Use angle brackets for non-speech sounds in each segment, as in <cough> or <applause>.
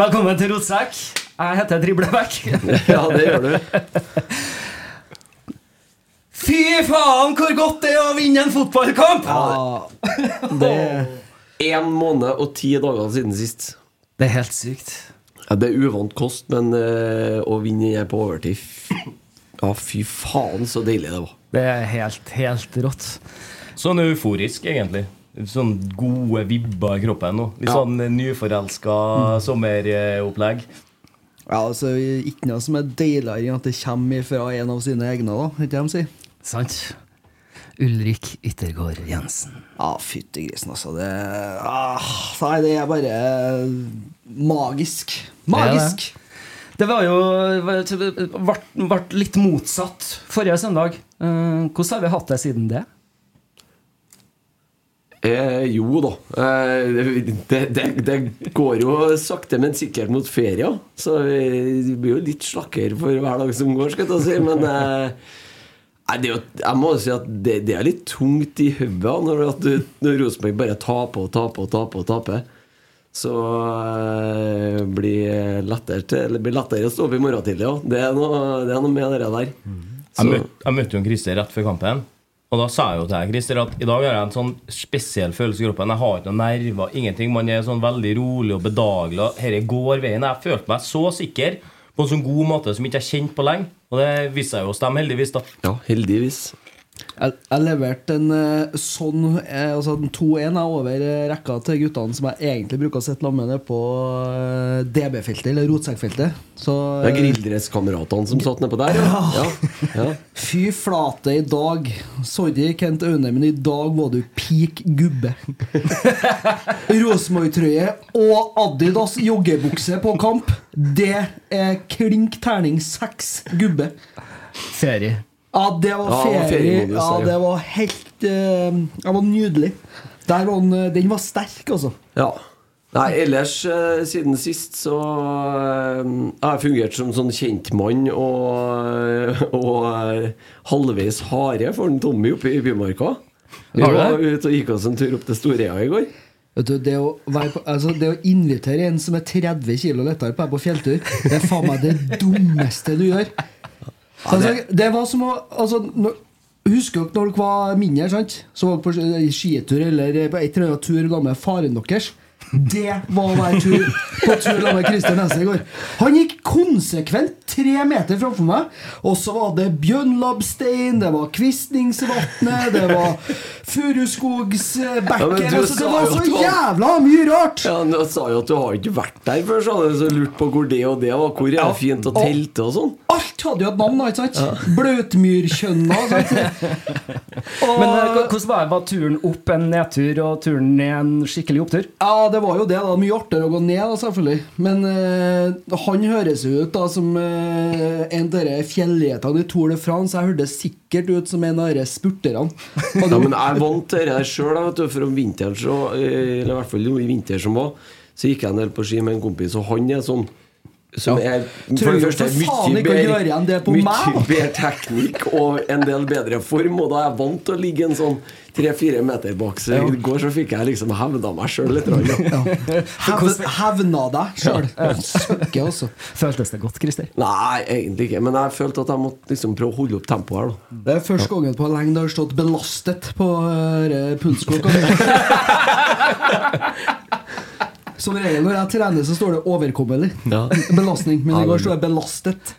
Velkommen til Rotsekk. Jeg heter Driblebekk. <laughs> Ja, det gjør du. Fy faen, hvor godt det er å vinne en fotballkamp! Én <laughs> måned og ti dager siden sist. Det er helt sykt. Ja, det er uvant kost, men eh, å vinne er på overtid Ja, fy faen, så deilig det var. Det er helt, helt rått. Sånn euforisk, egentlig. Sånn gode vibber i kroppen nå. Litt Ja. sånn nyforelska sommeropplegg. Ja, altså, Ikke noe som er deiligere enn at det kommer fra en av sine egne, da. Ikke det de sier? Sant? Ulrik Yttergård Jensen. Ja, fytti grisen, altså. Det ah, Nei, det er bare magisk. Magisk! Det var jo ble, ble litt motsatt forrige søndag. Eh, hvordan har vi hatt det siden det? Eh, jo da. Eh, det, det, det går jo sakte, men sikkert mot ferie. Så vi blir jo litt slakkere for hver dag som går, skal jeg si. Men eh, det jeg må jo si at det, er litt tungt i hodet når, når Rosenborg bare taper og taper og taper. og taper Så eh, blir lettere, til, eller blir lettere å stå opp i morgen tidlig. Ja. Det, det er noe med det der. Jeg, Så, møtte, jeg møtte jo en Christer rett før kampen. Og da sa jeg jo til deg, Christer, at i dag har jeg en sånn spesiell følelse i kroppen. Jeg har ikke noen nerver, ingenting. Man er sånn veldig rolig og bedagelig. Dette går veien. Jeg følte meg så sikker på en sånn god måte som ikke jeg kjent på lenge. Og det viste seg jo å stemme, heldigvis. da ja, heldigvis. Jeg, jeg leverte en eh, sånn eh, altså 2-1 jeg, over eh, rekka til guttene som jeg egentlig bruker å sitte sammen med på DB-feltet, eller rotsekkfeltet. Det er grilldresskameratene som satt nedpå der, ja. ja. ja. <laughs> Fy flate i dag. Sorry, Kent Aune, men i dag var du peak gubbe. <laughs> Rosenborg-trøye og Adidas joggebukse på kamp. Det er klink terning seks gubbe. Ferie. Ja, det var ferie. Ja, det var helt uh, Det var nydelig. Der var den, eh, den var sterk, altså. Ja. Nei, ellers eh, siden sist så eh, har jeg fungert som sånn kjentmann og, og eh, halvveis hare for en Tommy oppe i Bymarka. Vi var ute og gikk oss en tur opp til Storøya i går. Vet du, det, å være på, altså, det å invitere en som er 30 kg lettere på, på fjelltur, det er faen meg det dummeste du gjør. Altså, det var som å altså, når, Husker dere når dere var mindre? Så var dere på sk- skitur eller på et eller annet tur sammen med faren deres. Det var å være tur, på tur sammen med Christer Nesse i går. Han gikk konsekvent tre meter framfor meg. Og så var det Bjønlabstein, det var Kvistningsvatnet, det var Furuskogsbekken Ja, altså, Det var så jævla mye rart! Ja, Du sa jo at du har ikke vært der før, så hadde du så lurt på hvor det og det var. Hvor er det fint å telte og sånn? Alt hadde jo et navn, ikke sant? Bløtmyrkjønna. sant? <laughs> Men eh, hvordan var, var turen opp en nedtur og turen ned en skikkelig opptur? Ja, det var jo det. da Mye artigere å gå ned, da, selvfølgelig. Men eh, han høres jo ut da som eh, en av de fjellighetene i Tour de France. Jeg hørtes sikkert ut som en av de spurterne. <laughs> Ja, men jeg vant til det sjøl. For om vinteren så eh, Eller i hvert fall i vinter som var, så gikk jeg en del på ski med en kompis, og han er sånn som er Tror du for det på mye meg, da? <laughs> bedre teknikk og en del bedre form, og da er jeg vant til å ligge en sånn tre-fire meter bak. Så i går så fikk jeg liksom hevna meg sjøl litt. Ja. Hev, hevna deg sjøl. Søkke, altså. Føltes det godt, Christer? Nei, egentlig ikke, men jeg følte at jeg måtte liksom prøve å holde opp tempoet her. da Det er første gangen på lenge det har stått 'belastet' på uh, pulsklokka. <laughs> Som regel når jeg trener, så står det 'overkommelig'. Ja. Belastning. Men i går sto står det 'belastet'.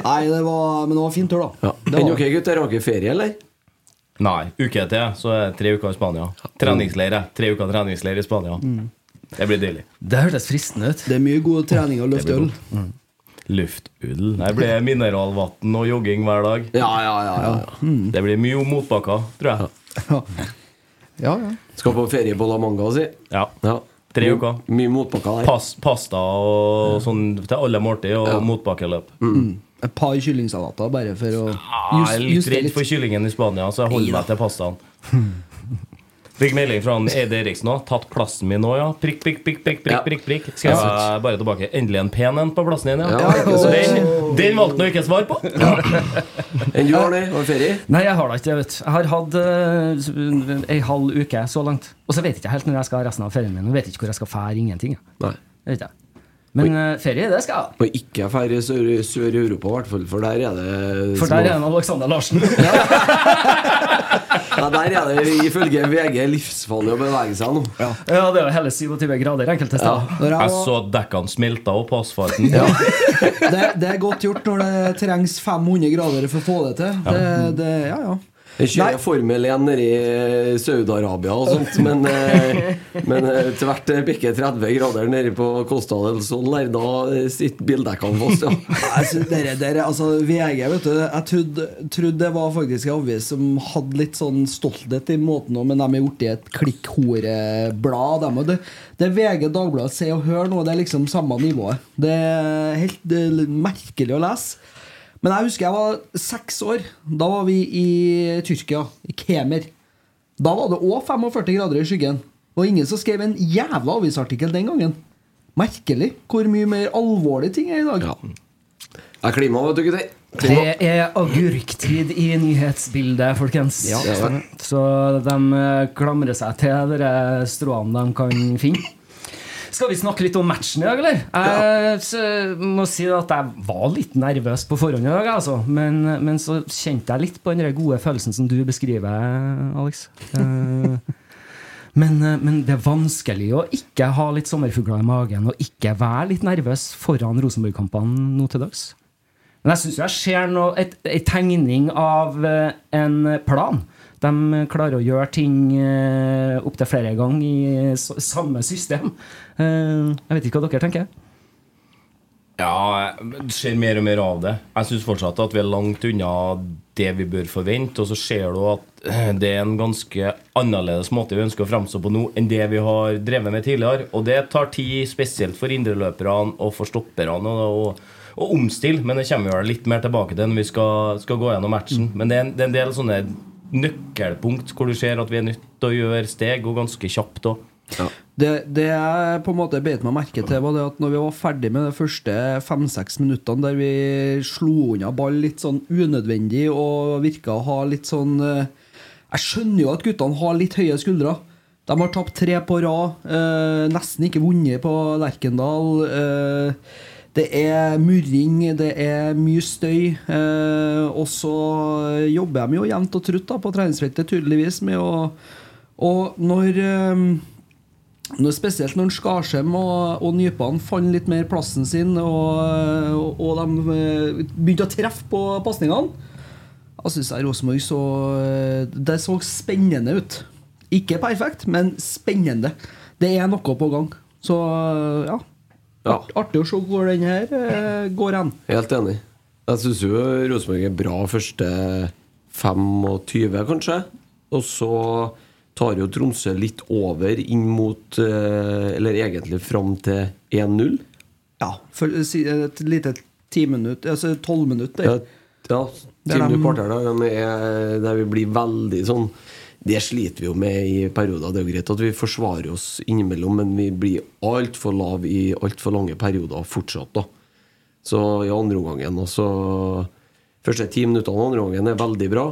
Nei, det var, men det var fint fin tur, da. Ja. Det dere gutter, har dere ferie, eller? Nei. Uke til, så er det tre uker i Spania. Treningsleir. Tre uker treningsleir i Spania. Det blir deilig. Det hørtes fristende ut. Det er mye god trening og løfte øl. Luftull. Det blir <laughs> mineralvann og jogging hver dag. Ja, ja, ja. ja, Mm. Det blir mye motbakker, tror jeg. <laughs> Ja, ja. Skal på ferie på La Manga, si. Ja. Ja. Tre uker. Mye motbakker der. Pas, pasta og sånn til alle måltid, og motbakkeløp. Et par kyllingsalater bare for å just, Jeg er litt redd for kyllingen i Spania, så jeg holder meg til pastaen. <laughs> Fikk melding fra han Eide Eriksen òg. 'Tatt plassen min nå, ja?' Prikk, prikk, prikk. prikk, prikk, prikk, prikk. Skal jeg bare tilbake. 'Endelig en pen en på plassen din', ja. Ja, ikke den, den valgte han å ikke svare på. Enn du, Arne? Har du ferie? Nei, jeg har da ikke det. vet. Jeg har hatt uh, ei halv uke så langt. Og så vet jeg ikke helt når jeg skal ha resten av ferien min. Jeg vet ikke hvor jeg skal fære. Ingenting. jeg. Nei. Det vet jeg. Men eh, ferie, det skal jeg ha. Og ikke ferie sør, sør i Europa, i hvert fall, for der er det For der er en Alexander Larsen. <laughs> Ja, der er det ifølge VG livsfarlig å bevege seg nå. ja, det er jo hele 27 grader enkelte steder. Ja. jeg så dekkene smelta opp på asfalten. det, det er godt gjort når det trengs 500 grader for å få det til. Det, det, ja, ja. Jeg kjører Formel 1 nede i Saudi-Arabia og sånt, <laughs> men, eh, men eh, tvert eh, bikker 30 grader nede på Costa del Sol der, da sitter bildekkene fast, <laughs> ja. Altså, dere, dere, altså, VG, vet du Jeg trodde, trodde det var faktisk en avis som hadde litt sånn stolthet i måten Men de er gjort i et klikkhoreblad. Det, det VG, Dagbladet, Se og Hør nå, det er liksom samme nivået. Det er helt det er merkelig å lese. Men jeg husker jeg var seks år. Da var vi i Tyrkia, i Kemer. Da var det òg 45 grader i skyggen. Og ingen som skrev en jævla avisartikkel den gangen. Merkelig hvor mye mer alvorlig ting er i dag. Ja. Det er klima, vet du, gutter. Det er agurktid i nyhetsbildet, folkens. Ja, Så de eh, klamrer seg til de stråene de kan finne. Skal vi snakke litt om matchen i dag, eller? Jeg ja. må si at jeg var litt nervøs på forhånd i dag, altså. Men, men så kjente jeg litt på den gode følelsen som du beskriver, Alex. Eh, <laughs> Men, eh, men det er vanskelig å ikke ha litt sommerfugler i magen og ikke være litt nervøs foran Rosenborg-kampene nå til dags. Men jeg syns jeg ser noe, et, et tegning av eh, en plan. De klarer å gjøre ting uh, opptil flere ganger i samme system. Eh, jeg vet ikke hva dere tenker. Ja, det skjer mer og mer av det. Jeg syns fortsatt at vi er langt unna det vi bør forvente. Og så ser du at eh, det er en ganske annerledes måte vi ønsker å framstå på nå enn det vi har drevet med tidligere. Og det tar tid, spesielt for indreløperne og for stopperne. Og, omstille, men det kommer vi litt mer tilbake til når vi skal, skal gå gjennom matchen. Men det er, en, det er en del sånne nøkkelpunkt hvor du ser at vi er nødt til å gjøre steg, og ganske kjapt òg. Det, det jeg på en måte beit meg merke til, var det at når vi var ferdig med de første fem-seks minuttene der vi slo unna ball litt sånn unødvendig og virka å ha litt sånn eh, Jeg skjønner jo at guttene har litt høye skuldre. De har tapt tre på rad, eh, nesten ikke vunnet på Lerkendal. Eh, det er murring, det er mye støy. Eh, og så jobber de jo jevnt og trutt da, på treningsfeltet, tydeligvis, med å Og når eh, når, spesielt når Skarsheim og, og Nypan fant litt mer plassen sin, og, og, de eh, begynte å treffe på pasningene, da syns jeg Rosenborg så eh, Det så spennende ut. Ikke perfekt, men spennende. Det er noe på gang. Så ja. Ja. Art, artig å se hvor den her eh, går hen. Helt enig. Jeg syns jo Rosenborg er bra første 25, kanskje. Og så tar jo Tromsø litt over inn mot eh, Eller egentlig fram til 1-0. Ja, for, si, et lite timinutt altså tolv minutter. Ja, ja Det er ti kvarter der, de er- der vi blir veldig sånn Det sliter vi jo med i perioder. Det er jo greit at vi forsvarer oss innimellom, men vi blir altfor lave i altfor lange perioder fortsatt. da Så i andre omgangen også Første ti minuttene andre omgangen er veldig bra.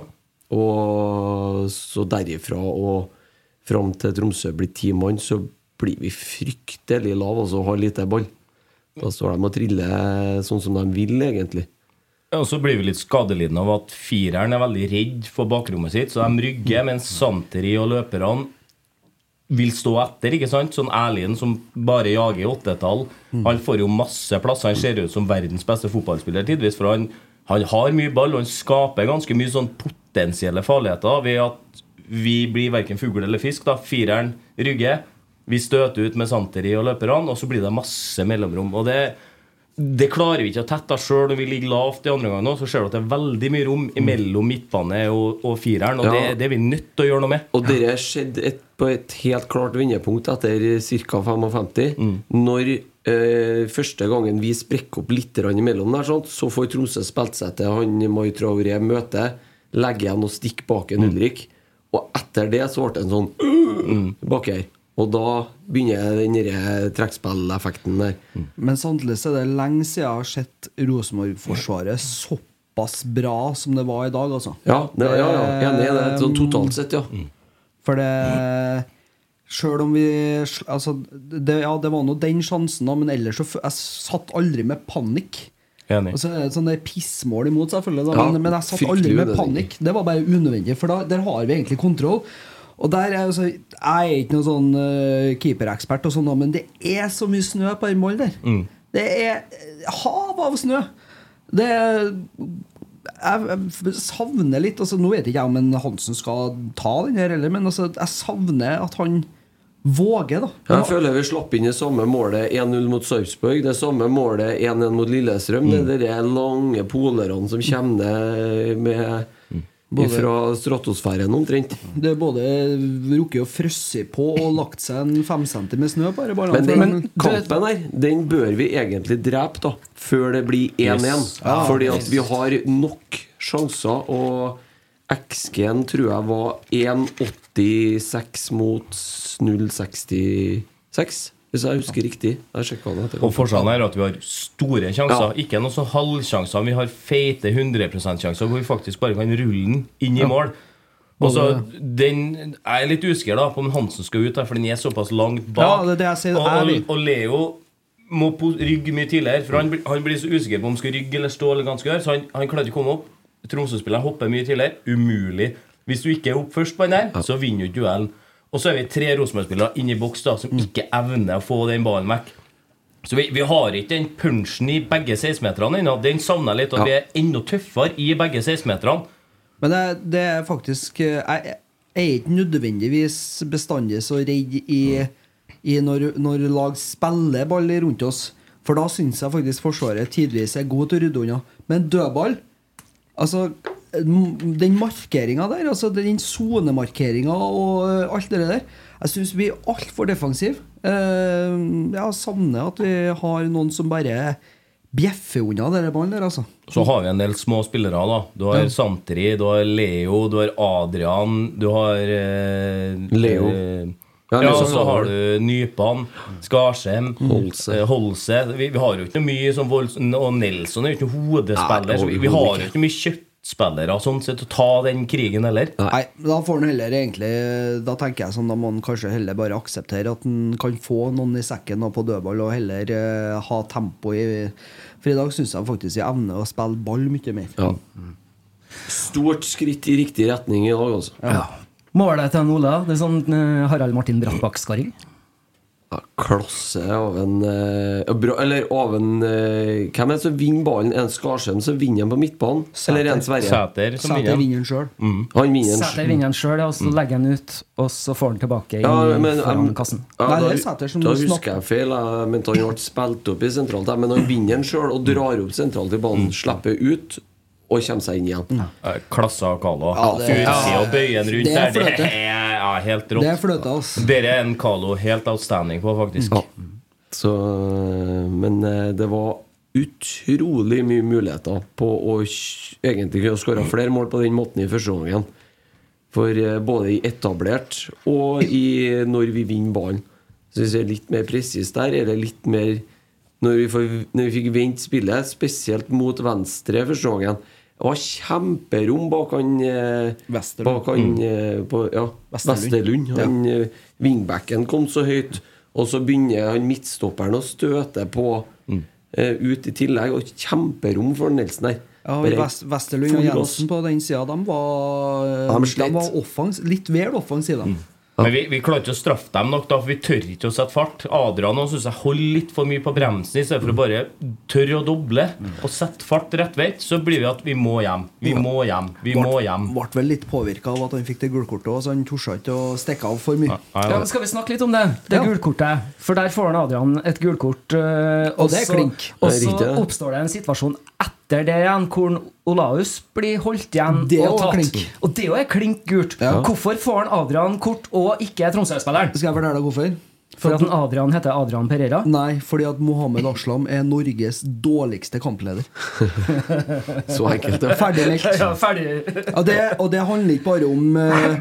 Og så derifra og fram til Tromsø blir ti mann, så blir vi fryktelig lave altså, og har lite ball. Da står de og triller sånn som de vil, egentlig. Og så blir vi litt skadelidende av at fireren er veldig redd for bakrommet sitt, så de rygger, mens Santeri og løperne vil stå etter. ikke sant? Sånn Erlien som bare jager åttetall. Han får jo masse plasser. Han ser ut som verdens beste fotballspiller tidvis, for han, han har mye ball, og han skaper ganske mye sånn potensielle farligheter ved at vi blir verken fugl eller fisk. da Fireren rygger. Vi støter ut med Santeri og løperne, og så blir det masse mellomrom. Og det, det klarer vi ikke å tette. Sjøl når vi ligger lavt i andre omgang, nå, så ser du at det er veldig mye rom mellom midtbane og, og fireren. Og Ja. det, det er vi nødt til å gjøre noe med. Og det skjedde et, på et helt klart vendepunkt etter ca. 55. Mm. Når eh, første gangen vi sprekker opp litt imellom der, sånn, så får Tromsø spilt seg til han Mai Traoré møter, legger igjen og stikker bak en Mm. Ulrik. Og etter det så ble det en sånn baki her. Og da begynner den der trekkspilleffekten der. Men samtidig så er det lenge siden jeg har sett Rosenborg-forsvaret såpass bra som det var i dag, altså. Ja, det, ja, ja, enig i det. Sånn totalt sett, ja. For det Sjøl om vi Altså, det, ja, det var nå den sjansen, da, men ellers så Jeg satt aldri med panikk. Enig. Og så er det sånn pissmål imot, selvfølgelig, da, Ja, men, men jeg satt aldri med panikk. Det var bare unødvendig, for da, der har vi egentlig kontroll. Og der er altså, Jeg er ikke noen sånn uh, keeperekspert, og sånn, men det er så mye snø på den mål der. Mm. Det er hav av snø. Det er jeg, jeg savner litt altså, Nå vet ikke jeg om en Hansen skal ta den her, heller, men altså, jeg savner at han våger, da. Jeg føler vi slapp inn det samme målet 1-0 mot Sarpsborg. Det samme målet 1-1 mot Lillestrøm. Det er de lange polerne som kommer med Både- fra stratosfæren omtrent. Det er både rukket å frøsse på og lagt seg en fem centi med snø på disse. Men den de- kampen her, den bør vi egentlig drepe da før det blir 1-1. Yes. Ah, Fordi at vi har nok sjanser, og XG-en tror jeg var 1,86 mot 0,66. Hvis jeg husker riktig. Jeg det Og forskjellen er at vi har store sjanser. Ja. Ikke noen sånn halvsjanser. Vi har feite 100 %-sjanser hvor vi faktisk bare kan rulle den inn i mål. Og så den Jeg er litt usikker da på om Hansen skal ut, der, for den er såpass langt bak. Ja, det er det jeg sier, og, og, Leo må rygge mye tidligere, for han, han blir så usikker på om han skal rygge eller stå. eller ganske Så han, han klarer ikke å komme opp. Tromsø-spilleren hopper mye tidligere. Umulig. Hvis du ikke er opp først på den der, så vinner du duellen. Og så er vi tre Rosenborg-spillere i boks da som ikke evner å få den ballen vekk. Så vi, vi har ikke den punchen i begge 16-meterne ennå. Den savner jeg litt. At vi er enda tøffere i begge 16-meterne. Men det, det er faktisk eh, Jeg jeg er ikke nødvendigvis bestandig så redd i, i når, når lag spiller ball rundt oss. For da syns jeg faktisk Forsvaret tidvis er god til å rydde unna. Men dødball Altså, den markeringa der, altså den sonemarkeringa og eh, alt det der Jeg syns vi er altfor defensive. Eh, Jeg savner at vi har noen som bare bjeffer unna den ballen der, altså. Så har vi en del små spillere. da Du har Ja. Santri, du har Leo, du har Adrian, du har eh, Leo. eh, Ja, Ja, og så har du Nypan, Skarsheim, Holse. eh, Holse. Vi, vi har jo ikke noe mye som Volds... Og Nelson er jo ikke noe hodespiller. Nei, vi, vi har jo ikke mye kjøttspillere sånn sett til å ta den krigen heller. Nei, da får han heller egentlig Da tenker jeg sånn Da må han kanskje heller bare akseptere at han kan få noen i sekken og på dødball, og heller uh, ha tempo i For i dag syns jeg faktisk jeg evner å spille ball mye mer. Ja. Stort skritt i riktig retning i dag, altså. Målet til Ole, det er sånn eh, Harald Martin Brattbakk-skaring. Ja, oven av en eh, Eller oven en eh, Hvem er det som vinner ballen? Er det Skarsheim som vinner den på midtbanen? Eller er det Sverre? Sæter Sæter vinner. den han sjøl. Han vinner. Sæter vinner han sjøl, og så legger han ut, og så får han tilbake i, Ja, men, foran um, kassen. Ja, Nei, da, Sæter da husker jeg feil. Jeg mente han ble spilt opp i sentralt, men han vinner den sjøl og drar opp sentralt i ballen, slipper ut og kommer seg inn igjen. Klasse Klassa Kalo. Ja, det- Utsida og bøyen rundt Det er der. Det er ja, helt Det er rått. fløte, ass. Dere er en Kalo helt outstanding på, faktisk. Ja. Så, men eh, det var utrolig mye muligheter på å egentlig kunne skåre flere mål på den måten i første omgang. For eh, både i etablert og i når vi vinner ballen. Så hvis jeg er litt mer presis der, eller litt mer når vi, får, når vi fikk vendt spillet, spesielt mot venstre første gangen. Det var kjemperom bak han Vesterlund. Westerlund. Bak han mm. på, ja, Vesterlund. Han eh, wingbacken kom så høyt, og så begynner han midtstopperen å støte på eh, ut i tillegg. Og kjemperom for Nelson der. Ja, Bare Vest, Westerlund og. Jensen på den sida, de var, de var offens, litt vel offensive. da. Men vi, vi klarer ikke å straffe dem nok, da, for vi tør ikke å sette fart. Adrian nå synes jeg holder litt for mye på bremsen i stedet for å bare tørre å doble og sette fart rett vei. Så blir vi at vi må hjem. Vi må hjem. Vi må hjem. Ble vel litt påvirka av at han fikk det gulkortet, også, så han torde ikke å stikke av for mye. Ja, men skal vi snakke litt om det? Det Ja. gulkortet. For der får han Adrian et gulkort. øh, Og det er klink. Og så oppstår det en situasjon etter det igjen, hvor Olaus blir holdt igjen Det og tatt. klink. Og det er jo klink gult. Hvorfor får han Adrian kort og ikke Tromsø-spilleren? Skal jeg fortelle deg hvorfor? For at Adrian heter Adrian Pereira? Nei, fordi at Mohammed Aslam er Norges dårligste kampleder. <laughs> Så enkelt, ja. Ferdig meldt. Ja, ferdig. Ja, det, og det handler ikke bare om uh,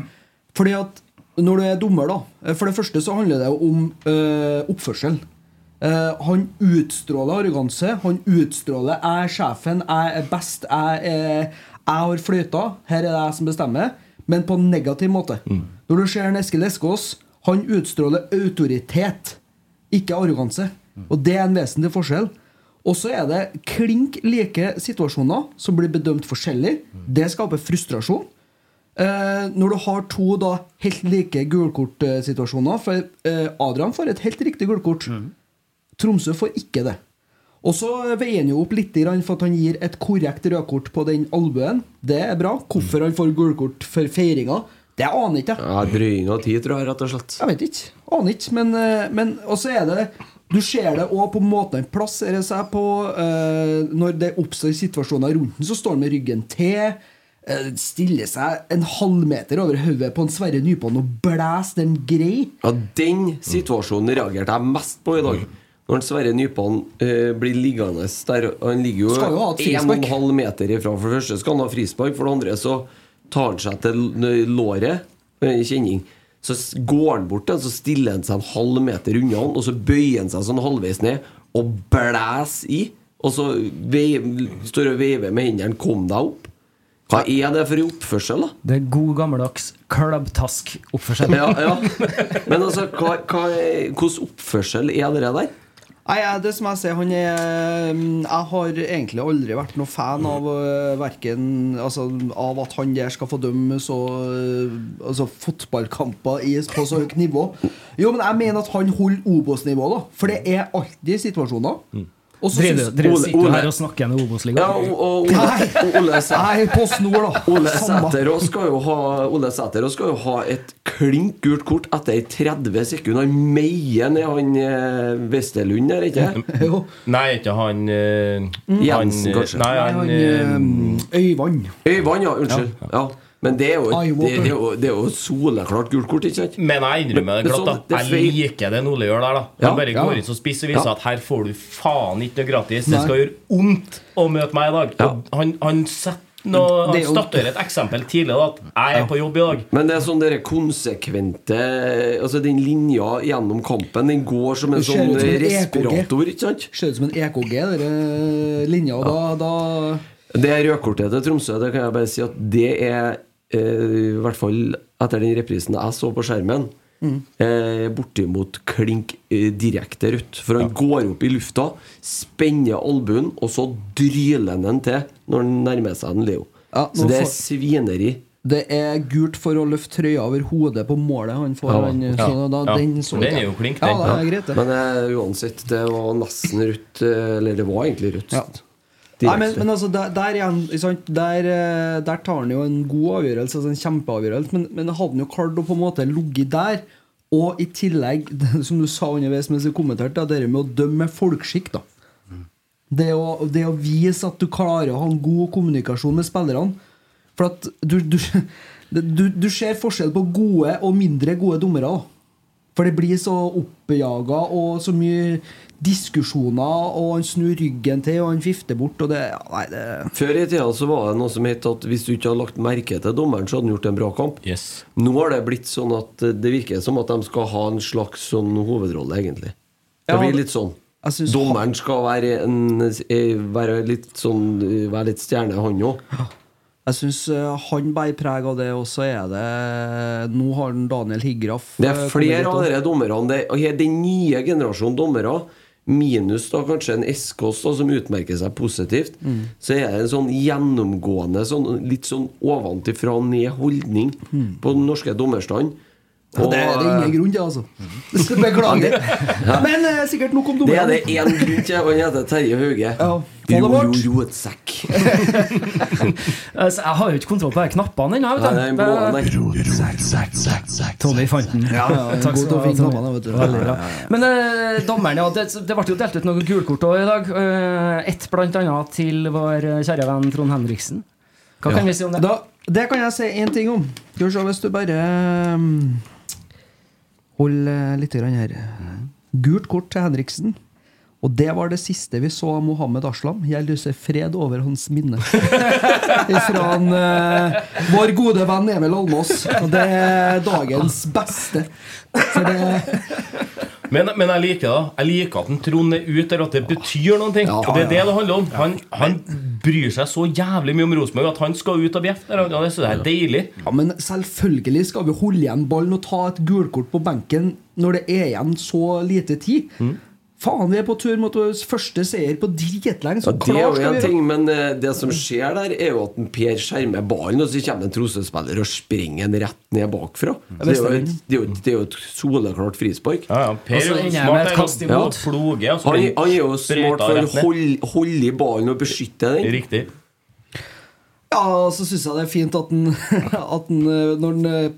Fordi at når du er dommer, da For det første så handler det jo om uh, oppførsel. Eh, han utstråler arroganse. Han utstråler 'jeg er sjefen, jeg er best, jeg, er, jeg har fløyta', her er det jeg som bestemmer. Men på en negativ måte. Når du ser Eskil Eskås, han utstråler autoritet, ikke arroganse. Og det er en vesentlig forskjell. Og så er det klink like situasjoner som blir bedømt forskjellig. Det skaper frustrasjon. Eh, når du har to da helt like gulkortsituasjoner For eh, Adrian får et helt riktig gulkort. Tromsø får ikke det. Og så veier han jo opp litt for at han gir et korrekt rødkort på den albuen. Det er bra. Hvorfor han får gulkort for feiringa, det aner ikke jeg. ja Drøying av tid, tror jeg, rett og slett. Jeg vet ikke. Aner ikke. Men, men Og så er det Du ser det òg på måten han plasserer seg på. eh, når det oppstår situasjoner rundt ham, så står han med ryggen til. eh, stiller seg en halvmeter over hodet på en Sverre Nypan og blæser den grei. Ja, Den situasjonen reagerte jeg mest på i dag. Når Sverre Nypan eh, blir liggende der Han ligger jo Skal jo ha et en og en frispark. halv meter ifra. For det første skal han ha frispark, for det andre så tar han seg til l- låret. eh, Kjenning. Så går han bort så stiller han seg en halv meter unna han, og så bøyer han seg sånn halvveis ned og blæser i. Og så veiv, står og veiver med hendene 'kom deg opp'. Hva er det for oppførsel, da? Det er god gammeldags klubbtask-oppførsel. Ja, ja. Men altså, hva, hva, hvordan oppførsel er det der? Nei, det som jeg sier, han er mm, Jeg har egentlig aldri vært noe fan av uh, verken altså, Av at han der skal få dømme så øh, Altså fotballkamper på så høyt nivå. Jo, men jeg mener at han holder Obos-nivå, da. For det er alltid situasjoner. Og Ole- du her og snakker med Obos-ligaen? Ja, og, og <laughs> Ole, Ole, Nei, på snor, da. Ole Samme. Sæter skal skal jo ha et klink gult kort etter 30 sekunder. Han meier ned han eh, Westerlund der, ikke <laughs> Jo. Nei, ikke han eh, Jensen, eh, kanskje. Nei, Nei, han, han eh, Øyvand. Øyvand, ja. Unnskyld. Ja. Men det er jo, det, det er jo, det er jo soleklart gult kort, ikke sant? Men jeg innrømmer det Men glatt. sånn, da er Jeg liker det Ole gjør der. da Han Ja, bare ja. går inn så spiss og viser Ja. at her får du faen ikke noe gratis. Det skal gjøre vondt å møte meg i dag. Ja. Han, han setter noe, Han er statuerer et eksempel tidlig. da At jeg er på jobb i dag. Men det er sånn dere konsekvente Altså Den linja gjennom kampen Den går som en sånn EKG. respirator, ikke sant? Ser ut som en EKG, den linja. Og da, da Det rødkortet til Tromsø, det kan jeg bare si at det er eh, I hvert fall etter den reprisen jeg så på skjermen, eh, bortimot klink eh, direkte rødt. For han går opp i lufta, spenner albuen, og så dryler han den til når han nærmer seg en Leo. Ja, så det er svineri. Det er gult for å løfte trøya over hodet på målet han får. Ja, han, ja, så da, ja. Den, så Den ikke er jo klink, klink, Ja, den. det er greit, det. Men uh, uansett, det var nesten rødt. eh, Eller det var egentlig rødt. Nei, men, men altså, der, der igjen? Der, eh, der tar han jo en god avgjørelse, altså en kjempeavgjørelse, men, men hadde han jo klart å på en måte ligge der. Og i tillegg, <laughs> som du sa underveis mens du kommenterte, det med å dømme med folkskikk. da det å, det å vise at du klarer å ha en god kommunikasjon med spillerne. For at du, du, <laughs> du, du ser forskjell på gode og mindre gode dommere. da. For det blir så oppjaga og så mye diskusjoner, og han snur ryggen til, og han fifter bort, og det Nei, det Før i tida så var det noe som het at hvis du ikke hadde lagt merke til dommeren, så hadde han gjort en bra kamp. Yes. Nå har det blitt sånn at det virker som at de skal ha en slags sånn hovedrolle, egentlig. Det blir litt sånn. Dommeren skal være, en, eh, være litt sånn eh, Være litt stjerne, han òg. Jeg syns han bærer preg av det, og så er det Nå har han Daniel Higraff Det eh, er flere av disse dommerne. Den nye generasjonen dommere, minus da kanskje en Eskås som utmerker seg positivt, Mm. så er det en sånn gjennomgående sånn, litt sånn ovenfra og ned-holdning Mm. på den norske dommerstanden. Ja, det er det ingen grunn til, altså. <laughs> Beklager. Men eh, sikkert nok om Det er det én grunn til. Han heter Terje Hauge. Ja, Jo, jo, Ro, et sekk. <laughs> Altså, jeg har jo ikke kontroll på de knappene ennå. Er. Tommy fant den. Ja, ja, Takk skal du ha, finne Tommy. knappene, vet du. Veldig bra. Men eh, dommeren, ja, det, det ble jo delt ut noen gulkort òg i dag. Eh, Ett blant annet til vår kjære venn Trond Henriksen. Hva kan vi si om det? Da, det kan jeg si én ting om. Skal vi se, hvis du bare um, holder litt her. Gult kort til Henriksen. Og det var det siste vi så av Mohammed Aslam. Jeg lyser fred over hans minne. <laughs> Fra han, eh, vår gode venn Emil Almås. Og det er dagens beste. For det Men, men jeg liker det. Jeg liker at Trond er ute der, at det betyr noe. ting. Ja, og det er det det handler om. Han, han bryr seg så jævlig mye om Rosenborg at han skal ut og bjeffe Ja, det synes jeg er deilig. Ja, men selvfølgelig skal vi holde igjen ballen og ta et gulkort på benken når det er igjen så lite tid. Faen, vi er på tur mot vår første seier på dritlenge. Så Ja, det er jo én ting, men eh, det som skjer der, er jo at en Per skjermer ballen, og så kommer en Tromsø-spiller og springer den rett ned bakfra. Det er jo et, det er jo, det er jo et soleklart frispark. Ja, ja. Per altså, er jo ender med et smart. kast imot. ja. Ploge. Han, han er jo smart for å holde, holde i ballen og beskytte den. Riktig. Ja, så syns jeg det er fint at den, <laughs> at den eh, Når den eh,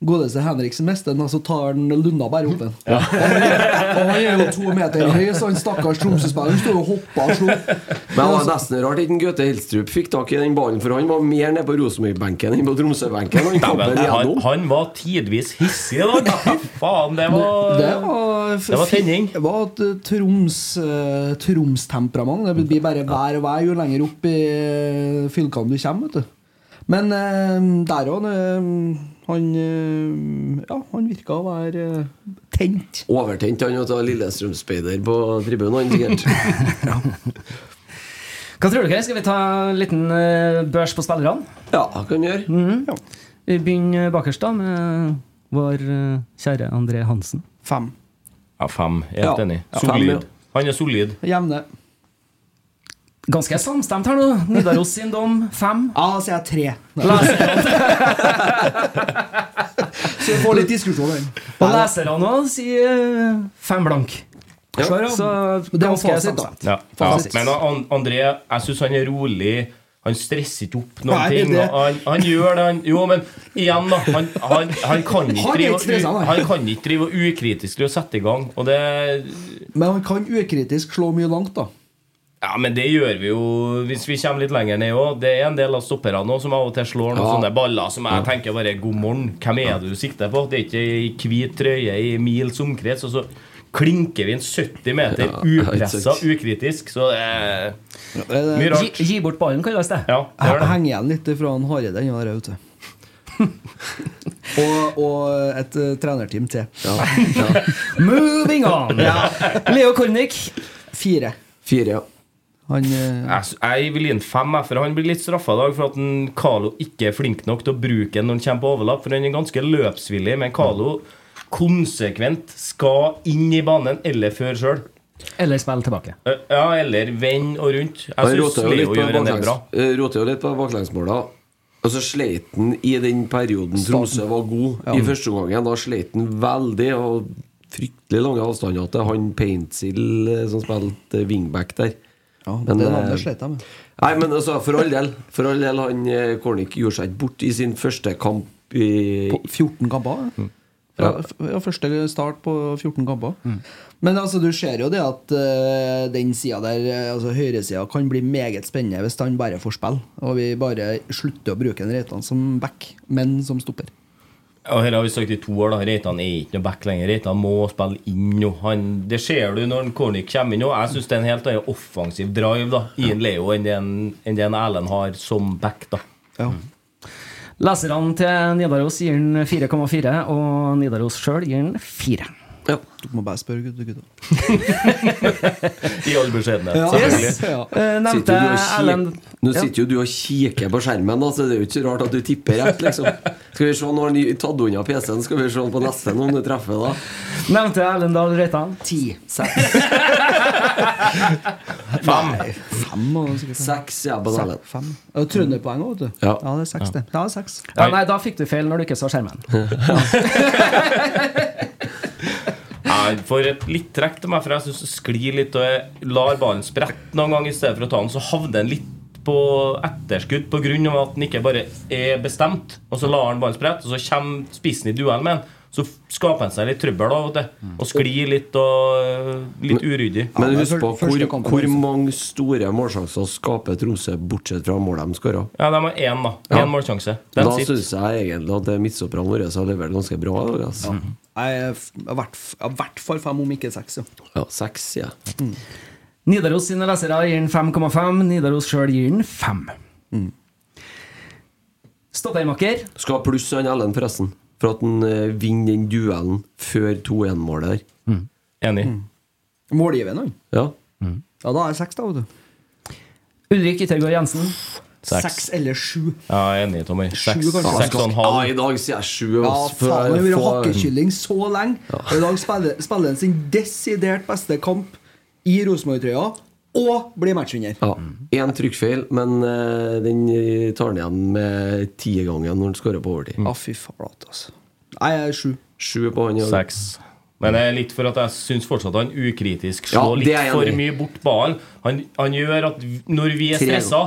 godeste Henriksen mister den, så tar den Lunda bare opp den. Ja. han er- og han er jo to meter høy, så han stakkars Tromsø-spilleren står og hopper og slår. Men det var nesten rart ikke Gaute Helstrup fikk tak i den ballen, for han var mer nede på Rosenborg-benken enn på Tromsø-benken. Han han, han var tidvis hissig i dag. Faen, det var Det var, Det var tenning. Det var et eh, Troms eh, Troms-temperament. Det blir bare vær og vær jo lenger opp i fylkene du kommer. Vet du. Men eh, der òg Han eh, Ja, han virka å være eh, tent. Overtent han ta Lillestrøm-speider på tribunen, sikkert. <laughs> Hva tror dere? Skal vi ta en liten eh, børs på spillerne? Ja, kan vi gjøre. Vi begynner bakerst da med vår kjære André Hansen. Fem. Ja, fem. Helt Ja. enig. Ja. Fem, Solid. ja. Han er solid. Jevne. Ganske samstemt her nå. Nidaros sin dom fem. Ja, da sier jeg tre. <laughs> Så vi får litt diskusjon her. og leserne sier eh, fem blank. Ja. Så Det var ganske samstemt. Ja. Ja. Men An- André, jeg syns han er rolig. Han stresser ikke opp noen Nei, ting. Han, han gjør det, han Jo, men igjen, da. Han, han, han kan ikke Han drive u- Han kan ikke drive ukritisk og sette i gang. Og det Men han kan ukritisk slå mye langt, da. Ja, men det gjør vi jo hvis vi kommer litt lenger ned òg. Det er en del av stopperne nå som av og til slår noen Ja. sånne baller som jeg tenker bare god morgen. Hvem er det du sikter på? Det er ikke ei hvit trøye i mils omkrets, og så klinker vi inn 70 meter Ja, upressa, ukritisk. Så det er mye rart. gi bort ballen, kalles det. Ja, det det. henger igjen litt fra han Hareide den der, vet du. <laughs> og, og et uh, trenerteam til. <laughs> Moving on! Leo Kornic. Fire. Fire, ja. Han eh, Jeg, jeg vil gi en fem, for han blir litt straffa i dag for at en Carlo ikke er flink nok til å bruke den når han kommer på overlapp. For han er ganske løpsvillig, men Carlo konsekvent skal inn i banen eller før sjøl. Eller spill tilbake. Ja, eller vend og rundt. Jeg Han syns roter jo litt Leo på gjør en del bra. eh, roter jo litt på baklengsmåla. Og så sleit han i den perioden Tromsø var god. I første omgangen da sleit han veldig. Og fryktelig lange avstander til han Paintsil eh, som spilte wingback der. Ja, Men, det eh, navnet slet jeg med. Nei, men altså, for all del. For all del, han eh, gjorde seg ikke bort i sin første kamp i På 14 kamper? Mm. Ja, ja, første start på 14 kamper. Men altså, du ser jo det at uh, den sida der, altså høyresida, kan bli meget spennende hvis han bare får spille. Og vi bare slutter å bruke en Reitan som back, men som stopper. Og her har vi sagt i to år da Reitan er ikke noe back lenger. Reitan må spille inn nå. Han, det ser du når Cornic kommer inn nå. Jeg syns det er en helt annen offensiv drive da i en Leo enn det en, enn det en Erlend har som back. da Ja. Leserne til Nidaros gir den 4,4, og Nidaros sjøl gir den 4. Ja. Du må bare spørre gutta. <laughs> I all beskjedenhet. Ja. selvfølgelig. Yes. Ja. Eh, nevnte Erlend Nå sitter jo du og kikker på skjermen, da, så det er jo ikke så rart at du tipper rett. liksom Skal vi se når har han tatt unna PC-en, skal vi se på neste om du treffer, da. Nevnte Erlend Dahl Reitan. Ti. Seks. <laughs> Fem. Fem det. Seks, ja, på den. Fem. Ja, Trønderpoeng òg, vet du. Ja. det er seks, det. Ja, seks. Ja, nei, da fikk du feil når du ikke så skjermen. <laughs> Jeg et litt trekk til meg, for jeg syns det sklir litt, og jeg lar ballen sprette noen ganger i stedet for å ta den. Så havner den litt på etterskudd pga. at den ikke bare er bestemt. Og så lar han ballen sprette, og så kommer spissen i duell med den. Så skaper han seg litt trøbbel av og til. Og sklir litt og litt uryddig. Men men husk på hvor, hvor mange store målsjanser skaper Tromsø, bortsett fra målet de skåra. Ja, de har én, da. Ja. Målsjanse. Da Den da syns jeg egentlig at midtstopperne våre har levert ganske bra. Altså. Altså. Jeg er i hvert fall fem, om ikke seks. Ja. Ja, seks, ja. Nidaros sine lesere gir den 5,5. Nidaros sjøl gir den 5. Stoppermakker. Skal ha pluss han Ellen, forresten. For at han eh, vinner den duellen før 2-1-målet der. Enig. Målgivende, han. Ja. Ja, da er jeg seks, da, vet du. Ulrik Yttergård Jensen. Seks. Seks eller sju. Ja, jeg er enig, Tommy. Seks, Sju, seks og en halv. Ja. I dag sier jeg sju. Ja, faen, har vært hakkekylling så lenge. Og I dag spiller, spiller han sin desidert beste kamp i Rosenborg-trøya og blir matchvinner. Ja, Én trykkfeil, men uh, den tar han igjen med tiegangen når han skårer på overtid. Ja, fy flate, altså. Nei, jeg er sju. Sju på han. ja. Seks. Men det er litt for at jeg syns fortsatt han ukritisk Ja, slår ja, litt for mye bort ballen. Han, han gjør at når vi er stressa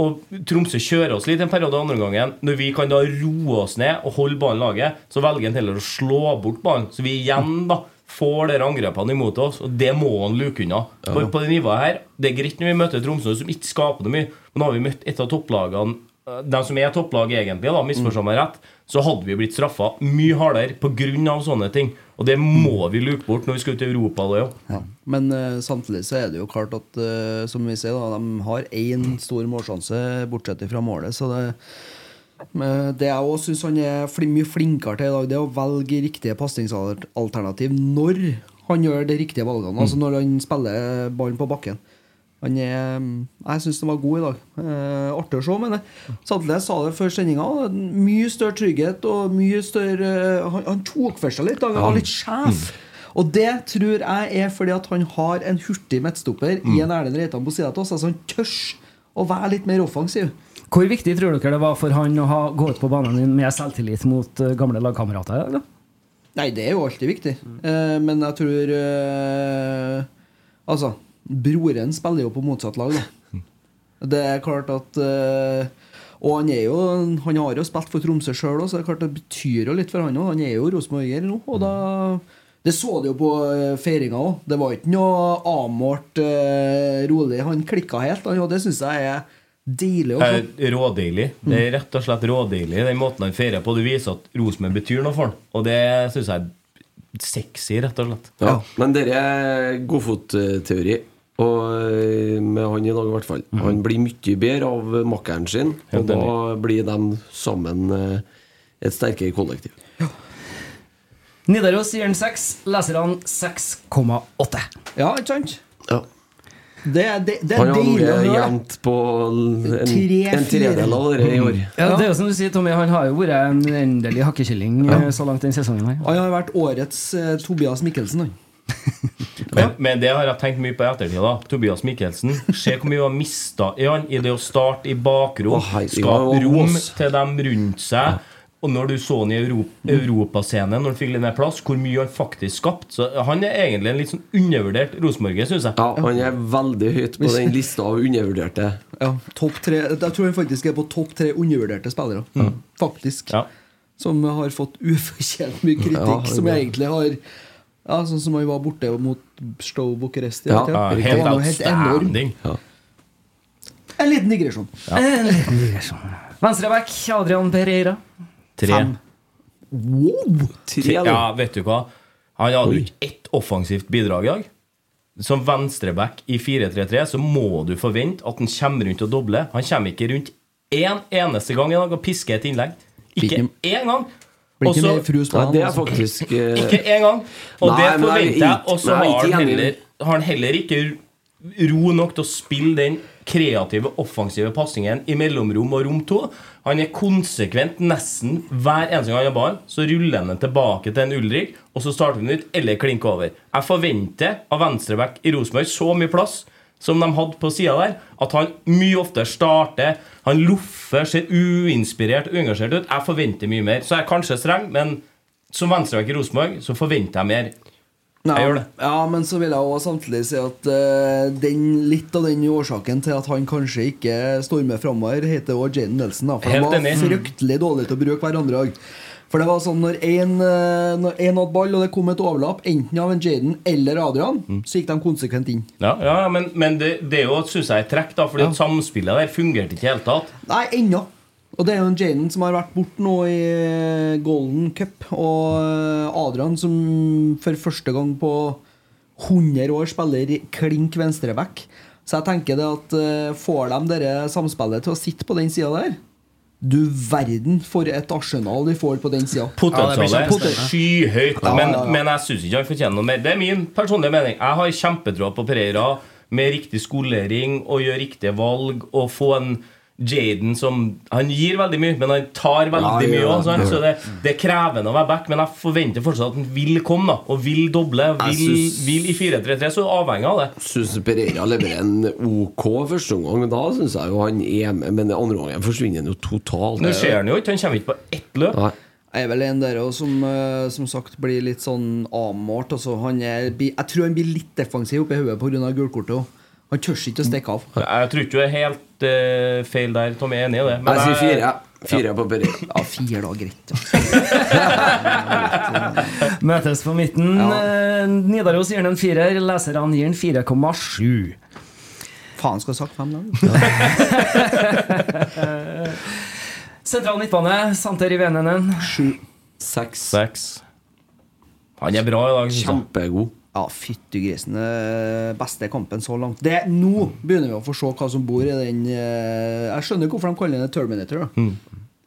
og Tromsø kjører oss litt en periode andre gangen. Når vi kan da roe oss ned og holde ballen laget, så velger han heller å slå bort ballen. Så vi igjen da får de angrepene imot oss, og det må han luke unna. På, på det nivået her Det er greit når vi møter Tromsø, som ikke skaper noe mye, men nå har vi møtt et av topplagene de som er topplag egentlig, da, misforstå meg rett, så hadde vi blitt straffa mye hardere pga. sånne ting. Og det må vi luke bort når vi skal ut i Europa. Da, ja. Men uh, samtidig så er det jo klart at uh, som vi ser da, de har én stor målsjanse bortsett fra målet. Så det, det jeg også syns han er fl mye flinkere til i dag, det er å velge riktige pasningsalternativ når han gjør de riktige valgene. Altså når han spiller ballen på bakken. Han er, jeg syns den var god i dag. Eh, artig å se, men jeg samtidig jeg sa det før sendinga. Mye større trygghet og mye større Han, han tok for seg litt. Han var litt sjef. Og det tror jeg er fordi at han har en hurtig midtstopper i en Erlend Reitan på sida av oss. Altså han tør å være litt mer offensiv. Hvor viktig tror dere det var for han å ha, gå ut på banen din med selvtillit mot eh, gamle lagkamerater? i dag, da? Nei, det er jo alltid viktig. Eh, men jeg tror eh, Altså, broren spiller jo på motsatt lag, da. Det er klart at eh, Og han er jo Han har jo spilt for Tromsø sjøl òg, så det er klart det betyr jo litt for han òg. Han er jo rosenborger nå, og da det så du jo på eh, feiringa òg. Det var ikke noe avmålt, eh, rolig. Han klikka helt, og det syns jeg er deilig å. Rådeilig. Det er rett og slett rådeilig, den måten han feirer på. Du viser at Rosenborg betyr noe for han. Og det syns jeg er sexy, rett og slett. Ja, men dette er godfotteori. Og eh, med han i dag, i hvert fall. Han blir mye bedre av makkeren sin, og da blir de sammen eh, et sterkere kollektiv. Ja. Nidaros gir den 6, leserne 6,8. Ja, ikke sant? Ja. Det, det, det er Han har deilig å høre. jevnt på en, Tre, en tredel av det i år. Ja, det er jo som du sier, Tommy, han har jo vært en endelig hakkekylling ja. så langt den sesongen her. Han har vært årets uh, Tobias Mikkelsen. Han. <laughs> Men, men det har jeg tenkt mye på i ettertid. da Tobias Mikkelsen. Se hvor mye han har mista i han i det å starte i bakrom, oh, skape rom til dem rundt seg. Og når du så han i Europa, Europascenen, når han fikk litt mer plass, hvor mye han faktisk skapte. Så han er egentlig en litt sånn undervurdert rosenborger, syns jeg. Ja, han er veldig høyt på den lista av undervurderte. Ja, topp tre Jeg tror han faktisk er på topp tre undervurderte spillere. Faktisk. Ja. Som har fått ufortjent mye kritikk. Ja, som egentlig har Ja, Sånn som han var borte mot Stow Bucuresti. Ja. Ja, helt outstanding. outstanding. En liten digresjon. Ja. En liten <laughs> digresjon. Venstreback Adrian Pereira. Tre. Fem. Wow! Tre? Ja, vet du hva? Han hadde jo ikke ett offensivt bidrag i dag. Som venstreback i 4-3-3 så må du forvente at han kommer rundt og dobler. Han kommer ikke rundt én eneste gang i dag og pisker et innlegg. Ikke- én gang! Blir ikke Også- mer frus på han, det er faktisk eh, Ikke én gang! Og Nei, det er forventer jeg. Og så har han heller, har han heller ikke ro nok til å spille den kreative, offensive passingen i mellomrom og rom to. Han er konsekvent nesten hver eneste gang han har ball. Så ruller han den tilbake til en Ulrik, og så starter han ut eller klinker over. Jeg forventer av venstreback i Rosenborg så mye plass som de hadde på sida der, at han mye oftere starter. Han loffer, ser uinspirert uengasjert ut. Jeg forventer mye mer. Så jeg er kanskje streng, men som venstreback i Rosenborg så forventer jeg mer. Ja, Jeg gjør det. Ja, men så vil jeg også samtidig si at uh, den, litt av den årsaken til at han kanskje ikke stormer framover, heter også Jaden Nelson. Da, for Helt de var enig. fryktelig dårlige til å bruke hverandre òg. For det var sånn når én hadde ball, og det kom et overlapp, enten av en Jaden eller Adrian, Mm. så gikk de konsekvent inn. Ja, ja men, men det, det er jo, synes jeg, er et trekk, da, fordi ja. samspillet der fungerte ikke i det hele tatt. Nei, ennå. Og det er jo en Jaden som har vært borte nå i eh, Golden Cup, og eh, Adrian som for første gang på 100 år spiller klink venstreback. Så jeg tenker det at eh, får de dere samspillet til å sitte på den sida der Du verden for et arsenal de får på den sida. Potensialet er skyhøyt. Ja, Men, men jeg syns ikke han fortjener noe mer. Det er min personlige mening. Jeg har kjempetroa på Pereira med riktig skolering og gjøre riktige valg og få en Jaden som Han gir veldig mye, men han tar veldig Ja, mye òg. ja. Så det, det er krevende å være back, men jeg forventer fortsatt at han vil komme da og vil doble. Vil, synes- vil i 4-3-3, så avhengig av det. Syns Pereira leverer en OK første omgang. Da syns jeg jo han er med, men andre gangen forsvinner han jo totalt. Nå ser han jo ikke, han kommer ikke på ett løp. Nei. Jeg er vel en der også som eh, som sagt blir litt sånn avmålt. Altså, han er, jeg tror han blir litt defensiv oppi hodet pga. gulkortet. også. Han tør ikke å stikke av. Jeg tror ikke du er helt uh, feil der, Tom. Jeg er enig i det. Men Jeg sier fire. fire. Fire på Pereira. Ja, fire da, greit. Ja. <laughs> Møtes på midten. Ja. Nidaros gir den en firer. Leserne gir den 4,7. Faen, skal ha sagt fem, da. <laughs> Sentral midtbane. Santer i Venenen. Sju. Seks. Seks. Han er bra i dag. Kjempegod. Ja, fytti grisen. Beste kampen så langt. Det, nå begynner vi å få se hva som bor i den eh, Jeg skjønner hvorfor de kaller den Terminator.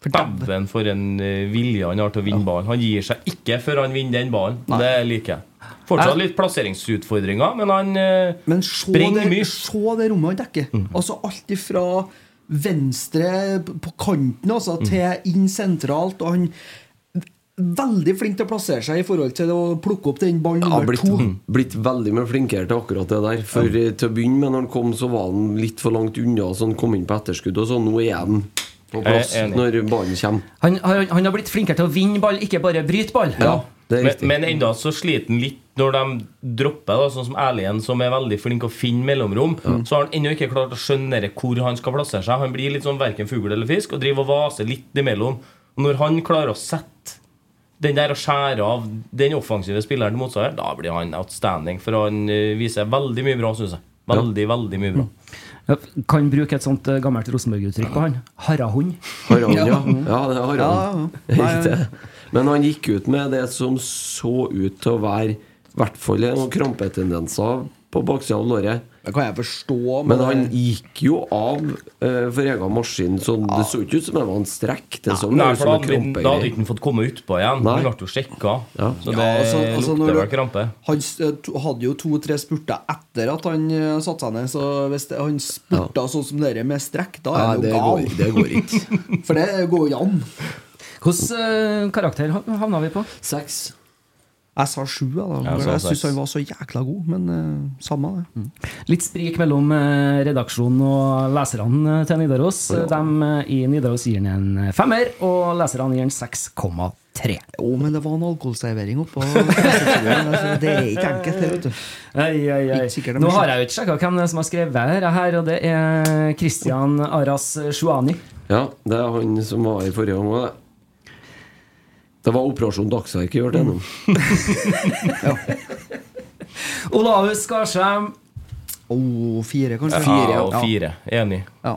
For dæven. For en eh, vilje han har til å vinne ballen. Han gir seg ikke før han vinner den ballen. Det liker jeg. Fortsatt litt plasseringsutfordringer, men han eh, Men springer det, mye. se det rommet han dekker. Altså alt ifra venstre på kanten altså, til inn sentralt. Og han Veldig flink til å plassere seg i forhold til å plukke opp den ball Ja, nummer blitt, to. <laughs> blitt veldig mye flinkere til akkurat det der. For ja. Til å begynne med, når han kom, så var han litt for langt unna, så han kom inn på etterskudd. Og så nå er han på plass når ballen kommer. Han, har- han har blitt flinkere til å vinne ball, ikke bare bryte ball. Ja, Men, men enda så sliter han litt når de dropper, da, sånn som Erlien, som er veldig flink å finne mellomrom. Så har han ennå ikke klart å skjønne hvor han skal plassere seg. Han blir litt sånn verken fugl eller fisk og driver og vaser litt imellom. Og når han klarer å sette den der å skjære av den offensive spilleren til motstander, da blir han outstanding. For han eh, viser veldig mye bra, syns jeg. Veldig, veldig mye bra. Ja, Kan bruke et sånt eh, gammelt Rosenborg-uttrykk på han. Harahund. Harahund, ja. <laughs> ja, det er Ja, han. ja. <laughs> Men han gikk ut med det som så ut til å være i hvert fall noen krampetendenser på baksida av låret. Det kan jeg forstå. Men han gikk jo av uh, for egen maskin, så det så ikke ut som det var en strekk. Det så Nei, ut for som da en hadde, da hadde ikke han fått komme utpå igjen. Nei. Han ble jo sjekka. Ja. Så Ja, det altså- altså, når lukter vel krampe. Han eh, to- hadde jo to-tre spurter etter at han uh, satte seg ned. Så hvis det, han spurta sånn som dere med strekk, da er han det jo gal. går, det går ikke. <laughs> For det går jo an. Hvilken karakter ha- havna vi på? Seks. Jeg sa sju, da. Jeg jeg syns han var så jækla god. Men uh, samme det. Litt sprik mellom eh, redaksjonen og leserne eh, til Nidaros. De eh, i Nidaros gir den en femmer, og leserne gir den 6,3. Jo, men det var en alkoholservering oppå. <laughs> altså, det er ikke enkelt, det, vet du. Ei, ei, ei. Ikke sikkert Nå har jeg jo ikke sjekka hvem det er som har skrevet det her, og det er Christian Aras Shuani. Ja, det er han som var i forrige gang òg, det. Det var Operasjon Dagsverk jeg hørte gjennom. Olaus Skarsheim. Oh, fire, kanskje? Fire og fire. Enig. Ja.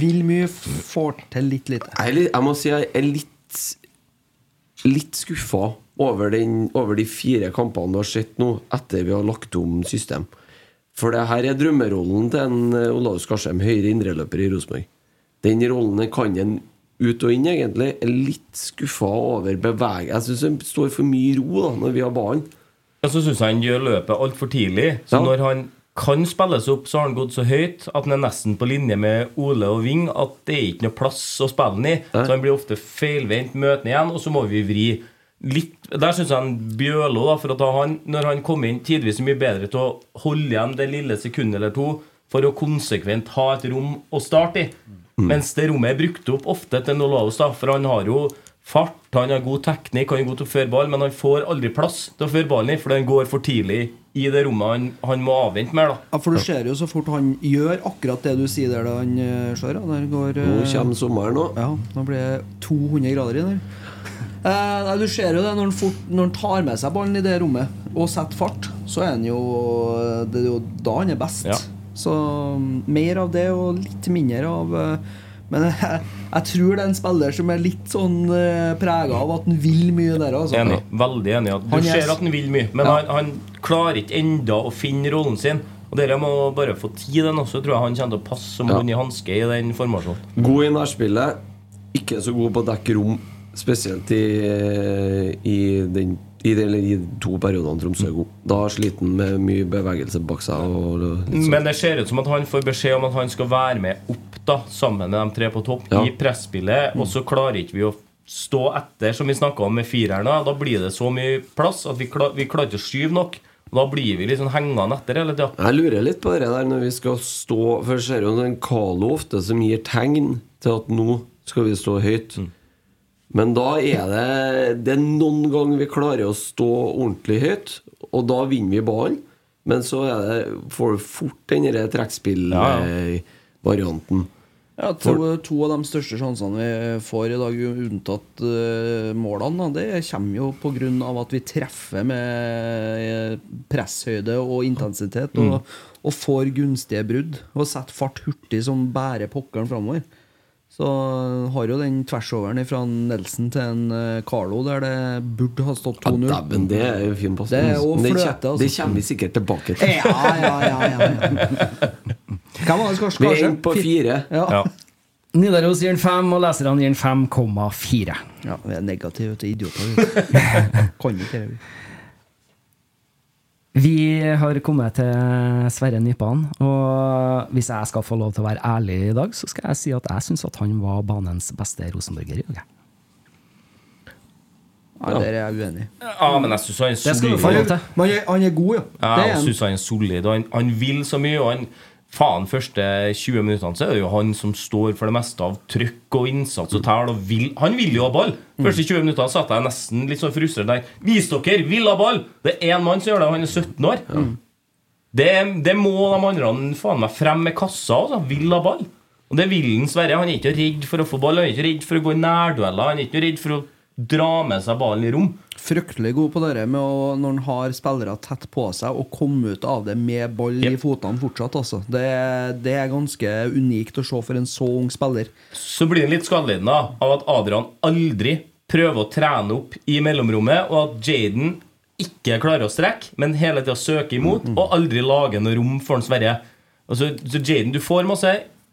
Vil mye, får til litt lite. Jeg, jeg må si jeg er litt Litt skuffa over, den, over de fire kampene du har sett nå, etter vi har lagt om system. For det her er drømmerollen til en eh, Olaus Skarsheim, høyre indreløper i Rosenborg. Den rollen kan han ut og inn, egentlig. Er litt skuffa over beveget. Jeg syns han står for mye i ro da når vi har ballen. Ja, så syns jeg han gjør løpet altfor tidlig. Så Ja. når han kan spilles opp, så har han gått så høyt at han er nesten på linje med Ole og Ving at det er ikke noe plass å spille den i. Så han blir ofte feilvendt, møtende igjen, og så må vi vri litt Der syns jeg han Bjørlo, da, for at han, når han kom inn tidvis mye bedre til å holde igjen det lille sekundet eller to for å konsekvent ha et rom å starte i. Mens det rommet er brukt opp ofte til Nolaus, da, for han har jo fart, han har god teknikk, han er god til å føre ball, men han får aldri plass til å føre ballen i, for han går for tidlig i det rommet han, han må avvente mer. da Ja, For du ser jo så fort han gjør akkurat det du sier der, da han eh, slår. Går, Nå eh, kommer sommeren òg. Ja, nå blir det 200 grader i der. <laughs> Eh, nei, du ser jo det når han, fort, når han tar med seg ballen i det rommet og setter fart, så er han jo Det er jo da han er best. Ja. Så mm, mer av det og litt mindre av eh, Men <laughs> jeg, jeg tror det er en spiller som er litt sånn uh, prega av at han vil mye der. Altså. Enig. Veldig enig. Du Han er- ser at han vil mye, men Ja. han, han klarer ikke enda å finne rollen sin. Og Dere må bare få tid, den også. Tror jeg han kommer til å passe som Ja. hånd i hanske i den formasjonen. God i nærspillet, ikke så god på å dekke rom, spesielt i, i, den, i, de, i to periodene Tromsø er god. Da sliter han med mye bevegelse bak seg. Sånn. Men det ser ut som at han får beskjed om at han skal være med opp da sammen med de tre på topp Ja. i presspillet, og så klarer ikke vi å stå etter, som vi snakka om med fireren. Da blir det så mye plass at vi, klar, vi klarer ikke å skyve nok. Og Da blir vi liksom hengende etter hele tida. Jeg lurer litt på det der når vi skal stå For jeg ser jo den Carlo ofte som gir tegn til at nå skal vi stå høyt. Men da er det Det er noen ganger vi klarer å stå ordentlig høyt, og da vinner vi ballen. Men så det, får du fort den trekkspillvarianten. Ja, to, to av de største sjansene vi får i dag, unntatt uh, målene, da, det kommer jo pga. at vi treffer med eh, presshøyde og intensitet og, og får gunstige brudd. Og setter fart hurtig som bærer pokkeren framover. Så har jo den tversoveren fra Nelson til en eh, Carlo der det burde ha stått Ja, 2-0. Ja, det er jo fin pass. Det det, fløte, kjem- altså. det kommer vi sikkert tilbake til. Ja, ja, ja, ja. Hvem var det som Vi er inne på fire. Ja. Ja. Nidaros gir den fem, og leserne gir den 5,4. Ja, vi er negative til idioter. kan ikke det. Vi. Har kommet til Sverre Nypan, og hvis jeg skal få lov til å være ærlig i dag, så skal jeg si at jeg syns at han var banens beste rosenborger i dag. Ja, Der er jeg uenig. Ja, men jeg syns han er solid. Han er, han er- god, ja. Ja, er jeg han. synes han er solid. Og han, han vil så mye. Og han, faen, første 20 minuttene så er det jo han som står for det meste av trykk og innsats og tæl. Og vil, han vil jo ha ball! Første 20 minuttene satt jeg nesten litt sånn frustrert der. Vis dere! Vil ha ball! Det er én mann som gjør det, og han er 17 år. Det, det må de andre faen meg frem med kassa. Altså. Vil ha ball. Og det vil han Sverre. Han er ikke redd for å få ball, han er ikke redd for å gå i nærdueller, han er ikke redd for å dra med seg ballen i rom. Fryktelig god på det med å, når han har spillere tett på seg, og komme ut av det med ball i Yep. fotene fortsatt. Altså. Det, det er ganske unikt å se for en så ung spiller. så blir han litt skadelidende av at Adrian aldri prøver å trene opp i mellomrommet, og at Jaden ikke klarer å strekke, men hele tida søker imot, og aldri lager noe rom for han Sverre. Altså, så Jaden, du får masse,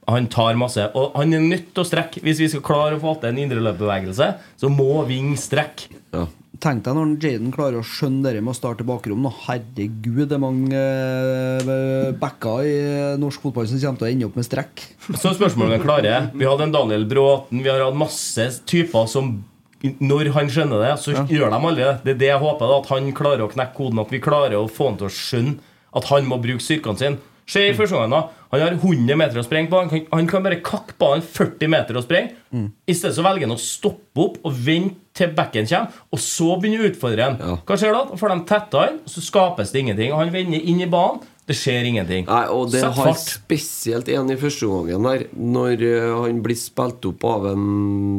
han tar masse, og han er nødt til å strekke. Hvis vi skal klare å få til en indreløpbevegelse, så må Ving strekke. Ja. Tenk deg når Jaden klarer å skjønne det med å starte i bakrom. Herregud, det er mange eh, backer i norsk fotball som kommer til å ende opp med strekk. Så spørsmålet er klare. Vi hadde en Daniel Bråten, vi har hatt masse typer som når han skjønner det, så gjør de aldri det. Det er det jeg håper, da, at han klarer å knekke koden. At vi klarer å få han til å skjønne at han må bruke styrkene sine. Se i første gangen da Han har 100 meter å sprenge på. Han kan, han kan bare kakke han 40 meter å sprenge. I stedet så velger han å stoppe opp og vente til bekken kommer, og så begynner å utfordre han. Ja. Hva skjer da? Får de tetta han, så skapes det ingenting. Han vender inn i banen. Det skjer ingenting. Nei, og det Sett har spesielt en i første gangen der, når eh, han blir spilt opp av en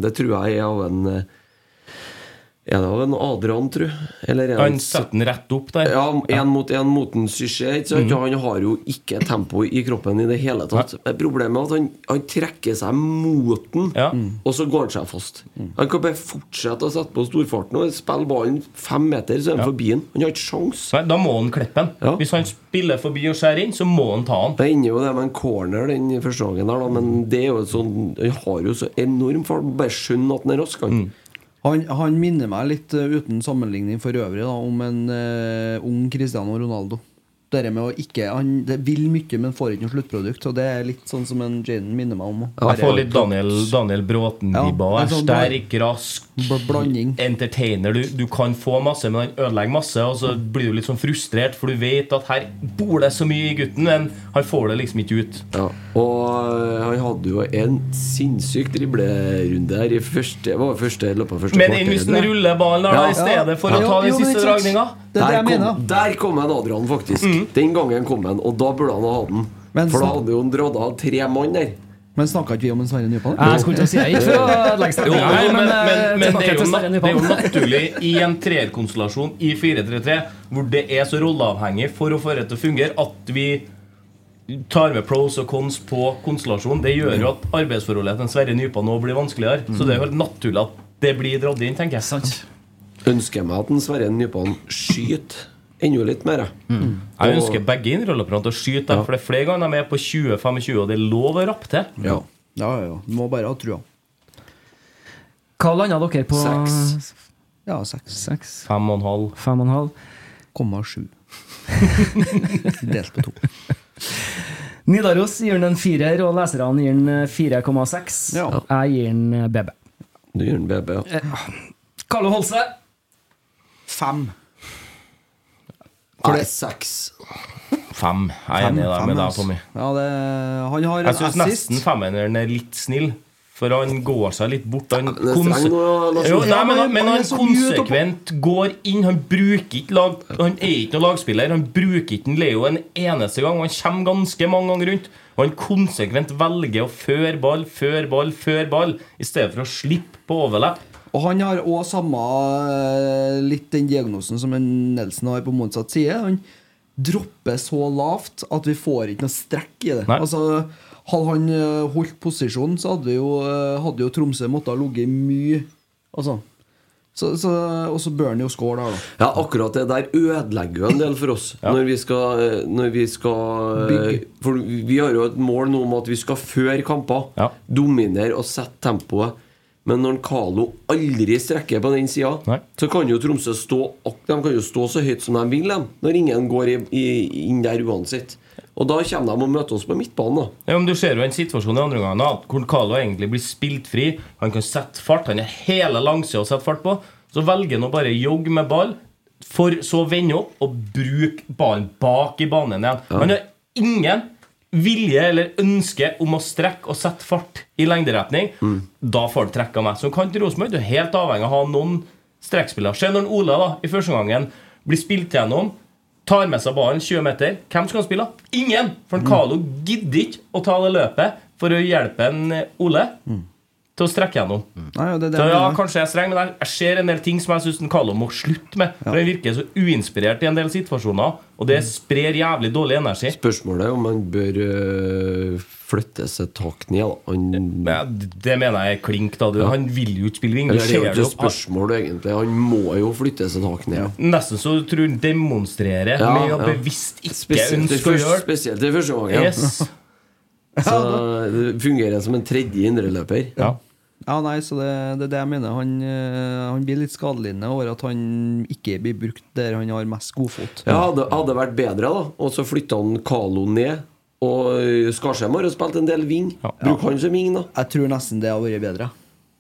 Det tror jeg er av en eh, Er det av en Adrian, tru? Eller Han setter den rett opp der. Ja, én mot én mot ikke? Mhm. Han har jo ikke tempo i kroppen i det hele tatt. Ja. Problemet er at han, han trekker seg mot den, Ja. og så går han seg fast. Han kan bare fortsette å sette på storfarten og spille ballen fem meter, så er han forbi den. Han har ikke sjans. Nei, da må han klippe den. Ja. Hvis han spiller forbi og skjærer inn, så må han ta han. Det ender jo det med en corner den første gangen, der, da, men det er jo sånn Han har jo så enorm fart. Bare skjønn at han er rask. Han. Han, han minner meg litt, eh, uten sammenligning for øvrig, da, om en uh, ung Cristiano Ronaldo. Dere med å ikke Han det vil mye, men får ikke noe sluttprodukt. Og det er litt sånn som en Jaden minner meg om. Jeg får litt Daniel, Daniel Bråten-vibber. Ja, sånn sterk, rask, blanding. entertainer. Du, du kan få masse, men han ødelegger masse. Og så blir du litt sånn frustrert, for du vet at her bor det så mye i gutten, men han får det liksom ikke ut. Ja, og øh, han hadde jo en sinnssyk driblerunde her i første, var første løpet av første Men inn hvis han ruller ballen der, da, i stedet for å ta den siste dragninga? Der kom, der kom en Adrian, faktisk. Mm. Den gangen kom han, og da burde han ha hatt den. Men For da hadde jo han dratt av tre mann der. Men snakka ikke vi om en Sverre Nypan? Jeg skulle til å si jeg gikk for å legge Jo, Nei, men, men, men, eh, men det, er jo det er jo naturlig i en treerkonstellasjon i 4-3-3, hvor det er så rolleavhengig for å få det til å fungere, at vi tar med pros og cons på konstellasjonen. Det gjør jo at arbeidsforholdet til en Sverre Nypan nå blir vanskeligere. Så det er jo helt naturlig at det blir dratt inn, tenker jeg. Ønsker meg at en Sverre Nypan skyter enda litt mer. jeg. Jeg ønsker begge innrollerne til å skyte, dem, for det er flere ganger de er på 20-25, og det er lov å rappe til. Ja. ja, ja, ja. Du må bare ha trua. Hva landa dere på? Seks. Ja, seks. Seks. Fem og en halv. Fem og en halv. Komma sju. <laughs> Delt på to. Nidaros gir den en firer, og leserne gir den 4,6. Ja. Jeg gir den eh, BB. Du gir den BB, ja. Carlo Holse. Fem. Nei, seks. Fem. Jeg er enig med deg, Tommy. Ja, det, han har Jeg syns nesten femmeren er litt snill. For han går seg litt bort. Han, konse- jo, nei, men, men han- konsekvent går inn. Han bruker ikke lag Han er ikke noen lagspiller. Han bruker ikke Leo en eneste gang. Han kommer ganske mange ganger rundt. Og han konsekvent velger å føre ball, føre ball, føre ball, i stedet for å slippe på overlapp. Og han har òg samme eh, litt den diagnosen som en Nelson har på motsatt side. Han dropper så lavt at vi får ikke noe strekk i det. Nei. Altså Hadde han eh, holdt posisjonen, så hadde jo, eh, hadde jo Tromsø måttet ha ligget mye Altså. Så, så, og så bør han jo skåre der, da. Ja, akkurat det der ødelegger jo en del for oss. Når vi skal, når vi skal Bygge. For vi har jo et mål nå om at vi skal føre kamper. Ja. Dominere og sette tempoet. Men når Carlo aldri strekker på den sida, så kan jo Tromsø stå De kan jo stå så høyt som de vil, dem, når ingen går i, i, inn der uansett. Og da kommer de og møter oss på midtbanen. da Ja, men Du ser jo en situasjon i andre omgang hvor Carlo egentlig blir spilt fri. Han kan sette fart. Han er hele langsida å sette fart på. Så velger han å bare jogge med ball, for så å vende opp og bruke ballen bak i banen igjen. Han har ingen vilje eller ønske om å strekke og sette fart i lengderetning. Da får du trekk av meg. Som kant i Rosenborg, du er helt avhengig av å ha noen strekkspillere. Se når Ole da, i første gangen blir spilt gjennom, tar med seg ballen 20 meter. Hvem skal han spille? Ingen! For en mm. gidder ikke å ta det løpet for å hjelpe en Ole. Ole til å strekke gjennom. Nei, det det Så ja, kanskje jeg er streng, men jeg, jeg ser en del ting som jeg syns Carlo må slutte med. For Han virker så uinspirert i en del situasjoner, og det sprer jævlig dårlig energi. Spørsmålet er om han bør øh, flytte seg tak ned. Han, Men det mener jeg er klink. da du, Han vil jo ikke spille wing. Det er jo ikke spørsmål, egentlig. Han må jo flytte seg tak ned. Nesten så tror han demonstrerer Ja, med å ja. bevisst ikke ønske å gjøre det. spesielt i første gangen. Yes. <laughs> Så det fungerer som en tredje indreløper. Ja. Ja, nei, så det, det er det jeg mener. Han, eh, han blir litt skadelidende over at han ikke blir brukt der han har mest godfot. Ja, hadde, hadde vært bedre, da. Og så flytta han Kalo ned. Og Skarsheim har jo spilt en del wing. Bruk han som wing, da. Jeg tror nesten det har vært bedre.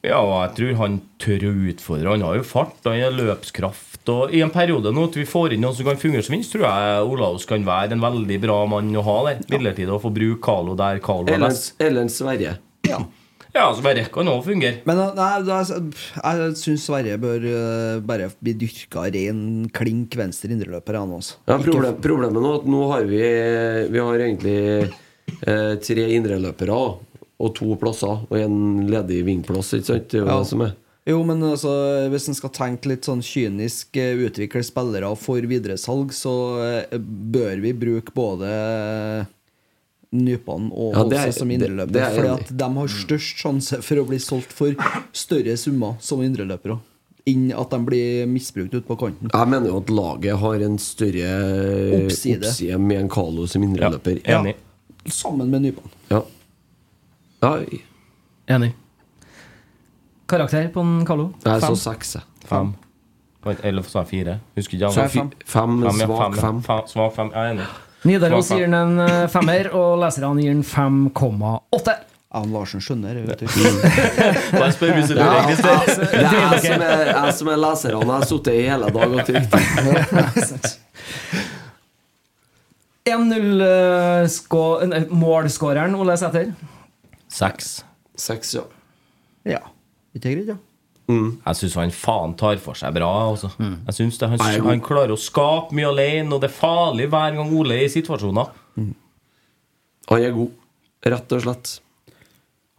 Ja, og jeg tror han tør å utfordre. Han har jo fart, han har løpskraft. Og I en periode nå at vi får inn noen som kan fungere som vinst, tror jeg Olaus kan være en veldig bra mann å ha der. Midlertidig å få bruke Carlo der Carlo er Eller, best. eller en Sverre. Ja. Ja, Sverre kan òg fungere. Men eh, nei, det er- jeg syns Sverre bør eh, bare bli dyrka ren klink venstre indreløper. Han også. Ja, problem, problemet nå er at nå har vi Vi har egentlig eh, tre indreløpere og to plasser og en ledig vingplass. Ikke sant? Det er jo Ja. det som er. Jo, men altså, hvis en skal tenke litt sånn kynisk, eh, utvikle spillere for videresalg, så eh, bør vi bruke både Nypan og Ja, er- Holse som indreløper. er at de har størst sjanse for å bli solgt for større summer som indreløpere. enn at de blir misbrukt ute på kanten. Jeg mener jo at laget har en større Oppside. oppside med en Carlo som indreløper. Ja, enig. Sammen med Nypan. Ja. ja. Enig. Karakter på en Carlo? Jeg Fem. så seks. Fem. Eller sa jeg fire? Husker ikke. Så fem. Fem, ja, svak fem. Svak fem, jeg er enig. Nidaros gir den en eh, femmer, og leserne gir den 5,8. Ann Larsen skjønner vet du. <laughs> Bare spør hvis du lurer, altså, det er jeg som er, jeg som er leserne. Jeg har sittet i hele dag og trykt. 1-0 <laughs> eh, målskåreren Ole Sæter. Seks. Seks, ja. Ja. Ikke greit, ja. Jeg syns han faen tar for seg bra. Altså. Jeg synes det, han, han klarer å skape mye alene, og det er farlig hver gang Ole er i situasjoner. Han er god, rett og slett.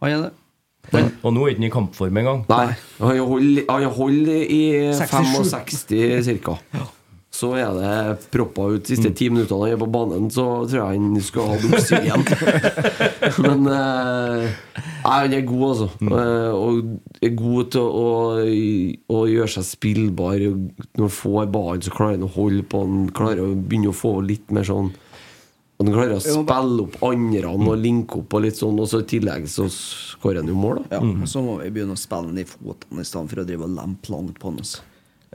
Han er det. Og nå er han ikke i kampform engang. Nei, han holder, han holder i 65 ca. Så er det proppa ut de siste ti minuttene han er på banen, så tror jeg han skulle hatt oksygen. <laughs> Men eh, Nei, han er god, altså. Eh, og er god til å, å gjøre seg spillbar. Når han får ballen, så klarer han å holde på han Klarer å begynne å få litt mer sånn Han klarer å spille opp andre og linke opp, og litt sånn Og så i tillegg så skårer han jo mål, da. Ja, Så må vi begynne å spille han i fotene i stedet for å drive og lempe langt på han. altså.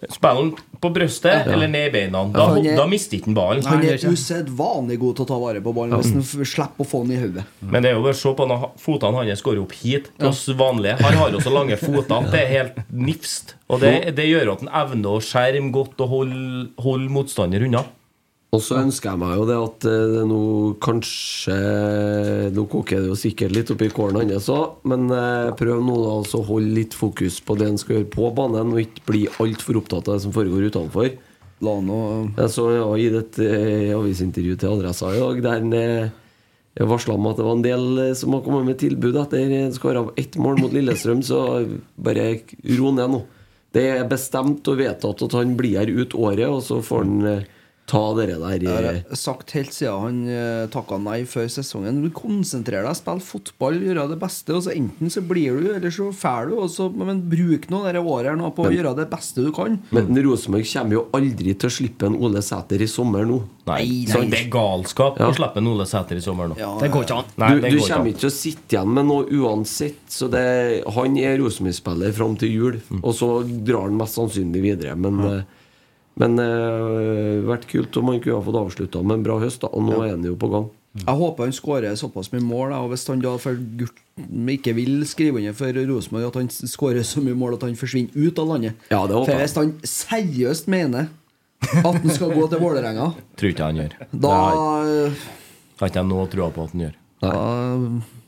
Spiller han på brøstet eller ned i beina, da, er- da mister ikke han ballen. Han er usedvanlig god til å ta vare på ballen hvis han slipper å få den i hodet. Men det er jo bare å se på fotene hans går opp hit til oss vanlige. Han har jo så lange føtter. det er helt nifst. Og det, det gjør at han evner å skjerme godt og holde, holde motstander unna. Og så ønsker jeg meg jo det at eh, det nå kanskje Nå koker det jo sikkert litt oppi kålen hans òg, men eh, prøv nå da altså å holde litt fokus på det han skal gjøre på banen, og ikke bli altfor opptatt av det som foregår utenfor. La nå Jeg så har gitt et eh, avisintervju til Adressa i dag der han eh, varsla om at det var en del eh, som har kommet med tilbud etter skåra ett mål mot Lillestrøm, så bare ro ned nå. Det er bestemt og vedtatt at han blir her ut året, og så får han eh, ta dere der Jeg eh, har sagt helt siden han uh, takka nei før sesongen. Du konsentrerer deg, spill fotball, gjøre det beste. Og så Enten så blir du, eller så drar du. og så- men bruk nå dette året nå på å gjøre det beste du kan. Men Rosenborg kommer jo aldri til å slippe en Ole Sæter i sommer nå. Nei, Nei, så. Det er galskap Ja. å slippe en Ole Sæter i sommer nå. Ja, Det går ikke an. Nei, du du ikke kommer an. ikke til å sitte igjen med noe uansett. Så det, Han er Rosenborg-spiller fram til jul, Mm. og så drar han mest sannsynlig videre. Men, eh, men det eh, vært kult om han kunne ha fått avslutta med en bra høst, da. Og nå er han jo på gang. Jeg håper han skårer såpass mye mål. da, Og hvis han da for ikke vil skrive under for Rosenborg, at han skårer så mye mål at han forsvinner ut av landet. Ja, det håper For hvis han seriøst mener at han skal gå til Vålerenga, Tror ikke han gjør. da, Har ikke jeg noe trua på at han gjør. da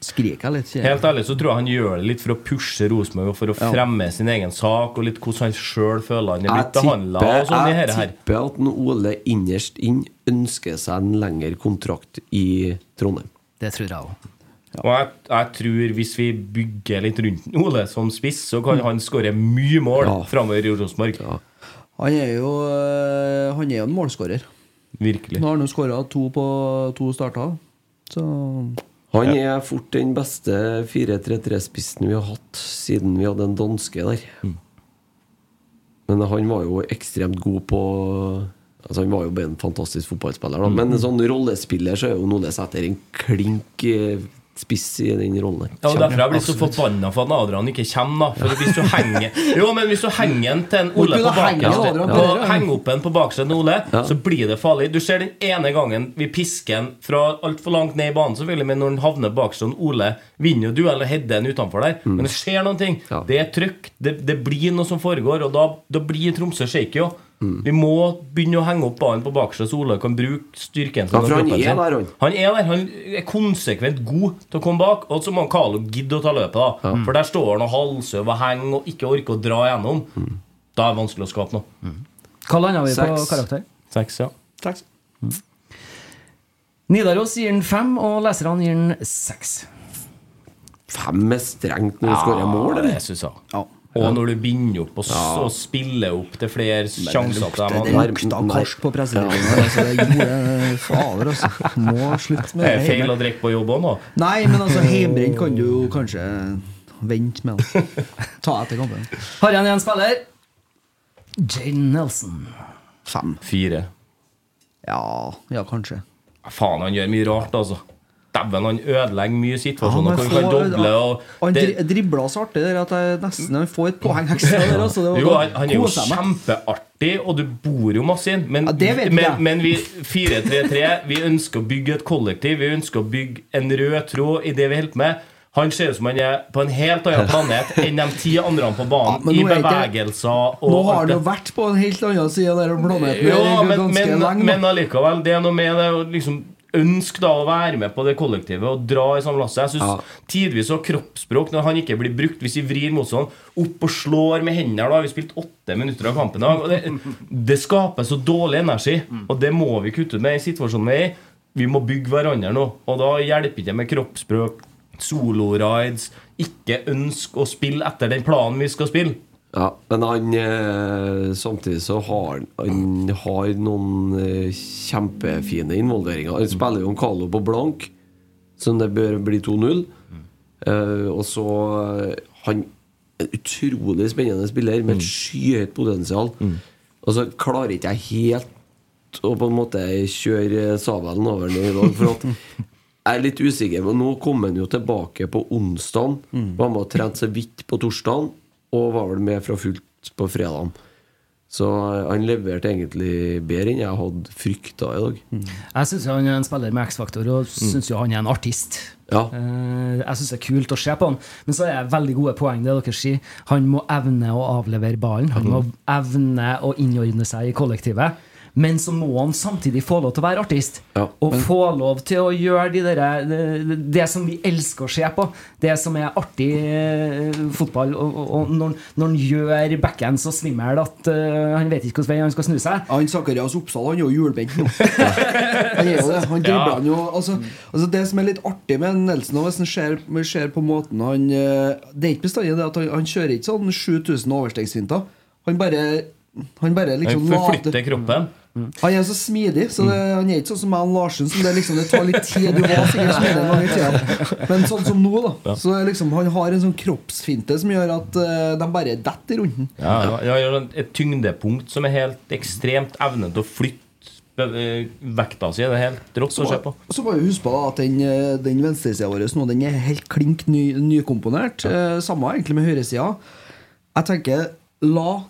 skriker jeg litt. jeg. Helt ærlig så tror jeg han gjør det litt for å pushe Rosenborg og for å Ja. fremme sin egen sak, og litt hvordan han sjøl føler han er blitt behandla. Jeg, sånn jeg her. tipper at Ole innerst inn ønsker seg en lengre kontrakt i Trondheim. Det tror jeg òg. Og jeg, jeg tror hvis vi bygger litt rundt Ole som spiss, så kan han skåre mye mål Ja. framover i Rosenborg. Han er jo øh, Han er jo en målskårer. Virkelig. Nå har han jo skåra to på to starter. Så Han er fort den beste 4-3-3-spissen vi har hatt siden vi hadde en danske der. Men han var jo ekstremt god på Altså Han var jo en fantastisk fotballspiller. Da. Men sånn rollespiller så er jo Nole Sæter en klink eh, spiss i den rollen. Ja, og Derfor jeg blir så forbanna for at Adrian ikke kommer. For hvis du henger <laughs> Jo, men hvis du henger en til en Ole på baksiden, ja. henger Adrian på, på dere? Henge opp en på baksiden Ole, ja. så blir det farlig. Du ser den ene gangen vi pisker en fra altfor langt ned i banen, selvfølgelig, men når han havner og Ole vinner jo duell og header en utenfor der. Men det skjer noen ting. Det er trykk. Det, det blir noe som foregår, og da, da blir Tromsø shaky òg. Vi må begynne å henge opp ballen på bakerste, så Ole kan bruke styrken sin. Ja, for han er sin. der, han. Han er der, han er konsekvent god til å komme bak. Og så må Carlo gidde å ta løpet, da. For der står han og halvsøver og henger og ikke orker å dra igjennom. Da er det vanskelig å skape noe. Hva landa vi på karakter? Seks, ja. Takk. Nidaros gir den fem, og leserne gir den seks. Fem er strengt når du skårer mål, det eller? synes jeg. Ja. Og når du binder opp og, ja. og spiller opp til flere sjanser Det, dem. det lukta karsk på pressetribunen. Altså, det gjorde fader, altså. Må slutte med Det er feil å drikke på jobb òg nå. Nei, men altså, hjemmebrent kan du jo kanskje vente med. da. Ta etter kampen. Har igjen en spiller. Jane Nelson. Fem. Fire. Ja, ja, kanskje. Faen, han gjør mye rart, altså. Dæven, han ødelegger mye situasjoner Ja, hvor han kan doble. Han det, dribla så artig der at jeg nesten han får et poeng ekstra der. Altså, jo, han, han er jo kjempeartig, og du bor jo masse inn. Men, Ja, men, men vi 4-3-3 Vi ønsker å bygge et kollektiv. Vi ønsker å bygge en rød tråd i det vi holder på med. Han ser ut som han er på en helt annen planet enn de ti andre på banen. Ja, I er bevegelser og Nå har han jo vært på en helt annen side der planeten Jo, men, men, men allikevel, det er noe med det å liksom ønske da å være med på det kollektivet og dra i samme lasset. Jeg synes tidvis så kroppsspråk når han ikke blir brukt, hvis vi vrir mot sånn, opp og slår med hendene da, Vi spilte åtte minutter av kampen i dag. Det, det skaper så dårlig energi, og det må vi kutte ut med i situasjonen vi er i. Vi må bygge hverandre nå, og da hjelper det med kroppsspråk, solorides, ikke ønske å spille etter den planen vi skal spille. Ja, men han eh, samtidig så har han, har noen eh, kjempefine involveringer. Han spiller jo en Carlo på blank, som det bør bli 2-0. Eh, og så eh, Han en utrolig spennende spiller med et skyhøyt potensial. Og så klarer ikke jeg helt å på en måte kjøre sabelen over den i dag. For at <laughs> jeg er litt usikker. Men nå kom han jo tilbake på onsdag. Var med og trente så vidt på torsdag. Og var vel med fra fullt på fredagen. Så han leverte egentlig bedre enn jeg hadde frykta i dag. Jeg syns han er en spiller med X-faktor, og syns jo han er en artist. Ja. Eh, Jeg syns det er kult å se på han. Men så er det veldig gode poeng det dere sier. Han må evne å avlevere ballen. Han må evne å innordne seg i kollektivet. Men så må han samtidig få lov til å være artist. og få lov til å gjøre de der, det, det som vi elsker å se på. Det som er artig eh, fotball. Og, og, når, når han gjør backhand så svimmel at uh, han vet ikke hvilken vei han skal snu seg. Han Sakarias Oppsal han er jo hjulbeint nå. <laughs> han er jo det. Han dribler han jo altså, altså Det som er litt artig med Nelson, hvis han ser, ser på måten han eh, Det er ikke bestandig det at han, han kjører ikke sånn 7000 overstegsfinter. Han bare Han bare liksom Han forflytter kroppen. Han er så smidig, så det, han er ikke sånn som Alan Larsen. Som det, liksom, det tar litt tid. Du var sikkert smidig i tida. Men sånn som nå, da. Ja. Så liksom, han har en sånn kroppsfinte som gjør at uh, de bare detter rundt den. Ja, ja, ja, ja, et tyngdepunkt som er helt ekstremt evne til å flytte eh, vekta si. Det er helt rått å se på. så må vi huske på at den, eh, den venstresida vår nå Den er helt klink ny, nykomponert. Eh, samme egentlig med høyresida. Jeg tenker la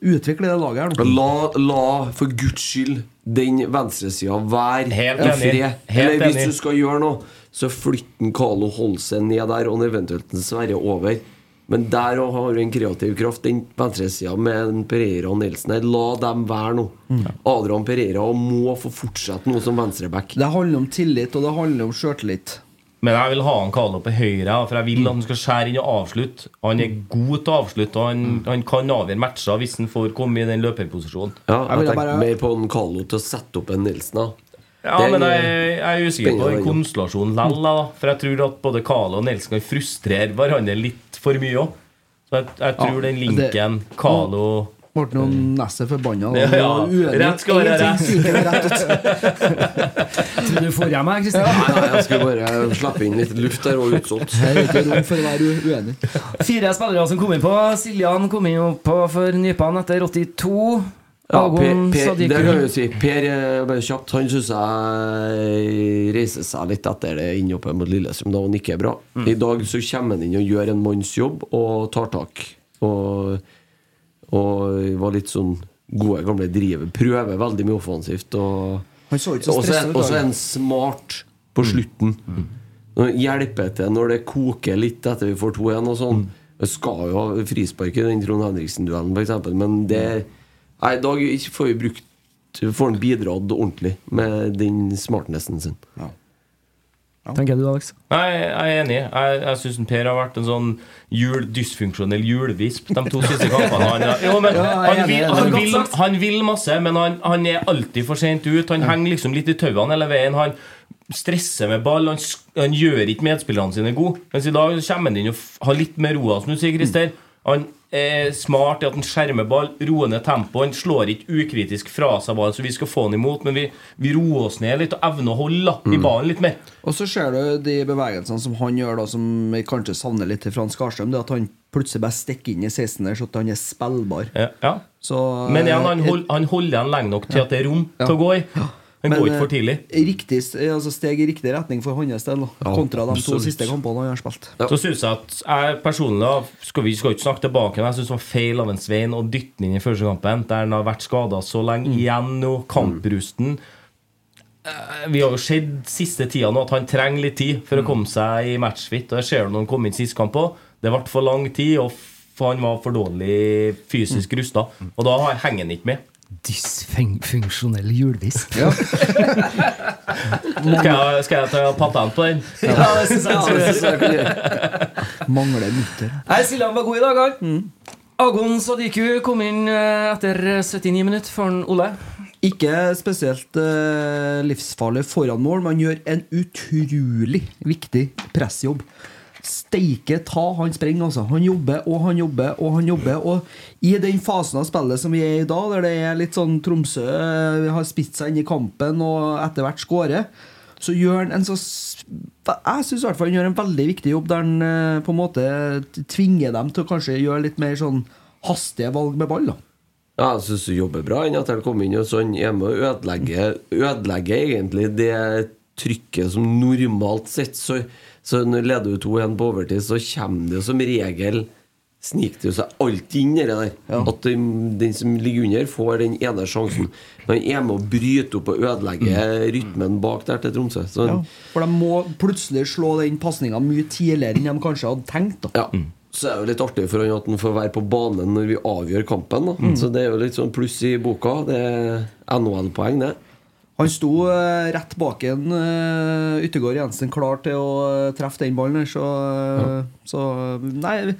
utvikle det laget her nå. La, la for guds skyld den venstresida være Helt i fred. Helt Eller hvis enig. du skal gjøre noe, så flytt Carlo Holsen ned der, og eventuelt en Sverre over. Men der òg har du en kreativ kraft. Den venstresida med en Pereira og Nilsen her, la dem være nå. Adrian Pereira må få fortsette nå som venstreback. Det handler om tillit, og det handler om sjøltillit. Men jeg vil ha han Carlo på høyre, for jeg vil at han skal skjære inn og avslutte. Han er god til å avslutte, og han, han kan avgjøre matcher hvis han får komme i den løperposisjonen. Ja, jeg tenker mer på en Carlo til å sette opp en Nilsen. da Ja, Den, men jeg, jeg er usikker på den konstellasjonen likevel. da. For jeg tror at både Carlo og Nilsen kan frustrere hverandre litt for mye òg. Så jeg, jeg tror Ja, den det- linken Carlo Ble nå Nesset forbanna. Ja, ja. Rett skal være rett. Tror du får hjem meg, Kristin? Nei, nei, jeg skulle bare slippe inn litt luft der og utsolgt. Her er ikke rom for å være uenig. Fire spillere som kom inn på. Siljan kom inn opp på for Nypan etter 82. Ja, per, per, det kan jeg jo si. Per eh, bare kjapt Han syns jeg reiser seg litt etter det innhoppet mot Lillestrøm da han ikke er bra. Mm. I dag så kommer han inn og gjør en manns jobb og tar tak. Og, og var litt sånn gode, gamle driver. Prøver veldig mye offensivt. Og så også han smart på slutten. Når Hjelper til når det koker litt etter vi får 2-1 og sånn. Vi skal jo ha frispark i den Trond Henriksen-duellen, f.eks., men det Nei, i dag får vi brukt Får han bidratt ordentlig med den smartnessen sin. Tenker du, Alex? Nei, jeg er enig. Jeg, jeg syns Per har vært en sånn jul, dysfunksjonell julevisp de to siste kampene. Han, jo, men, Ja, han, vil, han, vil, han vil masse, men han, han er alltid for sent ut. Han henger liksom litt i tauene hele veien. Han stresser med ball. Han, han gjør ikke medspillerne sine gode. Mens i dag kommer han inn og har litt mer roa, som du sier, Christer. Han er smart i at han skjermer ball, roer ned tempoet. Han slår ikke ukritisk fra seg ballen, så vi skal få han imot, men vi, vi roer oss ned litt og evner å holde i ballen litt mer. Og så ser du de bevegelsene som han gjør, da som vi kanskje savner litt til Frans Karstrøm. Det at han plutselig bare stikker inn i 16 der, så at han er spillbar. Ja, ja. Så, Men igjen, han, eh, hold, han holder igjen lenge nok til at det er rom Ja. til å gå i. Den Men, gå ikke eh, for tidlig. Riktig, altså steg i riktig retning for hans del, kontra de to siste kampene han har spilt. Så synes jeg at jeg personlig skal Vi skal ikke snakke tilbake, men jeg syns det var feil av en Svein å dytte ham inn i første kampen, der han har vært skada så lenge Mm. igjen nå. Kamprusten. Eh, Vi har jo sett siste tida nå at han trenger litt tid for å komme seg i matchfit. Og det ser du når han kom inn sist kamp òg. Det ble for lang tid, og han var for dårlig fysisk rusta. Og da henger han ikke med. Dysfunksjonell hjulvisk. Skal jeg, skal jeg ta patent på den? Ja, Ja, det syns jeg kan. Mangler mutter. Siljan var god i dag, han. Agon Sadiku kom inn eh, etter 79 minutter for Ole. Ikke spesielt eh, livsfarlig foran mål, men gjør en utrolig viktig pressjobb. Steike ta, han springer, altså. Han jobber og han jobber og han jobber. Og i den fasen av spillet som vi er i da, der det er litt sånn Tromsø Vi har spist seg inn i kampen og etter hvert skårer, så gjør han en så Jeg syns i hvert fall han gjør en veldig viktig jobb der han eh, på en måte tvinger dem til å kanskje gjøre litt mer sånn hastige valg med ball. da Ja, jeg syns du jobber bra enn at han kom inn. Og sånn er med å ødelegge, ødelegge egentlig det trykket som normalt sett Så, så når leder du 2-1 på overtid, så kommer det jo som regel Sniker det seg alltid inn i det der. At den, den som ligger under, får den ene sjansen. Men han er med å bryte opp og ødelegge rytmen bak der til Tromsø. Så Ja, for de må plutselig slå den pasninga mye tidligere enn de kanskje hadde tenkt. da Ja. Så er det jo litt artig for han at han får være på banen når vi avgjør kampen. Da. Mm. Så det er jo litt sånn pluss i boka. Det er NHL-poeng, det. Han sto eh, rett bak en uh, Yttergård Jensen klar til å eh, treffe den ballen. Så, ja. så Nei,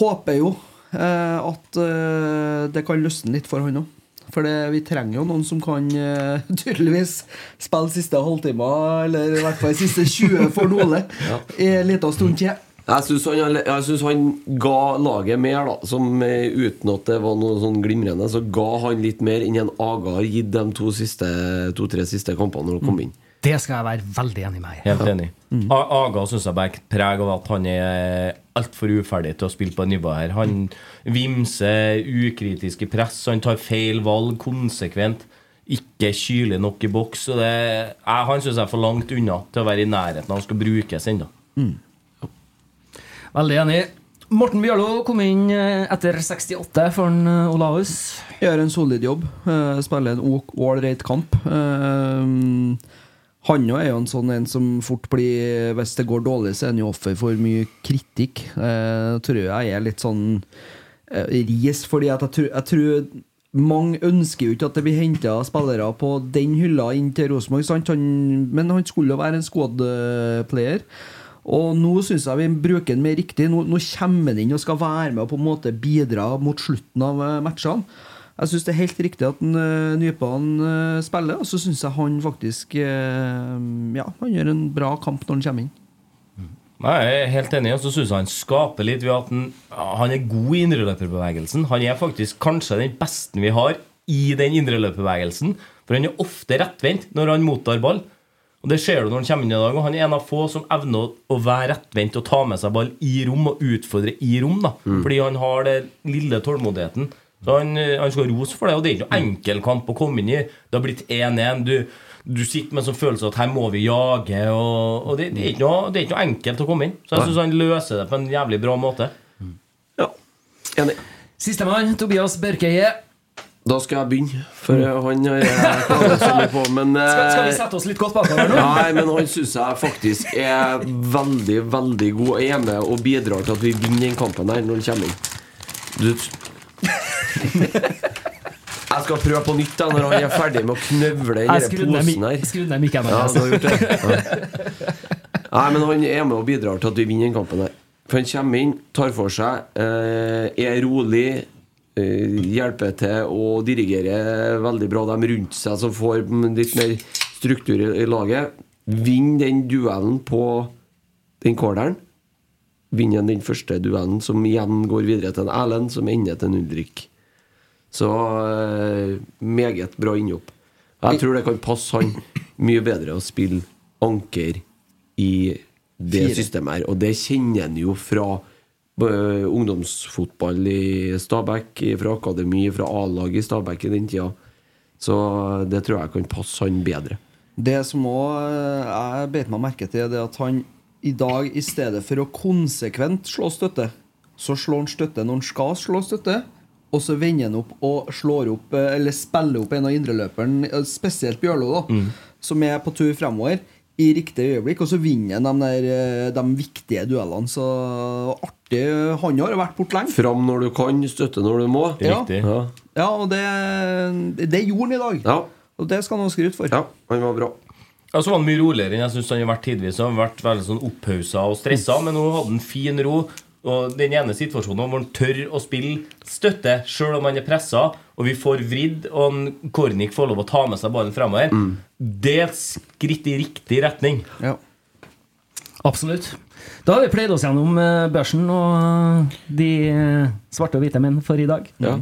håper jo eh, at eh, det kan løsne litt for han òg. For det, vi trenger jo noen som kan uh, <laughs> tydeligvis spille siste halvtime, eller i hvert fall siste 20 for Nole, i en liten stund til. Jeg syns han, han ga laget mer, da. Som eh, uten at det var noe sånn glimrende, så ga han litt mer enn en Aga har gitt de to-tre siste, to, siste kampene når han kom inn. Det skal jeg være veldig enig med. Helt enig. Mm. Aga syns jeg bærer preg av at han er altfor uferdig til å spille på nivå her. Han vimser ukritisk i press, han tar feil valg konsekvent. Ikke kylig nok i boks. Så det, jeg, han syns jeg er for langt unna til å være i nærheten av han skal brukes ennå. Veldig enig. Morten Bjørlo kom inn eh, etter 68 for en eh, Olaus. Gjør en solid jobb. eh, Spiller en ålreit kamp. Han jo er jo en sånn en som fort blir Hvis det går dårlig, så er han jo offer for mye kritikk. Jeg tror jeg er litt sånn ris, fordi jeg tror, jeg tror mange ønsker jo ikke at det blir henta spillere på den hylla inn til Rosenborg, men han skulle jo være en squad-player. Og nå syns jeg vi bruker den mer riktig. Nå, nå kommer han inn og skal være med og på en måte bidra mot slutten av eh, matchene. Jeg syns det er helt riktig at en, uh, Nypan eh, spiller, og så syns jeg han faktisk eh, Ja, han gjør en bra kamp når han kommer inn. Nei, Jeg er helt enig. Og så syns jeg han skaper litt ved at han, han er god i indreløperbevegelsen. Han er faktisk kanskje den beste vi har i den indreløperbevegelsen. For han er ofte rettvendt når han mottar ball. Og Det ser du når han kommer inn i dag. Og han er en av få som evner å, være rettvendt og ta med seg ball i rom og utfordre i rom. da Fordi han har den lille tålmodigheten. Så han, eh, han skal rose for det. Og det er ikke noe enkel kamp å komme inn i. Det har blitt 1-1. Du, du sitter med en sånn følelse at her må vi jage. Og, og det, det, er ikke noe, det er ikke noe enkelt å komme inn. Så jeg syns han løser det på en jævlig bra måte. Ja Enig. Sistemann, Tobias Børkeie. Da skal jeg begynne, for eh, han har jeg så mye på. Men eh, <laughs> Skal, skal vi sette oss litt godt bakover nå? Nei, men han syns jeg faktisk er veldig, veldig god. Og er med og bidrar til at vi vinner den kampen her når han kommer inn. Du <laughs> Jeg skal prøve på nytt da når han er ferdig med å knøvle Jeg den posen her. Skru ned mikken. Hans. <laughs> Nei, men han er med og bidrar til at vi vinner den kampen her. For han kommer inn, tar for seg, eh, er rolig, eh, hjelper til å dirigere veldig bra dem rundt seg, som får litt mer struktur i, laget. Vinner den duellen på den corneren. Vinner han den første duellen, som igjen går videre til en Erlend, som ender til en Ulrik. Så eh, meget bra innhopp. Jeg tror det kan passe han mye bedre å spille anker i det Fire. systemet her. Og det kjenner han jo fra eh, ungdomsfotball i Stabæk, fra akademi, fra A-lag i Stabæk i den tida. Så det tror jeg kan passe han bedre. Det som òg jeg beit meg merke til, er at han i dag, i stedet for å konsekvent slå støtte, så slår han støtte når han skal slå støtte. Og så vender han opp og slår opp eh, Eller spiller opp en av indreløperen, eh, spesielt Bjørlo, da, som er på tur fremover, i riktig øyeblikk. Og så vinner han de, der, eh, de viktige duellene. Så artig. Han har vært borte lenge. Fram når du kan, støtte når du må. Ja. Ja, Ja, og det, det gjorde han i dag. ja, Og det skal han ha skryt for. ja han var bra. Ja, så var han mye roligere enn jeg synes han har vært tidvis. Han har vært veldig sånn opphausa og stressa, men nå hadde han fin ro. Og den ene situasjonen hvor han tør å spille støtte sjøl om han er pressa, og vi får vridd, og en Kornik får lov å ta med seg ballen fremover, det er et skritt i riktig retning. Ja. Absolutt. Da har vi pleid oss gjennom eh, børsen og eh, de eh, svarte og hvite menn for i dag. Ja.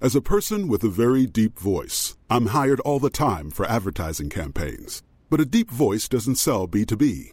As a person with a very deep voice, I'm hired all the time for advertising campaigns. But a deep voice doesn't sell B2B,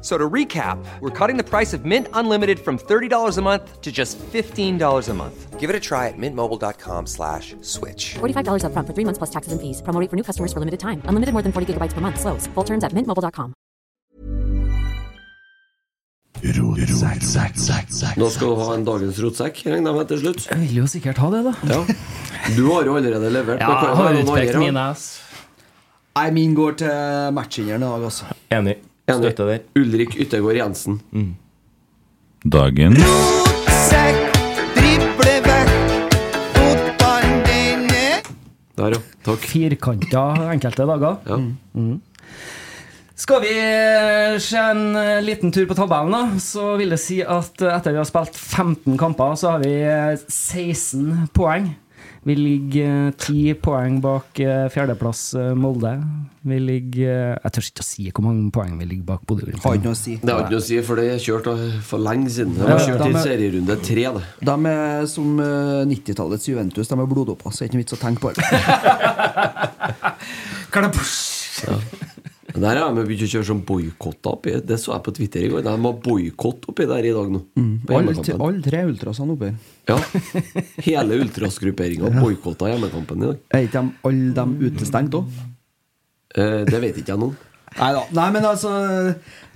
So to recap, we're cutting the price of Mint Unlimited from $30 a month to just $15 a month. Give it a try at mintmobile.com slash switch. $45 up front for three months plus taxes and fees. Promo rate for new customers for limited time. Unlimited more than 40 gigabytes per month. Slows. Full terms at mintmobile.com. Nå skal du ha en dagens rotsekk, regner jeg med til slutt. Jeg vil jo sikkert ha det, da. Ja. Du har jo allerede levert. Ja, jeg har utpekt min ass. Nei, min går til matchingeren i dag, altså. Enig. Støtte der. Ulrik Yttergård Jensen. Dagen Der, ja. Takk. Firkanta enkelte dager. Ja. Skal vi eh, se en eh, liten tur på tabellen, da, så vil det si at eh, etter vi har spilt 15 kamper, så har vi eh, 16 poeng. Vi ligger ti 10 poeng bak eh, fjerdeplass eh, Molde. Vi ligger eh, Jeg tør ikke å si hvor mange poeng vi ligger bak Bodø-Glimt. Har ikke noe å si. Det har ikke noe å si, for det er kjørt for lenge siden. De Ja, har kjørt i er- serierunde tre. Det. De er som eh, 90-tallets Juventus. De er blodoppa, så det er ikke noe vits å tenke på det. Men <laughs> Der har de begynt å kjøre sånn boikotter oppi. Det så jeg på Twitter i går. De har boikott oppi der i dag nå. Mm. Alle all tre ultrasene oppi. Ja. <laughs> Hele ultrasgrupperinga boikotta hjemmekampen i dag. Er ikke alle dem utestengt òg? Eh, det vet ikke jeg nå. Neida. Nei men altså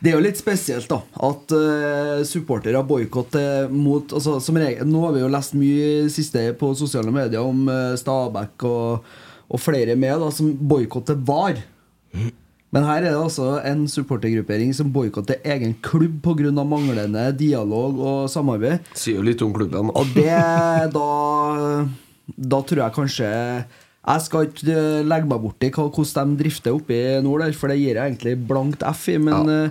Det er jo litt spesielt, da. At uh, supportere boikotter mot altså, som regel, Nå har vi jo lest mye siste på sosiale medier om uh, Stabæk og, og flere med da som boikotter VAR. Men her er det altså en supportergruppering som boikotter egen klubb pga. manglende dialog og samarbeid. Sier jo litt om klubben. Og det da Da tror jeg kanskje Jeg skal ikke eh, legge meg borti hvordan de drifter oppe i nord, for det gir jeg egentlig blankt F i. Men ja.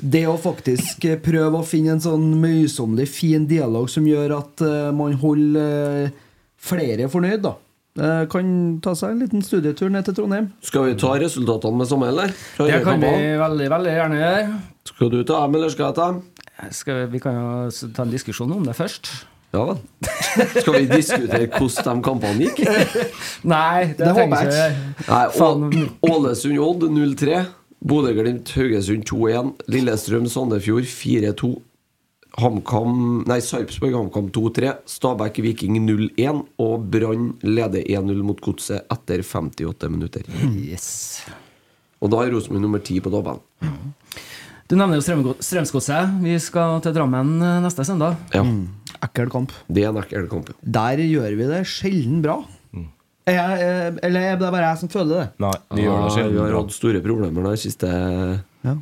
det å faktisk eh, prøve å finne en sånn møysommelig fin dialog som gjør at eh, man holder eh, flere fornøyd, da. Eh, kan ta seg en liten studietur ned til Trondheim. Skal vi ta resultatene med samme, eller? Fra Det kan vi veldig, veldig gjerne gjøre. Skal du ta dem, eller skal jeg ta dem? Skal vi, vi kan jo ta en diskusjon om det først. Ja vel. Skal vi diskutere hvordan de kampene gikk? <laughs> Nei, det, Det håper jeg ikke gjøre. Nei, Faen. Å- Ålesund Odd 0-3. Bodø-Glimt Haugesund 2-1. Lillestrøm Sandefjord 4-2. HamKam Nei, Sarpsborg HamKam 2-3. Stabæk Viking 0-1. Og Brann leder 1-0 mot Godset etter 58 minutter. Yes. Og da er Rosenborg nummer 10 på tabellen. Du nevner jo Strømsgodset. Vi skal til Drammen eh, neste søndag. Ja. Ekkel kamp. Det er en ekkel kamp. ja. Der gjør vi det sjelden bra. Er jeg, eh, eller er det bare jeg som føler det? Nei, vi gjør det Vi har hatt store problemer der siste Ja.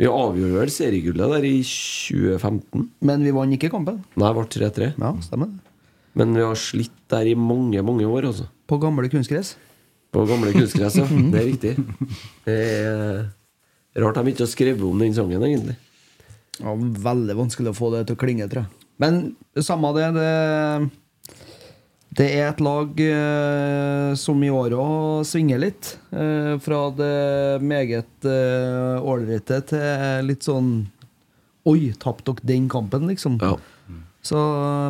Vi avgjorde vel seriegullet der i 2015. Men vi vant ikke kampen. Nei, det ble 3-3. Ja, stemmer det. Men vi har slitt der i mange, mange år, altså. På gamle kunstgress. På gamle kunstgress, ja. Det er riktig. Det er rart de ikke har skrevet om den sangen, egentlig. Ja, veldig vanskelig å få det til å klinge, tror jeg. Men samme det. Det, det er et lag eh, som i år òg svinger litt. Eh, fra det meget eh, til litt sånn Oi, tapte dere den kampen, liksom? Ja. Så,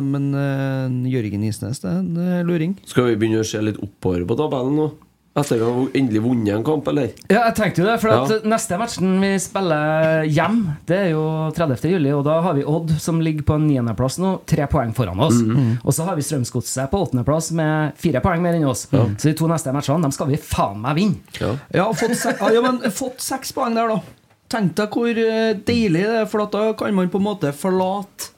men eh, Jørgen Isnes, det er en eh, luring. Skal vi begynne å se litt oppover på tabellen nå? Etter å ha endelig vunnet en kamp, eller? Ja, jeg tenkte jo det, for at Ja. neste matchen vi spiller hjem, det er jo 30. juli, og da har vi Odd som ligger på en niendeplass nå, tre poeng foran oss. Og så har vi Strømsgodset på åttendeplass med fire poeng mer enn oss. Så de to neste matchene, dem skal vi faen meg vinne. Ja. Ja, fått, se ja, ja, men fått seks poeng der, da. Tenk deg hvor eh, deilig det er, for at da kan man på en måte forlate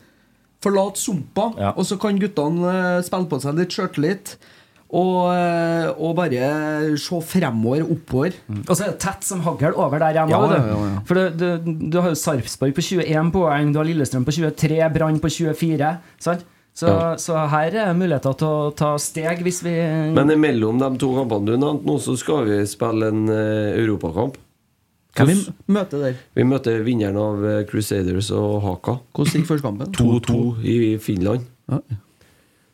Forlate sumpa, Ja. og så kan guttene eh, spille på seg litt sjøltillit. Og, eh, og bare se fremover, oppover. Og så er det tett som hagl over der igjen. Ja, ja, ja, ja. For du, du, du har jo Sarpsborg på 21 poeng, du har Lillestrøm på 23, Brann på 24. Sant? Så, så her er muligheter til å ta steg hvis vi Men imellom de to kampene du nevnte nå, så skal vi spille en uh, europakamp. Hvem vi møter der? Vi møter vinneren av eh, Crusaders og Haka. Hvordan gikk førstekampen? 2-2 i Finland. Ja.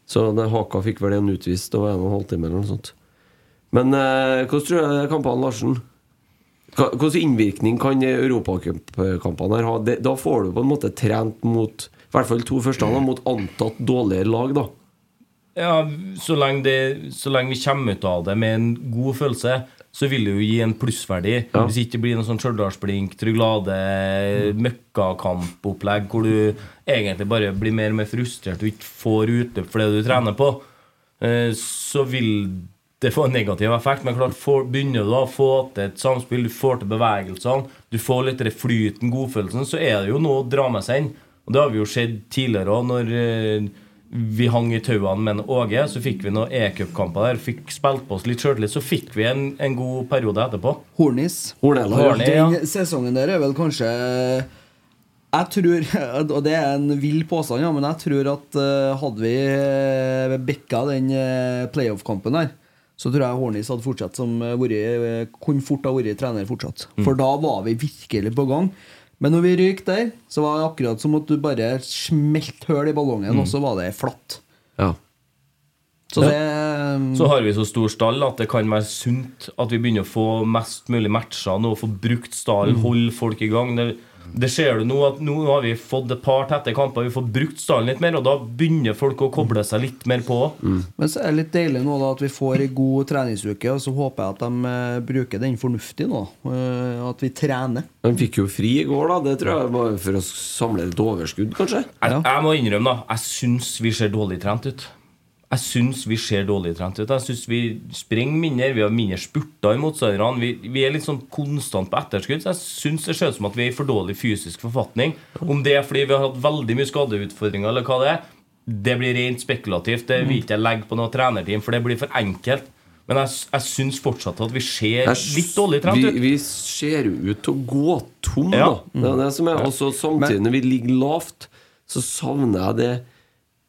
Så det, Haka fikk vel en utvist og en og en halv time eller noe sånt. Men eh, hvordan tror du kampene, Larsen? Hvilken innvirkning kan europakampene ha? Det, da får du på en måte trent mot I hvert fall to første da, mot antatt dårligere lag, da. Ja, så lenge, det, så lenge vi kommer ut av det med en god følelse, så vil det jo gi en plussverdi. Ja. Hvis ikke det blir noe sånn Stjørdalsblink, Tryglade, møkkakampopplegg hvor du egentlig bare blir mer og mer frustrert og ikke får utløp for det du trener på, eh, så vil det få en negativ effekt. Men klart, for, begynner du da å få til et samspill, du får til bevegelsene, du får litt den flyten, godfølelsen, så er det jo noe å dra med seg inn. Og det har vi jo sett tidligere òg, når eh, vi hang i tauene med en Åge. Så fikk vi noen e-cupkamper der, fikk spilt på oss litt sjøltillit. Så fikk vi en, en god periode etterpå. Hornis. Hornella, Horny, ja. Den sesongen der er vel kanskje Jeg tror, og det er en vill påstand, ja, men jeg tror at eh, hadde vi uh, bikka den eh, playoff-kampen der, så tror jeg Hornis hadde fortsatt som eh, vært, eh, kunne fort ha vært trener fortsatt. For da var vi virkelig på gang. Men når vi røyk der, så var det akkurat som at du bare smelte hull i ballongen, og så var det flatt. Ja. Så det Så har vi så stor stall at det kan være sunt at vi begynner å få mest mulig matcher nå, få brukt stallen, holde folk i gang. Det, det ser du nå at nå har vi fått et par tette kamper, vi har fått brukt stallen litt mer, og da begynner folk å koble seg litt mer på. Men så er det litt deilig nå da at vi får ei god treningsuke, og så håper jeg at de eh, bruker den fornuftig nå. eh, at vi trener. De fikk jo fri i går, da. Det tror jeg var for å samle litt overskudd, kanskje. Jeg, jeg må innrømme, da, jeg syns vi ser dårlig trent ut. Jeg syns vi ser dårlig trent ut. Jeg syns vi springer mindre, vi har mindre spurter i motstanderne. Vi, vi er litt sånn konstant på etterskudd. Så jeg syns det ser ut som at vi er i for dårlig fysisk forfatning. Om det er fordi vi har hatt veldig mye skadeutfordringer, eller hva det er, det blir rent spekulativt. Det vil ikke jeg legge på noe trenerteam, for det blir for enkelt. Men jeg, jeg syns fortsatt at vi ser litt dårlig trent ut. vi ser ut til å gå tom, Ja. da. Det er det som er. Og så samtidig, når vi ligger lavt, så savner jeg det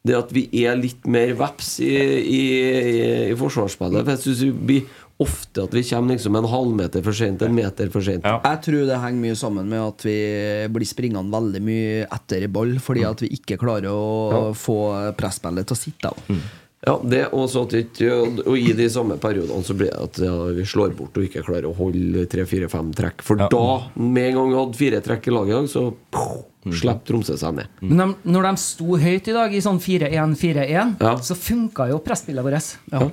Det at vi er litt mer veps i, i, i, i forsvarsspillet. For jeg syns vi blir ofte at vi kommer liksom en halvmeter for sent, en meter for sent. Ja. Jeg tror det henger mye sammen med at vi blir springende veldig mye etter i ball, fordi Mm. at vi ikke klarer å få presspillet til å sitte. da. Ja, det og så at ikke Og i de samme periodene så blir det at vi slår bort og ikke klarer å holde tre-fire-fem trekk. For Ja. da, med en gang vi hadde fire trekk i laget i dag, så pow, slipper Tromsø seg ned. Men de, når de sto høyt i dag, i sånn 4-1-4-1, Ja. så funka jo presspillet vårt. Ja.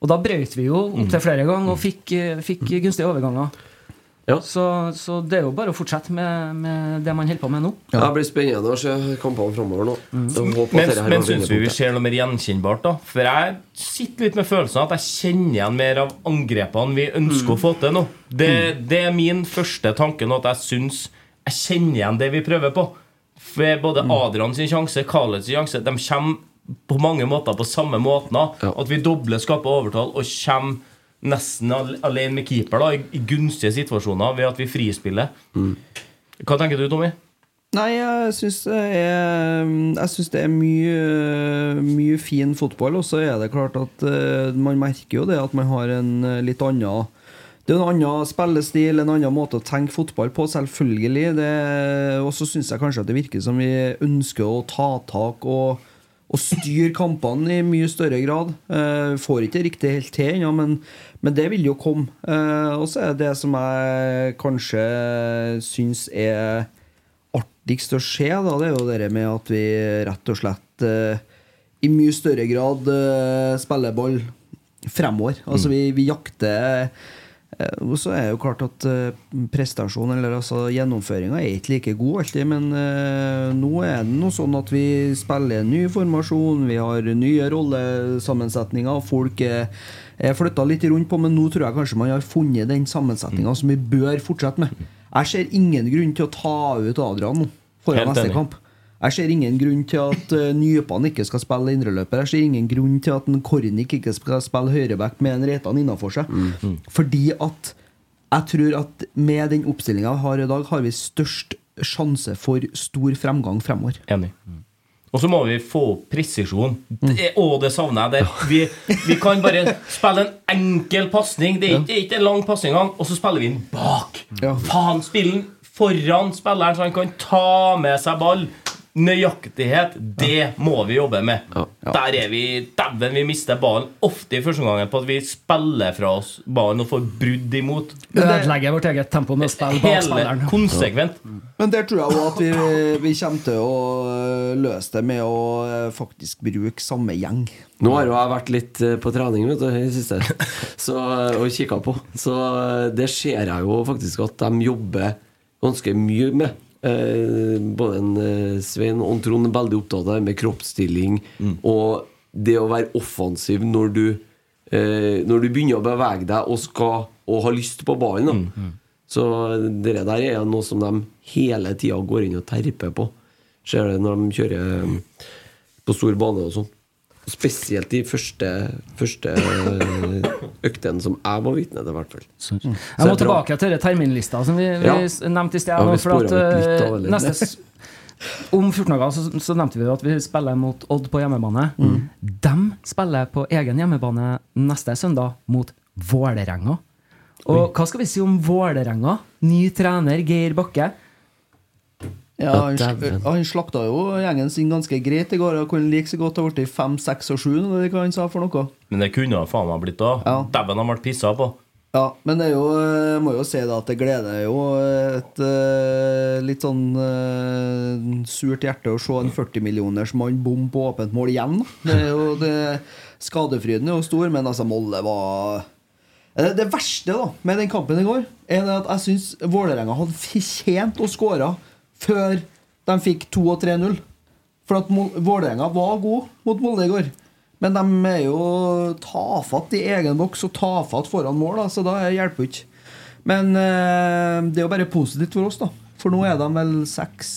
Og da brøt vi jo opptil flere ganger og fikk, eh, fikk gunstige overganger. Ja. Så, så det er jo bare å fortsette med, med det man holder på med nå. Ja. Det blir spennende å se kampene framover nå. Mm. Men, men syns vi vi ser noe mer gjenkjennbart, da? For jeg sitter litt med følelsen av at jeg kjenner igjen mer av angrepene vi ønsker å få til nå. Det, det er min første tanke nå, at jeg syns Jeg kjenner igjen det vi prøver på. For både Adrian sin sjanse, Khaled sin sjanse, de kommer på mange måter på samme måten. Ja. At vi dobler, skaper overtall og kommer nesten alene med keeper da, i, gunstige situasjoner ved at vi frispiller. Hva tenker du, Tommy? Nei, jeg syns det det er mye, mye fin fotball, og så er det klart at eh, man merker jo det at man har en eh, litt annen det er en annen spillestil, en annen måte å tenke fotball på, selvfølgelig. Og så syns jeg kanskje at det virker som vi ønsker å ta tak og, og styre kampene i mye større grad. Eh, får ikke det riktig helt til ennå, men, men det vil jo komme. Eh, og så er det som jeg kanskje syns er artigst å se, da, det er jo det med at vi rett og slett eh, i mye større grad eh, spiller ball fremover. Altså vi, vi jakter Og så er det jo klart at eh, prestasjon, eller altså gjennomføringa, er ikke like god alltid. Men nå er det noe sånn at vi spiller en ny formasjon, vi har nye rollesammensetninger. Folk er, er flytta litt rundt på, men nå tror jeg kanskje man har funnet den sammensetninga som vi bør fortsette med. Jeg ser ingen grunn til å ta ut Adrian nå foran neste kamp. Jeg ser ingen grunn til at uh, Nypan ikke skal spille indreløper. Jeg ser ingen grunn til at en Kornik ikke skal spille høyreback med en Reitan innafor seg. Fordi at jeg tror at med den oppstillinga vi har i dag, har vi størst sjanse for stor fremgang fremover. Enig. Og så må vi få opp presisjon. Det, å, det savner jeg. der. vi, vi kan bare spille en enkel pasning. Det er ikke, det er ikke en lang pasning, og så spiller vi den bak. Faen, spillen foran spilleren, så han kan ta med seg ball. Nøyaktighet, det må vi jobbe med. Der er vi Dæven, vi mister ballen ofte i første omgang på at vi spiller fra oss ballen og får brudd imot. Ødelegger vårt eget tempo med å spille bak Hele spilleren. konsekvent. Men der tror jeg også at vi, vi kommer til å øh, løse det med å øh, faktisk bruke samme gjeng. Nå har jo jeg vært litt eh, på trening vet du, i det siste <laughs> så, og kikka på. Så eh, det ser jeg jo faktisk at de jobber ganske mye med. Eh, både en eh, Svein og Trond er veldig opptatt av det med kroppsstilling og det å være offensiv når du eh, Når du begynner å bevege deg og skal og har lyst på ballen. Mm. Så det der er noe som de hele tida går inn og terper på. Ser det når de kjører eh, på stor bane og sånn. Spesielt de første, første øktene som jeg var vitne til, i hvert fall. Jeg må bra. tilbake til den terminlista som vi, vi Ja. nevnte i sted. Ja, for at, sporet eh, av, neste, om 14 dager så, så nevnte vi at vi spiller mot Odd på hjemmebane. Mm. De spiller på egen hjemmebane neste søndag mot Vålerenga. Og hva skal vi si om Vålerenga? Ny trener Geir Bakke. Ja, han, han slakta jo gjengen sin ganske greit i går. Og kunne like så godt ha blitt fem, seks og sju, hva han sa for noe. Men det kunne han faen meg blitt da. Ja. Dæven, han ble pissa på. Ja, men det er jo, jeg må jo si det at det gleder jo et uh, litt sånn uh, surt hjerte å se en 40 millioners mann bom på åpent mål igjen. Det er jo, det, skadefryden er jo stor, men altså Molde var det, det verste da med den kampen i går, er det at jeg syns Vålerenga hadde fortjent å skåre før de fikk 2 og 3-0. For at Vålerenga var god mot Molde i går. Men de er jo tafatt i egen boks og tafatt foran mål, da, så da hjelper det ikke. Men eh, det er jo bare positivt for oss, da. For nå er de vel seks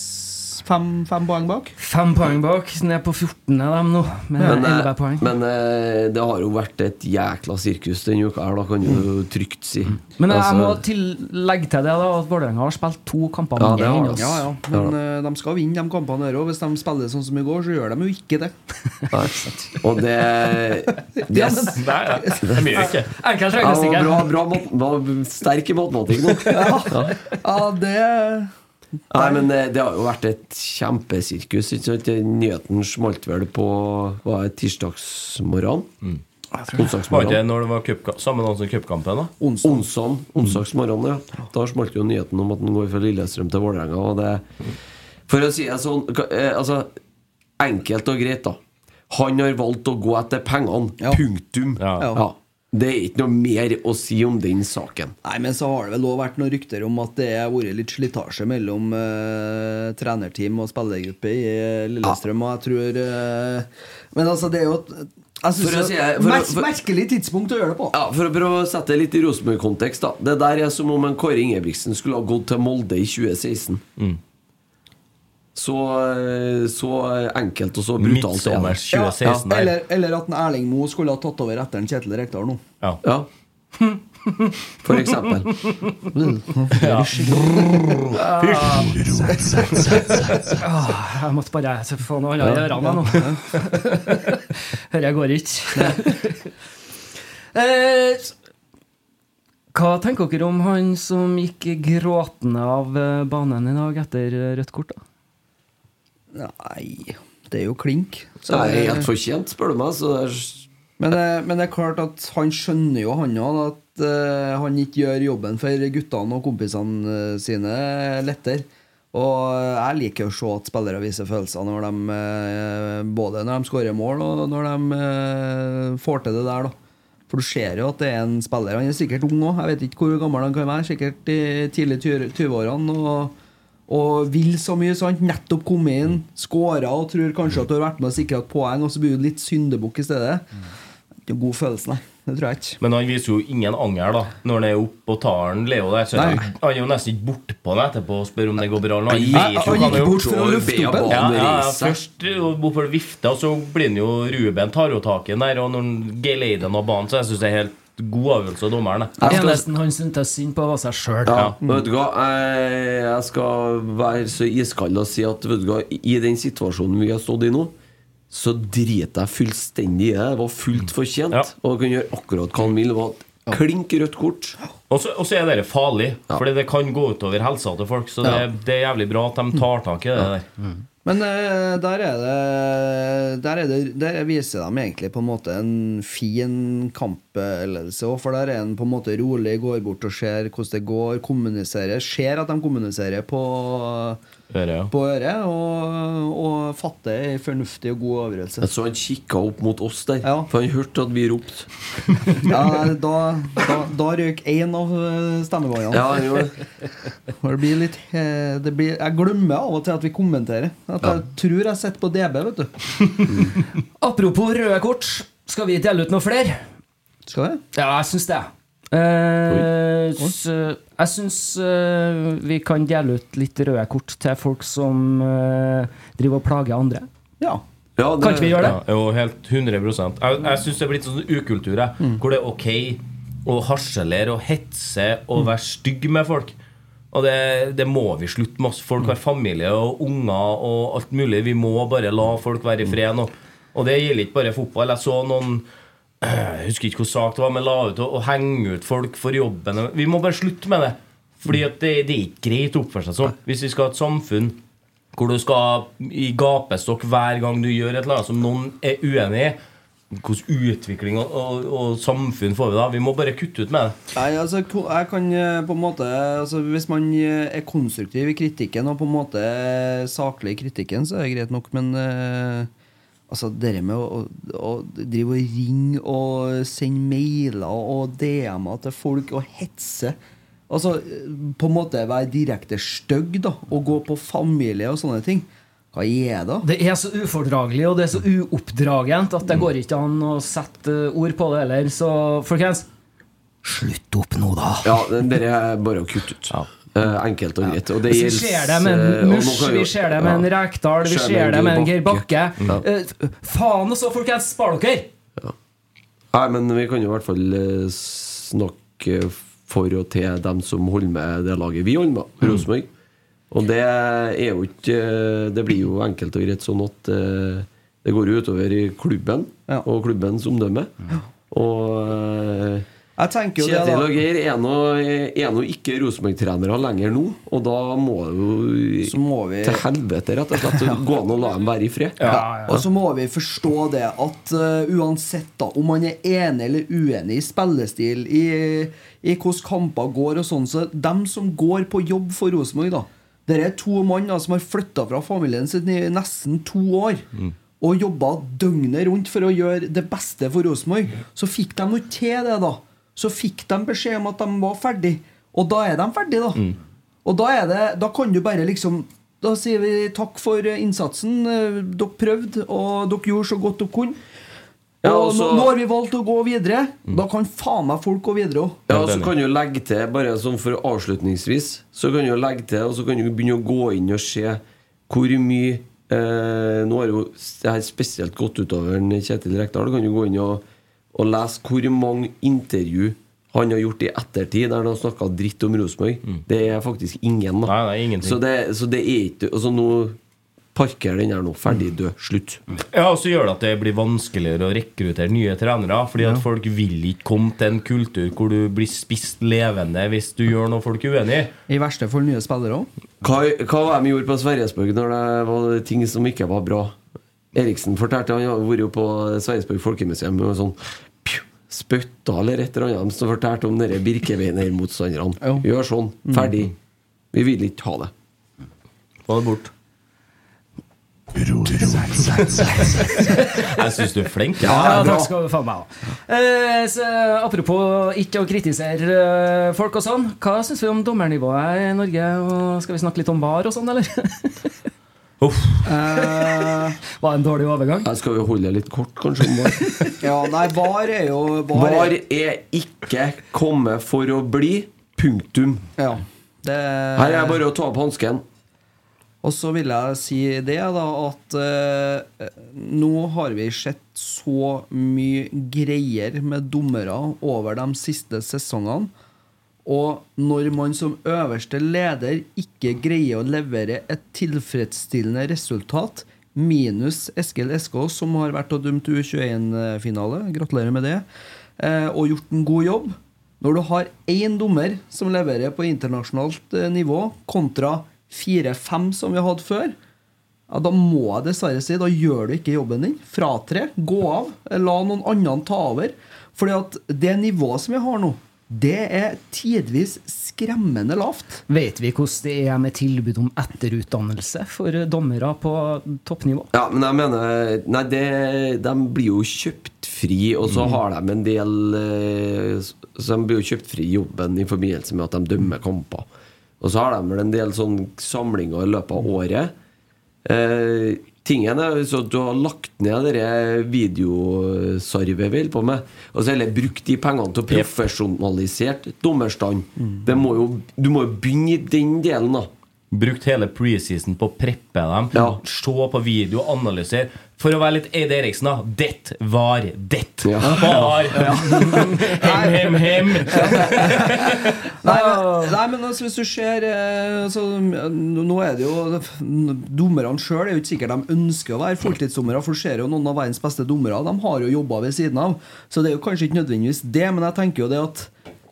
fem, fem poeng bak. Fem poeng bak. Ned på 14 er de nå, med Men, eh, 11 poeng. men eh, det har jo vært et jækla sirkus denne uka her, da kan du trygt si. Men jeg Altså, må til, legge til det da at Vålerenga har spilt to kamper Ja, det har oss. Ja, ja. Men ja, de skal vinne de kampene her òg. Hvis de spiller sånn som i går, så gjør de jo ikke det. Nei. Og det, <laughs> det men- er mye ikke. Enkelt regnestykke. bra, bra, var sterk i matematikk nå. <laughs> Ja. Ja, det Nei, men eh, det har jo vært et kjempesirkus. Nyheten smalt vel på var det tirsdagsmorgen? Mm. Var det når det var samme dag som cupkampen? da? onsdag. Onsdag, onsdagsmorgen, ja. Da smalt jo nyheten om at han går fra Lillestrøm til Vålerenga. Og det For å si det sånn eh, Altså, enkelt og greit, da. Han har valgt å gå etter pengene. Ja. Punktum. Ja. Ja. Det er ikke noe mer å si om den saken. Nei, men så har det vel òg vært noen rykter om at det har vært litt slitasje mellom eh, trenerteam og spillergruppe i Lillestrøm, Lillestrøm, og jeg tror eh, Men altså, det er jo Jeg synes For å si- for mer- for- Merkelig tidspunkt å gjøre det på. Ja, For å prøve å sette det litt i Rosenborg-kontekst, da. Det der er som om en Kåre Ingebrigtsen skulle ha gått til Molde i 2016. Så, eh, så enkelt og så brutalt er det. Midtsommers 2016 der. Eller, eller at en Erling Moe skulle ha tatt over etter en Kjetil Rekdal nå. Ja. Ja. <laughs> For eksempel. <laughs> Ah, jeg måtte bare få noe annet i ørene nå. <laughs> Dette går ikke. Eh, Hva tenker dere om han som gikk gråtende av banen i dag etter rødt kort? da? Nei, det er jo klink. Så Det er helt fortjent, spør du meg. Er Men det, men det er klart at han skjønner jo han òg at uh, han ikke gjør jobben for guttene og kompisene eh, sine lettere. Og jeg liker å se at spillere viser følelser når de, eh, både når de skårer mål og når de får til det der. da For du ser jo at det er en spiller. Han er sikkert ung òg, jeg vet ikke hvor gammel han kan være. Sikkert i tidlig 20-årene. Og, og vil så mye, sant? nettopp kommet inn, skåra og tror kanskje at du har vært med og sikra et poeng, og så blir du litt syndebukk i stedet. Ikke en god følelse, nei. Det tror jeg ikke. Men han viser jo ingen anger da når han er oppe og tar den Leo der. Så Nei. han han er jo nesten ikke bortpå han etterpå og spør om det går bra. Han vet jo han hva gikk har bort for å lufte opp en. Ja, ja, først hvorfor vifte, og så blir han jo Ruben tar jo tak i den der. Og når han geleider den av banen, så jeg syns det er helt god avgjørelse av dommeren. det. Eneste han syntes synd på, var seg sjøl. Ja, vet du hva jeg, jeg skal være så iskald og si at vet du hva, i den situasjonen vi har stått i nå, så driter jeg fullstendig i det. Det var fullt fortjent. Ja. Og kan gjøre akkurat hva han vil. Det var klink rødt kort. Og så, er det farlig, Fordi det kan gå utover helsa til folk. Så det, Ja. det er jævlig bra at de tar tak i det der. Men uh, der er det Der, er det, der viser de egentlig på en måte en fin kampledelse òg, for der er en på en måte rolig, går bort og ser hvordan det går, kommuniserer. Ser at de kommuniserer på, Øret, ja. på øret, og, og fatte en fornuftig og god avgjørelse. Jeg så han kikka opp mot oss der, Ja. for han hørte at vi ropte. <laughs> Ja, da, da, da røk én av eh, stemmebåndene. Ja, <laughs> det. Blir litt eh, det blir, Jeg glemmer av og til at vi kommenterer. At jeg tror jeg sitter på DB, vet du. <laughs> Apropos røde kort, skal vi dele ut noe flere? Skal vi? Ja, jeg syns det. Eh, s- jeg syns eh, vi kan dele ut litt røde kort til folk som eh, driver og plager andre. Ja. Ja, det- Kan ikke vi gjøre det? Ja, jo, helt 100 Jeg, jeg syns det er blitt sånn ukultur, jeg, hvor det er ok å harselere og hetse og være stygg med folk. Og det, det må vi slutte med. ass. Folk har familie og unger og alt mulig. Vi må bare la folk være i fred nå. Og det gjelder ikke bare fotball. Jeg så noen Jeg husker ikke hvor sak det var, men la ut å, henge ut folk for jobben. Vi må bare slutte med det. Fordi at det, det er ikke greit å oppføre seg sånn. Hvis vi skal ha et samfunn hvor du skal i gapestokk hver gang du gjør et eller annet som noen er uenig i. Hvordan utvikling og, og, og samfunn får vi da? Vi må bare kutte ut med det. Nei, altså, jeg kan eh, på en måte altså, Hvis man eh, er konstruktiv i kritikken og på en måte er saklig i kritikken, så er det greit nok, men eh, altså, det med å, å, å drive og ringe og sende mailer og DM-er til folk og hetse Altså på en måte være direkte stygg da og gå på familie og sånne ting. Hva er det? Det er så ufordragelig og det er så uoppdragent at det går ikke an å sette ord på det heller. Så folkens, slutt opp nå, da! Ja, det er bare å kutte ut. Eh, enkelt og greit. Og det vi gjelder, ser det med eh, en og Mush, vi ser det med en. Rekdal, vi Ser det med en Geir Bakke. Ja. Eh, faen også, folkens! Spar dere! Nei, men vi kan jo i hvert fall eh, snakke for og til dem som holder med det laget vi holder med, Rosenborg. Og det er jo ikke Det blir jo enkelt og greit sånn at eh, det går jo utover i klubben og klubbens omdømme. Og eh, Jeg tenker jo det, Kjetil og Geir er nå, er nå ikke Rosenborg-trenere lenger nå, og da må jo til helvete rett og slett <laughs> gå an å la dem være i fred. Og så må vi forstå det at uh, uansett da om man er enig eller uenig i spillestil, i, i hvordan kamper går og sånn, så dem som går på jobb for Rosenborg, da Det er to mann da, som har flytta fra familien sin i nesten to år. Og jobba døgnet rundt for å gjøre det beste for Rosenborg. Så fikk de noe til det, da. Så fikk de beskjed om at de var ferdig Og da er de ferdige, da. Og da er det Da kan du bare liksom Da sier vi takk for innsatsen. Eh, Dere prøvde, og dere gjorde så godt dere kunne. Ja, og og så- nå, nå har vi valgt å gå videre. Da kan faen meg folk gå videre òg. Ja, og så kan du legge til, bare sånn for avslutningsvis Så kan du legge til, og så kan du begynne å gå inn og se hvor mye eh, Nå har jo det her spesielt gått utover Kjetil Rekdal. Kan du gå inn og, og lese hvor mange intervju han har gjort i ettertid der han har snakka dritt om Rosenborg. Det er faktisk ingen. Da. Nei, er ingenting. Så, det, så det er ikke Altså nå Parker den her nå. Ferdig, død. Slutt. Ja, og så gjør det at det blir vanskeligere å rekruttere nye trenere. Fordi at folk vil ikke komme til en kultur hvor du blir spist levende hvis du gjør noe folk er uenig i. I verste fall nye spillere òg. Hva, hva var det vi gjorde på Sverresborg når det var ting som ikke var bra? Eriksen fortalte Han har vært jo på Sverresborg folkemuseum og sånn spytta eller et eller annet som fortalte om dere Birkebeiner-motstanderne. Gjør sånn. Ferdig. Vi vil ikke ha det. Få det bort. Jeg syns du er flink. Ja, Ja, takk skal du faen meg ha. Eh, så, apropos ikke å kritisere eh, folk og sånn. Hva syns vi om dommernivået i Norge? Og skal vi snakke litt om VAR og sånn, eller? <laughs> Eh, Var det en dårlig overgang? Her skal vi holde det litt kort, kanskje. <laughs> ja, nei, VAR er jo VAR, VAR er, ikke kommet for å bli. Punktum. ja, det, Her er bare å ta opp hansken. Og så vil jeg si det, da, at eh, nå har vi sett så mye greier med dommere over de siste sesongene. Og når man som øverste leder ikke greier å levere et tilfredsstillende resultat, minus Eskil Eskås, som har vært og dømt U21-finale, gratulerer med det, eh, og gjort en god jobb Når du har én dommer som leverer på internasjonalt eh, nivå, kontra fire-fem som vi hadde før, ja, da må jeg dessverre si da gjør du ikke jobben din. Fratre, gå av, la noen andre ta over. Fordi at det nivået som vi har nå, det er tidvis skremmende lavt. Vet vi hvordan det er med tilbud om etterutdannelse for dommere på toppnivå? Ja, men jeg mener Nei, det, de blir jo kjøpt fri, og så har de en del eh, Så de blir jo kjøpt fri i jobben i forbindelse med at de dømmer kamper. Og så har de vel en del sånn samlinger i løpet av året. Eh, tingen er så at du har lagt ned det videosarvet vi holder på med, og så heller brukt de pengene til å profesjonalisere dommerstanden. Mm. må jo, du må jo begynne i den delen, da. Brukt hele preseason på å preppe dem. Ja. Se på video, analysere. For å være litt Eide Eriksen, da. Det var det. Ja. Var. <laughs> Hem, hem, hem. <laughs> Nei, men, nei, men altså, hvis du ser eh, altså, Nå er det jo Dommerne sjøl er jo ikke sikkert de ønsker å være fulltidsdommere. For du ser jo noen av verdens beste dommere De har jo jobba ved siden av. Så det er jo kanskje ikke nødvendigvis det, men jeg tenker jo det at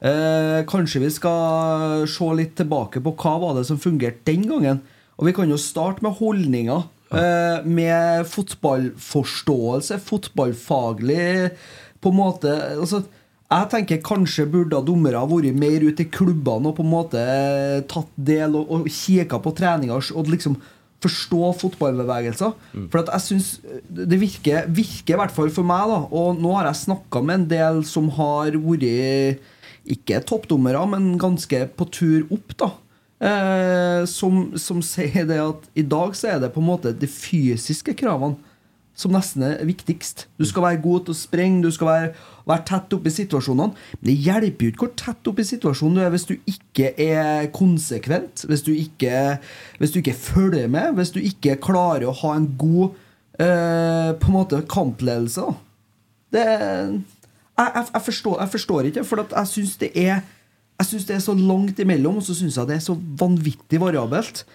eh, kanskje vi skal se litt tilbake på hva var det som fungerte den gangen. Og vi kan jo starte med holdninger. Eh, med fotballforståelse, fotballfaglig på en måte altså, Jeg tenker kanskje burde dommere vært mer ute i klubbene og på en måte tatt del og, og kikka på treninger og liksom forstå fotballbevegelser. For at jeg synes det virker, virker i hvert fall for meg, da og nå har jeg snakka med en del som har vært ikke toppdommere, men ganske på tur opp, da. Eh, som, som sier det at i dag så er det på en måte de fysiske kravene som nesten er viktigst. Du skal være god til å sprenge, du skal være, være tett oppe i situasjonene. Men det hjelper jo ikke hvor tett oppe i situasjonen du er hvis du ikke er konsekvent, hvis du ikke, hvis du ikke følger med, hvis du ikke klarer å ha en god eh, på en måte kampledelse. Da. Det jeg, jeg, jeg, forstår, jeg forstår ikke, for jeg syns det er jeg synes det er så langt imellom, og så syns jeg det er så vanvittig variabelt.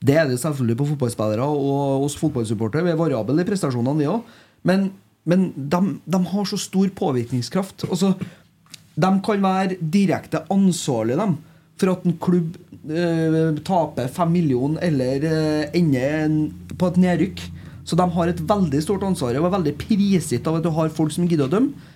Det er det selvfølgelig på fotballspillere og hos fotballsupportere. Vi er variable i prestasjonene, vi òg. Men, men de, de, har så stor påvirkningskraft. Altså, de kan være direkte ansvarlige dem, for at en klubb eh, taper fem millioner eller eh, ender på et nedrykk. Så de har et veldig stort ansvar og er veldig prisgitt av at du har folk som gidder å dømme.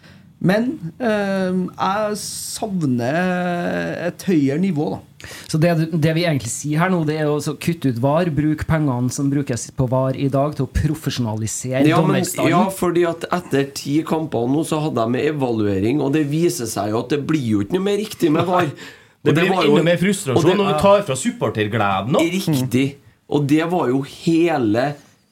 Men eh, jeg savner et høyere nivå, da. Så det, det vi egentlig sier her nå, det er å kutte ut VAR, bruk pengene som brukes på VAR i dag, til å profesjonalisere Ja, dommerstanden. ja, fordi at etter ti kamper nå så hadde de evaluering, og det viser seg jo at det blir jo ikke noe mer riktig med VAR. <laughs> Det, Det blir jo- enda mer frustrasjon det- når du tar fra supportergleden nå. Riktig. Og det var jo hele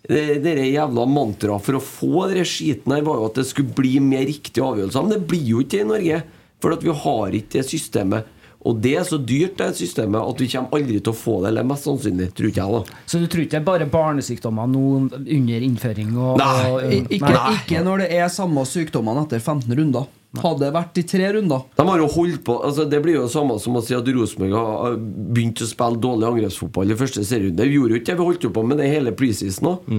det det jævla mantraet for å få den skiten her, var jo at det skulle bli mer riktige avgjørelser. Men det blir jo ikke det i Norge. For at vi har ikke det systemet. Og det er så dyrt, det systemet, at vi kommer aldri til å få det. Eller mest sannsynlig, tror ikke jeg, da. Så du tror ikke det er bare barnesykdommer nå under innføring? Og, Nei. og, I- Ikke, ikke når det er samme sykdommene etter 15 runder. Hadde det vært i tre runder De har jo holdt på altså Det blir jo det samme som å si at Rosenborg har begynt å spille dårlig angrepsfotball i første serierunde. Vi gjorde jo ikke det, vi holdt jo på med det hele preseason òg.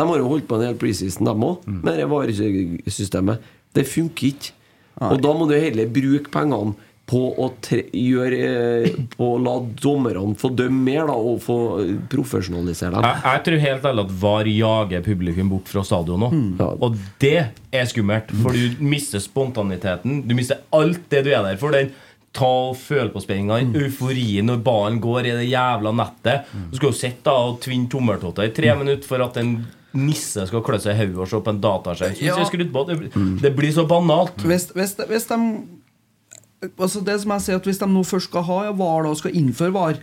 De har jo holdt på en hel preseason, de òg, med det varesystemet. Det funker ikke. Og da må du heller bruke pengene på å tre gjøre eh, På å la dommerne få dømme mer, da, og få eh, profesjonalisere dem. Jeg, jeg tror helt ærlig at VAR jager publikum bort fra stadion nå. Ja. Og det er skummelt, for du mister spontaniteten. Du mister alt det du er der for. Den ta og føle på spenninga, mm. euforien når ballen går i det jævla nettet. Du skal jo sitte da og tvinne tommeltotter i tre minutter for at en nisse skal klø seg i hodet og se på en dataskjerm. Ja. Det, det blir så banalt. Hvis, hvis, hvis de Altså det som jeg sier at Hvis de nå først skal ha VAR da, og skal innføre VAR,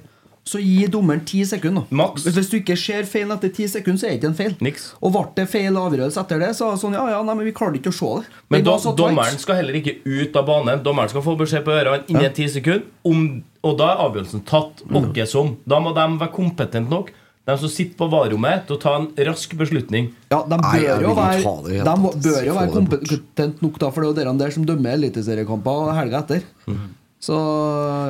så gi dommeren ti sekunder. Max. Hvis du ikke ser feil etter ti sekunder, så er det ikke en feil. Niks. Og ble det feil avgjørelse etter det, så er det sånn Ja, ja, nei, men vi klarte ikke å se det. Men da, dommeren skal heller ikke ut av banen. Dommeren skal få beskjed på ørene innen ti sekunder. Om, og da er avgjørelsen tatt. Åkke som. Da må de være kompetente nok, de som sitter på varerommet, til å ta en rask beslutning. Ja, de bør jo være, det de må, bør jo være kompetent nok, da, for det er jo dere som dømmer eliteseriekamper helga etter. Mm. Så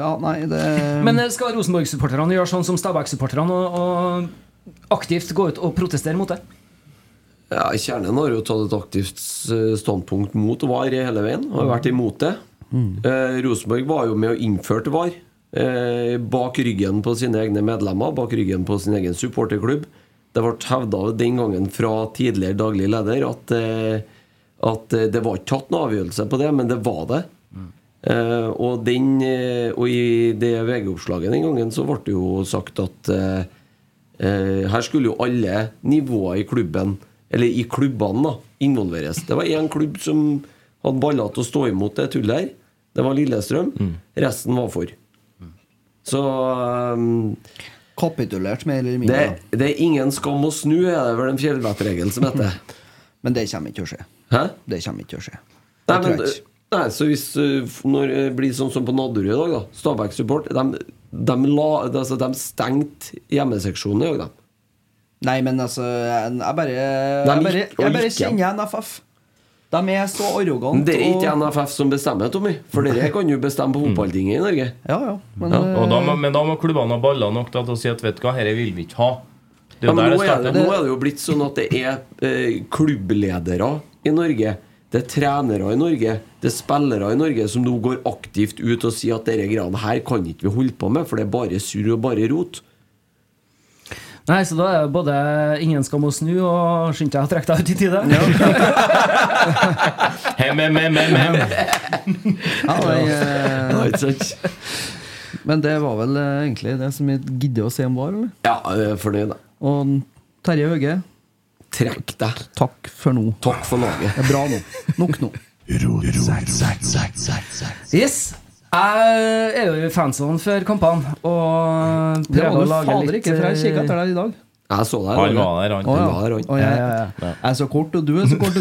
ja, nei, det Men eh, skal Rosenborg-supporterne gjøre sånn som Stabæk-supporterne og, og aktivt gå ut og protestere mot det? Ja, Kjernen har jo tatt et aktivt eh, standpunkt mot VAR hele veien. og Har vært imot det. Eh, Rosenborg var jo med og innførte VAR. Eh, bak ryggen på sine egne medlemmer, bak ryggen på sin egen supporterklubb. Det ble hevda den gangen fra tidligere daglig leder at, eh, at eh, det var ikke tatt noen avgjørelse på det, men det var det. Eh, og, den, og i det VG-oppslaget den gangen så ble det jo sagt at her skulle jo alle nivåer i klubben, eller i klubbene, da, involveres. Det var én klubb som hadde baller til å stå imot det tullet her. Det var Lillestrøm. Resten var for. Så um, kapitulert mer eller mindre. det, det er ingen skam å snu, er det vel en fjellvettregel som heter. <laughs> Men det kommer ikke til å skje. Hæ? Det kommer ikke til å skje. Nei, men, nei, så hvis uh, Når det blir sånn som på Nadderud i dag, da Stabæk Support de, de, la, altså, de stengte hjemmeseksjonen i dag, de. Nei, men altså Jeg, jeg bare, jeg bare, jeg bare kjenner NFF. De er så arrogante. det er ikke og- NFF som bestemmer, Tommy. For dere kan jo bestemme på fotballtinget i Norge. Ja, ja. Men, Ja, Og da må, eh, men da må klubbene ha baller nok til å si at vet du hva, dette vil vi ikke ha. Det er Ja, men der nå, det er det, nå er det jo blitt sånn at det er eh, klubbledere i Norge. Det er trenere i Norge, det er spillere i Norge som nå går aktivt ut og sier at disse greiene her kan ikke vi holde på med, for det er bare surr og bare rot. Nei, så da er det både ingen skam å snu og skynd deg å trekke deg ut i tide. <laughs> Hem, hem, hem, hem, hem. ja, nei, eh, <laughs> Ja, men det var vel eh, egentlig det som vi gidder å se om var, eller? Ja, for det fornøyd. da. Og Terje Høge, Trekk deg. takk for nå. Takk for laget. Det er bra nå. Nok nå. Yes. Jeg er jo i fansonen før kampene og prøver å lage fader litt ikke, for jeg kikket etter eh, deg i dag. Jeg så deg. Han var der, han. Ja. var der, jeg, Ja, ja, ja. jeg er så kort, og du er så kort.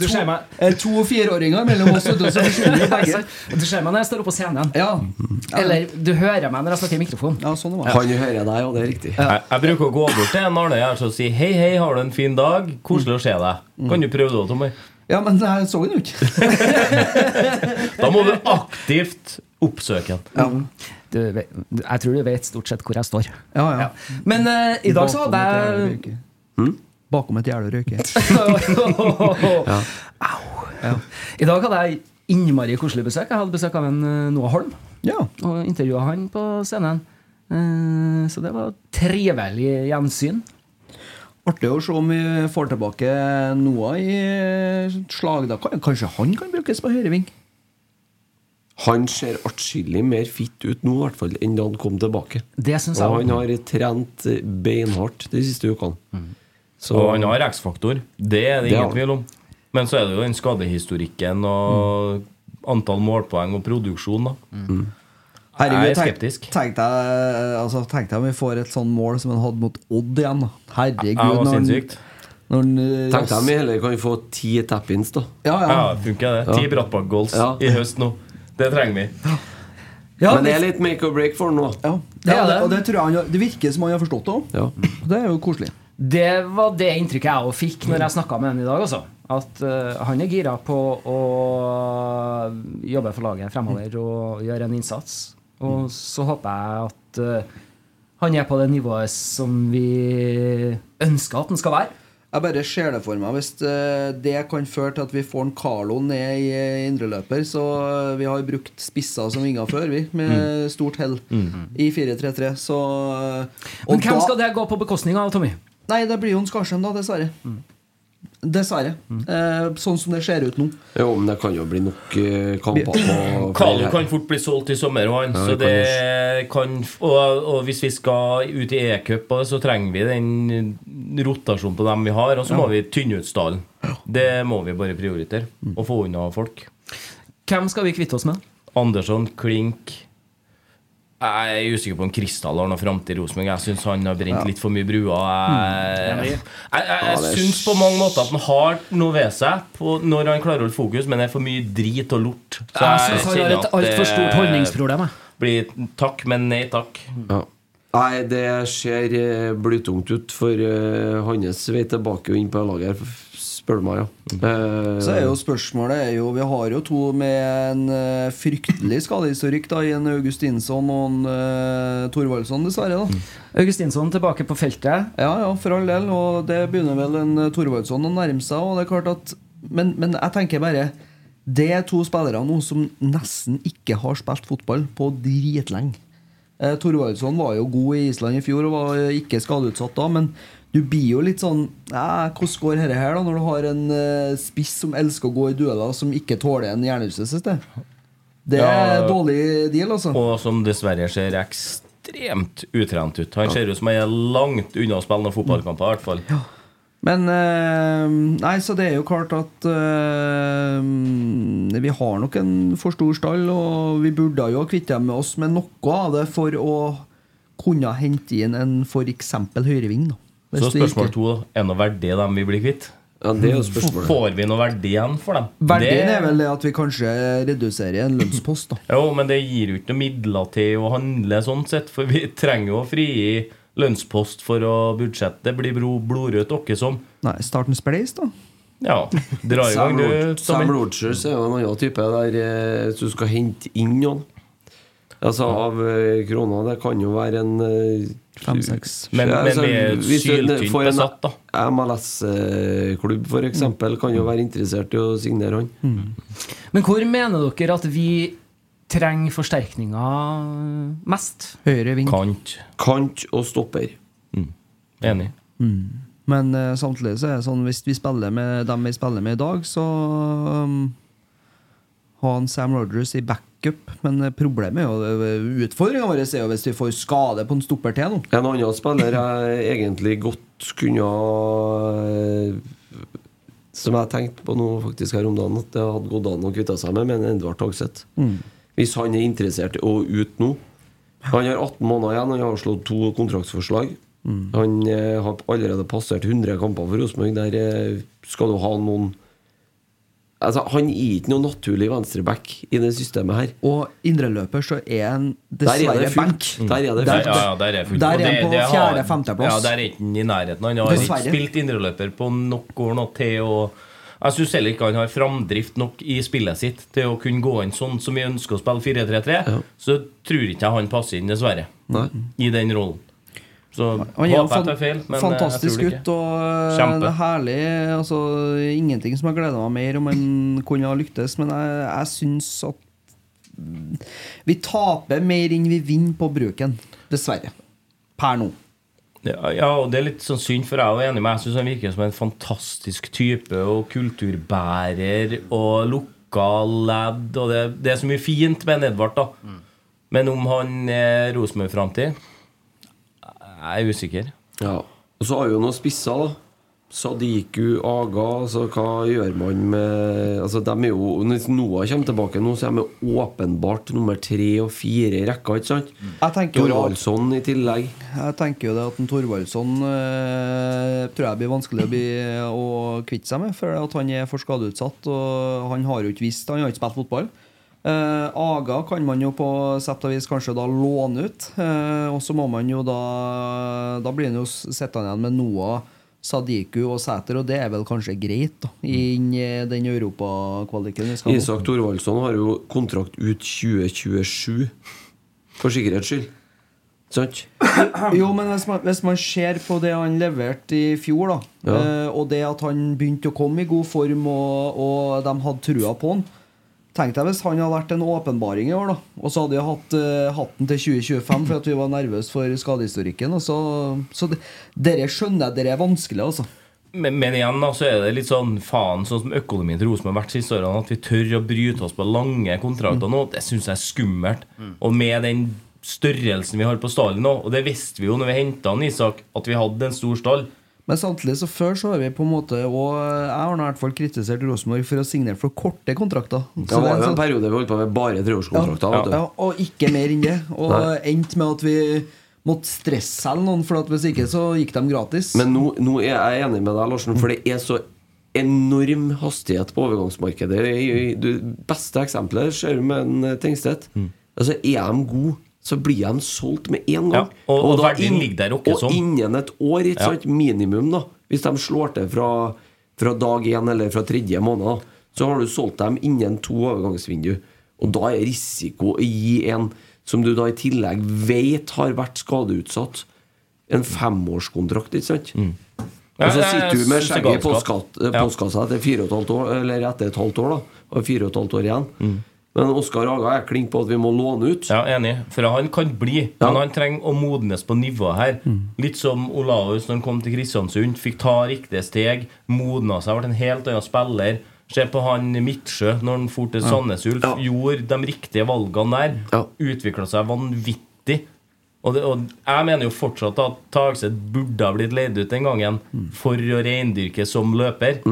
Du ser meg. to og fireåringer mellom oss, du, begge. <laughs> Ser meg når jeg står oppe på scenen. Ja. Eller du hører meg når jeg snakker i mikrofon. ja, sånn det var. Han hører deg, og det er riktig. Jeg, jeg bruker å gå bort til en Arne og si Hei, hei, har du en fin dag? Koselig å se deg. Kan du prøve det, Tommy? Ja, men jeg så den jo ikke. <laughs> Da må du aktivt oppsøke den. Du, jeg tror du vet stort sett hvor jeg står. Ja, ja. Men uh, i dag så hadde jeg. Bakom et gjerde røyke <laughs> Au. Ja. I dag hadde jeg innmari koselig besøk. Jeg hadde besøk av en eh, Noah Holm. Ja. Og intervjua han på scenen. Uh, Så det var trivelig gjensyn. Artig å se om vi får tilbake Noah i slag. Da. Kanskje han kan brukes på høyreving? Han ser atskillig mer fitt ut nå, i hvert fall, enn da han kom tilbake. Det syns Og jeg. han har trent beinhardt de siste ukene. Så Og han har X-faktor. Det er det Det ingen tvil om. Men så er det jo den skadehistorikken og antall målpoeng og produksjon, da. Herregud, Jeg er skeptisk. Tenk deg altså, tenk deg om vi får et sånn mål som han hadde mot Odd igjen. Herregud. Ja, det var sinnssykt. når eh, Tenk deg om vi heller kan få ti tap-ins, da. Ja, ja. Ja, funker det. Ti Brattbakk-goals Ja. i høst nå. Det trenger vi. Ja, Men det er litt make or break for han nå. ja. Det, er det, og det tror jeg han Det virker som han har forstått det òg. Ja. Det er jo koselig. Det var det inntrykket jeg òg fikk når jeg snakka med han i dag. Også. At uh, han er gira på å jobbe for laget fremover og gjøre en innsats. Og så håper jeg at eh, han er på det nivået som vi ønsker at han skal være. Jeg bare ser det for meg. Hvis eh, det kan føre til at vi får en Carlo ned i eh, indreløper Så vi har brukt spisser som vinger før, vi, med stort hell i 4-3-3. Så Men hvem da- skal det gå på bekostning av, Tommy? Nei, det blir jo Skarsheim, da, dessverre. Dessverre. Eh, sånn som det ser ut nå. Jo, men det kan jo bli nok eh, kamper her. <laughs> kan fort bli solgt i sommer, han, Ja, så det kan og, og hvis vi skal ut i E-cup, så trenger vi den rotasjonen på dem vi har, og så må vi tynne ut stallen. Det må vi bare prioritere. Og få unna folk. Hvem skal vi kvitte oss med? Andersson, Klink Jeg er usikker på om Kristall har noen framtid i Rosenborg. Jeg syns han har brent litt for mye bruer. Jeg, jeg, jeg, jeg syns på mange måter at han har noe ved seg på, når han klarer å holde fokus, men det er for mye drit og lort. Så Jeg syns han har et altfor stort holdningsproblem. Blir takk, men nei takk. Ja. Nei, det ser eh, blytungt ut for uh, hans vei tilbake og inn på laget, her, spør du meg. Ja. Eh, Så er jo spørsmålet er jo, Vi har jo to med en eh, fryktelig skadehistorikk, da, i en Augustinsson og en uh, Thorvaldsson, dessverre. da Augustinsson tilbake på feltet. Ja, ja, for all del. Og det begynner vel en eh, Thorvaldsson å nærme seg. Og det er klart at men, men jeg tenker bare Det er to spillere nå som nesten ikke har spilt fotball på dritlenge. Eh, Thorvaldsson var jo god i Island i fjor og var eh, ikke skadeutsatt da, men du blir jo litt sånn ja, Hvordan går dette her, da, når du har en uh, spiss som elsker å gå i dueller, som ikke tåler en hjernerystelse? Det er Ja. dårlig deal, altså. Og som dessverre ser ekstremt utrent ut. Han ser ut som han er langt unna å spille noen fotballkamper, i hvert fall. Men eh, Nei, så det er jo klart at uh, Vi har nok en for stor stall, og vi burde jo ha kvittet med oss med noe av det for å kunne hente inn en f.eks. høyreving. Da. Så spørsmål to. Er det noe verdi i dem vi blir kvitt? Ja, det er jo spørsmålet. Får vi noe verdi igjen for dem? Verdien Det- er vel det at vi kanskje reduserer en lønnspost. da Jo, men det gir jo ikke noe midler til å handle sånn sett, for vi trenger jo å frigi lønnspost for å budsjette. Det blir blodrødt åkke som. Nei, Statens spleis, da. Ja. Dra i gang, du. Sam. Rogers er jo en annen type der eh, hvis du skal hente inn noen. Altså Av eh, kroner Det kan jo være en eh, Fem-seks. Men, men altså, med syltynt en besatt, da. MLS-klubb f.eks. kan jo være interessert i å signere han. Men hvor mener dere at vi trenger forsterkninger mest? Høyre ving. Kant. Kant og stopper. Enig. Men uh, samtidig så er det sånn hvis vi spiller med dem vi spiller med i dag, så um, har han Sam Rogers i backup. Men eh, problemet er jo utfordringa vår er jo hvis vi får skade på en stopper til nå. En annen spiller jeg egentlig godt kunne ha Som jeg tenkte på nå faktisk her om dagen, at det hadde gått an å kvitte seg med, men Edvard Tagseth. Hvis han er interessert å ut nå Han har 18 måneder igjen, han har slått to kontraktsforslag. Han eh, har allerede passert 100 kamper for Rosenborg. Der eh, skal du ha noen Altså, Han er ikke noe naturlig venstreback i det systemet her. Og indreløper så er han Der er dessverre det benk. fullt. Der er det Der, ja, ja, der er fullt. Der er han på det har- fjerde-femteplass. Ja, der er ikke han i nærheten. Han har ikke spilt indreløper på nok år nå til å Jeg syns heller ikke han har framdrift nok i spillet sitt til å kunne gå inn sånn som vi ønsker å spille 4-3-3. Så tror ikke jeg han passer inn, dessverre, Nei. i den rollen. Så Han er jeg fan tar feil, men eh, fantastisk jeg tror det gutt og eh, Kjempe. er herlig. Altså, ingenting som har gleda meg mer om han kunne ha lyktes, men jeg, jeg syns at mm, vi taper mer enn vi vinner på bruken. Dessverre. Per nå. Ja, ja, og det er litt sånn synd, for jeg er enig med Jeg syns han virker som en fantastisk type og kulturbærer og lokal lad. Og det, det er så mye fint med en Edvard, da. Men om han er Rosenborg-framtid Jeg er usikker. Ja. Og så har vi jo noen spisser, da. Sadiku, Aga altså Hva gjør man med altså, de er jo, Hvis Noah kommer tilbake nå, så er de åpenbart nummer tre og fire i rekka. ikke sant? Jeg tenker Thorvaldsson i tillegg. Jeg tenker jo det at en Thorvaldsson eh, tror jeg blir vanskelig å, bli, å kvitte seg med, for at han er for skadeutsatt. Og han har jo ikke visst Han har ikke spilt fotball. Eh, Aga kan man jo på sett og vis kanskje da låne ut. Eh, og så må man jo da Da blir han jo sittende igjen med Noah, Sadiku og Sæter, og det er vel kanskje greit da inn i den europakvaliken vi skal nå. Isak Thorvaldsson har jo kontrakt ut 2027, for sikkerhets skyld. Sant? <coughs> Jo, men hvis man, hvis man ser på det han leverte i fjor, da Ja. eh, og det at han begynte å komme i god form, og, og de hadde trua på han Tenk deg hvis han hadde vært en åpenbaring i år, da og så hadde vi hatt, uh, hatten til 2025 for at vi var nervøse for skadehistorikken. Og så, så det, dere skjønner jeg, dere er vanskelig, altså. Men, men igjen da, så er det litt sånn faen sånn som økonomien til Rosenborg har vært siste årene. At vi tør å bryte oss på lange kontrakter nå, det syns jeg er skummelt. Og med den størrelsen vi har på stallen nå, og det visste vi jo når vi henta Isak, at vi hadde en stor stall. Men samtidig så før så har vi på en måte Og jeg har i hvert fall kritisert Rosenborg for å signere for korte kontrakter. Så Det var jo en sånn- periode vi holdt på med bare treårskontrakter. Ja, ja, og ikke mer enn det. Og endte med at vi måtte stresselge noen, for at hvis ikke så gikk de gratis. Men nå, nå er jeg enig med deg, Larsen, for det er så enorm hastighet på overgangsmarkedet. Det beste eksempelet ser du med en Tengstedt. Altså, er de gode, så blir de solgt med en gang. Ja, og- og da inn- og innen et år, ikke sant? minimum, da hvis de slår til fra, fra dag én eller fra tredje måned, så har du solgt dem innen to overgangsvindu. Og da er risiko å gi en som du da i tillegg vet har vært skadeutsatt, en femårskontrakt, ikke sant? Ja, Og så sitter du med skjegget i postkassa etter fire og et halvt år, eller etter et halvt år, da. Og fire og et halvt år igjen. Mm. Men Oskar Aga er klink på at vi må låne ut. Ja, enig. For han kan bli, men han trenger å modnes på nivået her. Litt som Olaus når han kom til Kristiansund. Fikk ta riktige steg, modna seg, ble en helt annen spiller. Se på han Midtsjø når han for til Ja. Sandnes Ulf. Gjorde de riktige valgene der. Utvikla seg vanvittig. Og, det, og jeg mener jo fortsatt at Tagseth burde ha blitt leid ut den gangen for å reindyrke som løper.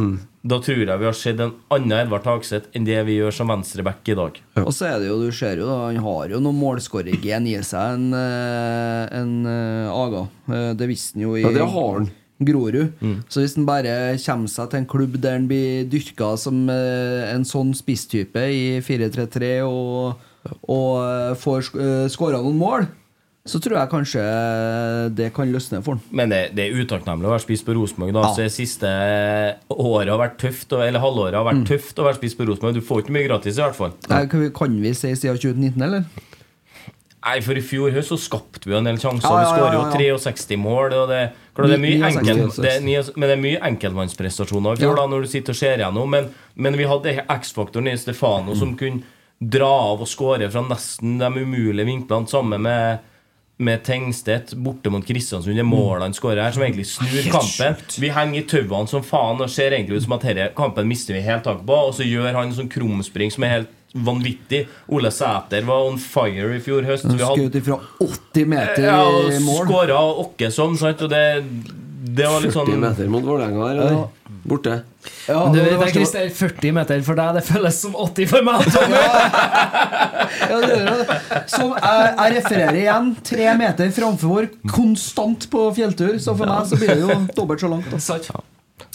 Da tror jeg vi har sett en annen Edvard Tagseth enn det vi gjør som venstreback i dag. Og så er det jo, du ser jo da, han har jo noen målskårergen i seg, en, eh, en eh, Aga. Eh, Det visste han jo i Ja, det har han. Grorud. Så hvis han bare kommer seg til en klubb der han blir dyrka som en sånn spisstype i 4-3-3 og, og får sk- skåra noen mål, så tror jeg kanskje det kan løsne for han. Men det, det er utakknemlig å være spiss på Rosenborg. Ja. Så det siste året har vært tøft Eller halvåret har vært tøft å være spiss på Rosenborg. Du får ikke mye gratis, i hvert fall. Nei, Kan vi, kan vi si siden 2019, eller? Nei, for i fjor høst så skapte vi jo en del sjanser. Ja, ja, Vi skårer jo 63 mål. Og det, det er mye enkel, det er, men det er mye enkeltmannsprestasjoner i fjor, da, når du sitter og ser gjennom. Men, men vi hadde X-faktoren i Stefano Mm. som kunne dra av og skåre fra nesten de umulige vinklene, sammen med med Tengstedt borte mot Kristiansund. Det målet han skårer her, som egentlig snur kampen. Vi henger i tauene som faen og ser egentlig ut som at denne kampen mister vi helt taket på. Og så gjør han en sånn krumspring som er helt vanvittig. Ole Sæter var on fire i fjor høst. Hadde- ifra 80 meter ja, i og mål. skåra åkke som, sant? Og det, det var litt 40 sånn meter mot Vålerenga her, eller? Ja. Borte. Ja, Men du det vet, det, Christer, 40 meter for deg, det føles som 80 for meg. Tommy. Ja, det gjør det. Så jeg, jeg refererer igjen. Tre meter framfor, konstant på fjelltur. Så for meg så blir det jo dobbelt så langt. Da.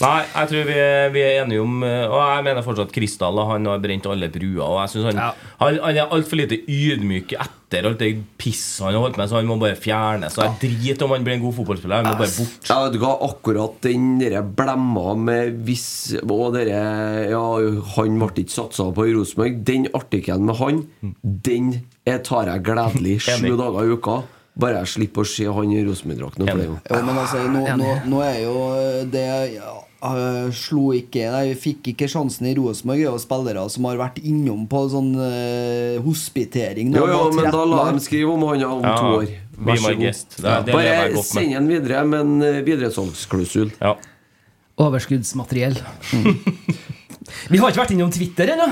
Nei, jeg tror vi er, vi er enige om eh, Og jeg mener fortsatt Kristall han har brent alle bruer. Og jeg synes han, han, han er altfor lite ydmyk etter alt det pisset han har holdt med, så han må bare fjernes. Så jeg driter om han blir en god fotballspiller. Han må bare bort. Ja, vet du hva, akkurat den der blemma med hvis Og dere Ja, han ble ikke satsa på i Rosenborg. Den artikkelen med han, den tar jeg gledelig sju dager i uka. Bare jeg slipper å se han i Rosenborg-drakt noen flere ganger. Jo, men altså, nå, nå, nå er jo det ja, jeg slo ikke Nei, jeg fikk ikke sjansen i Rosenborg. Det er jo spillere som har vært innom på sånn uh, hospitering. når Jo, jo, men da la dem skrive om han om Ja, to år. Vær så jeg Bare send han videre med en eh, videresalgsklausul. Ja. Overskuddsmateriell. <laughs> Vi har ikke vært innom Twitter ennå.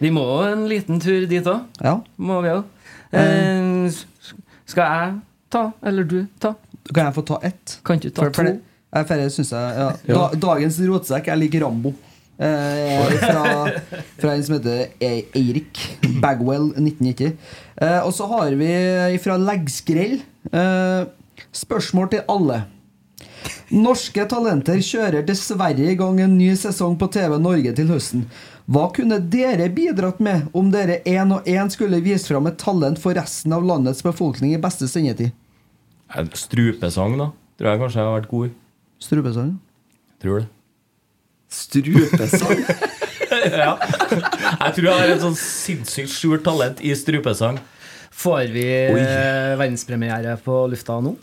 Vi må en liten tur dit òg. Ja. Må vi jo. Eh, skal jeg ta, eller du ta? Kan jeg få ta ett? Kan ikke du ta For- for to? det- for ferdig, synes jeg ja. da, Dagens rotsekk er lik Rambo. Eh, fra, fra en som heter E- Eirik Bagwell 1990. Eh, og så har vi fra Leggskrell eh, spørsmål til alle. Norske talenter kjører dessverre i gang en ny sesong på TV Norge til høsten. Hva kunne dere bidratt med om dere én og én skulle vist fram et talent for resten av landets befolkning i beste sendetid? En Strupesang, da. Tror jeg kanskje jeg har vært god i. Strupesang? Tror det. Strupesang? <laughs> ja. Jeg tror jeg har et sånn sinnssykt skjult talent i strupesang. Får vi Oi. eh, verdenspremiere på lufta nå?